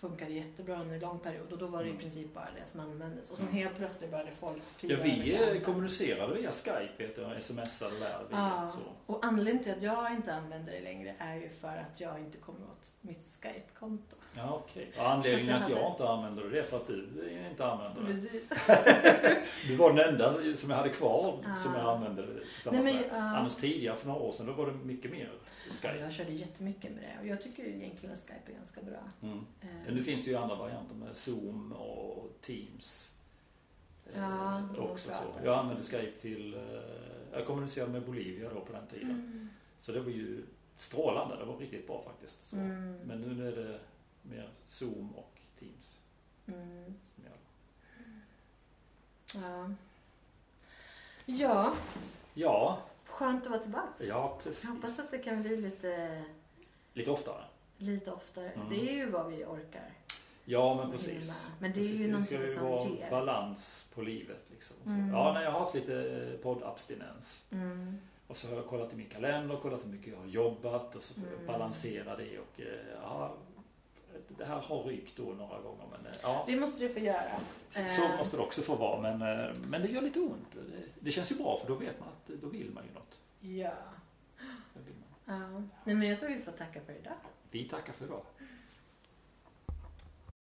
funkade jättebra under en lång period och då var det i Mm. princip bara det som användes. Och sen Mm. helt plötsligt började folk Ja, kliva över vi eh, kommunicerade via Skype, vet du, smsade där. Ja, så. och anledningen till att jag inte använder det längre är ju för att jag inte kommer åt mitt Skype-konto. Ja, okej. Och anledningen att att jag hade- inte använder det, det är för att du inte använder det. Precis. Du var den enda som jag hade kvar Ah. som jag använde tillsammans Nej, men, med. ja. Annars tidigare, för några år sedan, då var det mycket mer Skype. Jag körde jättemycket med det och jag tycker egentligen att Skype är ganska bra. Mm. Eh, Men nu finns det ju andra varianter med Zoom och Teams. eh, Ja, de också så. Jag använde. Skype till... eh, Jag kommunicerade med Bolivia då på den tiden. Mm. Så det var ju strålande. Det var riktigt bra faktiskt. Mm. Men nu är det mer Zoom och Teams Mm. Ja. ja, Ja, skönt att vara tillbaka. ja precis. Jag hoppas att det kan bli lite, Lite oftare. lite oftare. Mm. Det är ju vad vi orkar. Ja, men precis. hinna. Men det är precis. ju någonting ska ju som vara ger. balans på livet. Liksom. Mm. Ja, när jag har haft lite poddabstinens. Mm. Och så har jag kollat i min kalender, kollat hur mycket jag har jobbat och så får jag Mm. balansera det. Och, eh, ja, det här har rykt då några gånger. Men, eh, ja, Det måste du få göra. så Eh. måste det också få vara. Men, eh, men det gör lite ont. Det, det känns ju bra för då vet man att då vill man ju något. Ja. Ja. Nej, men jag tror vi får tacka för idag. Vi tackar för idag.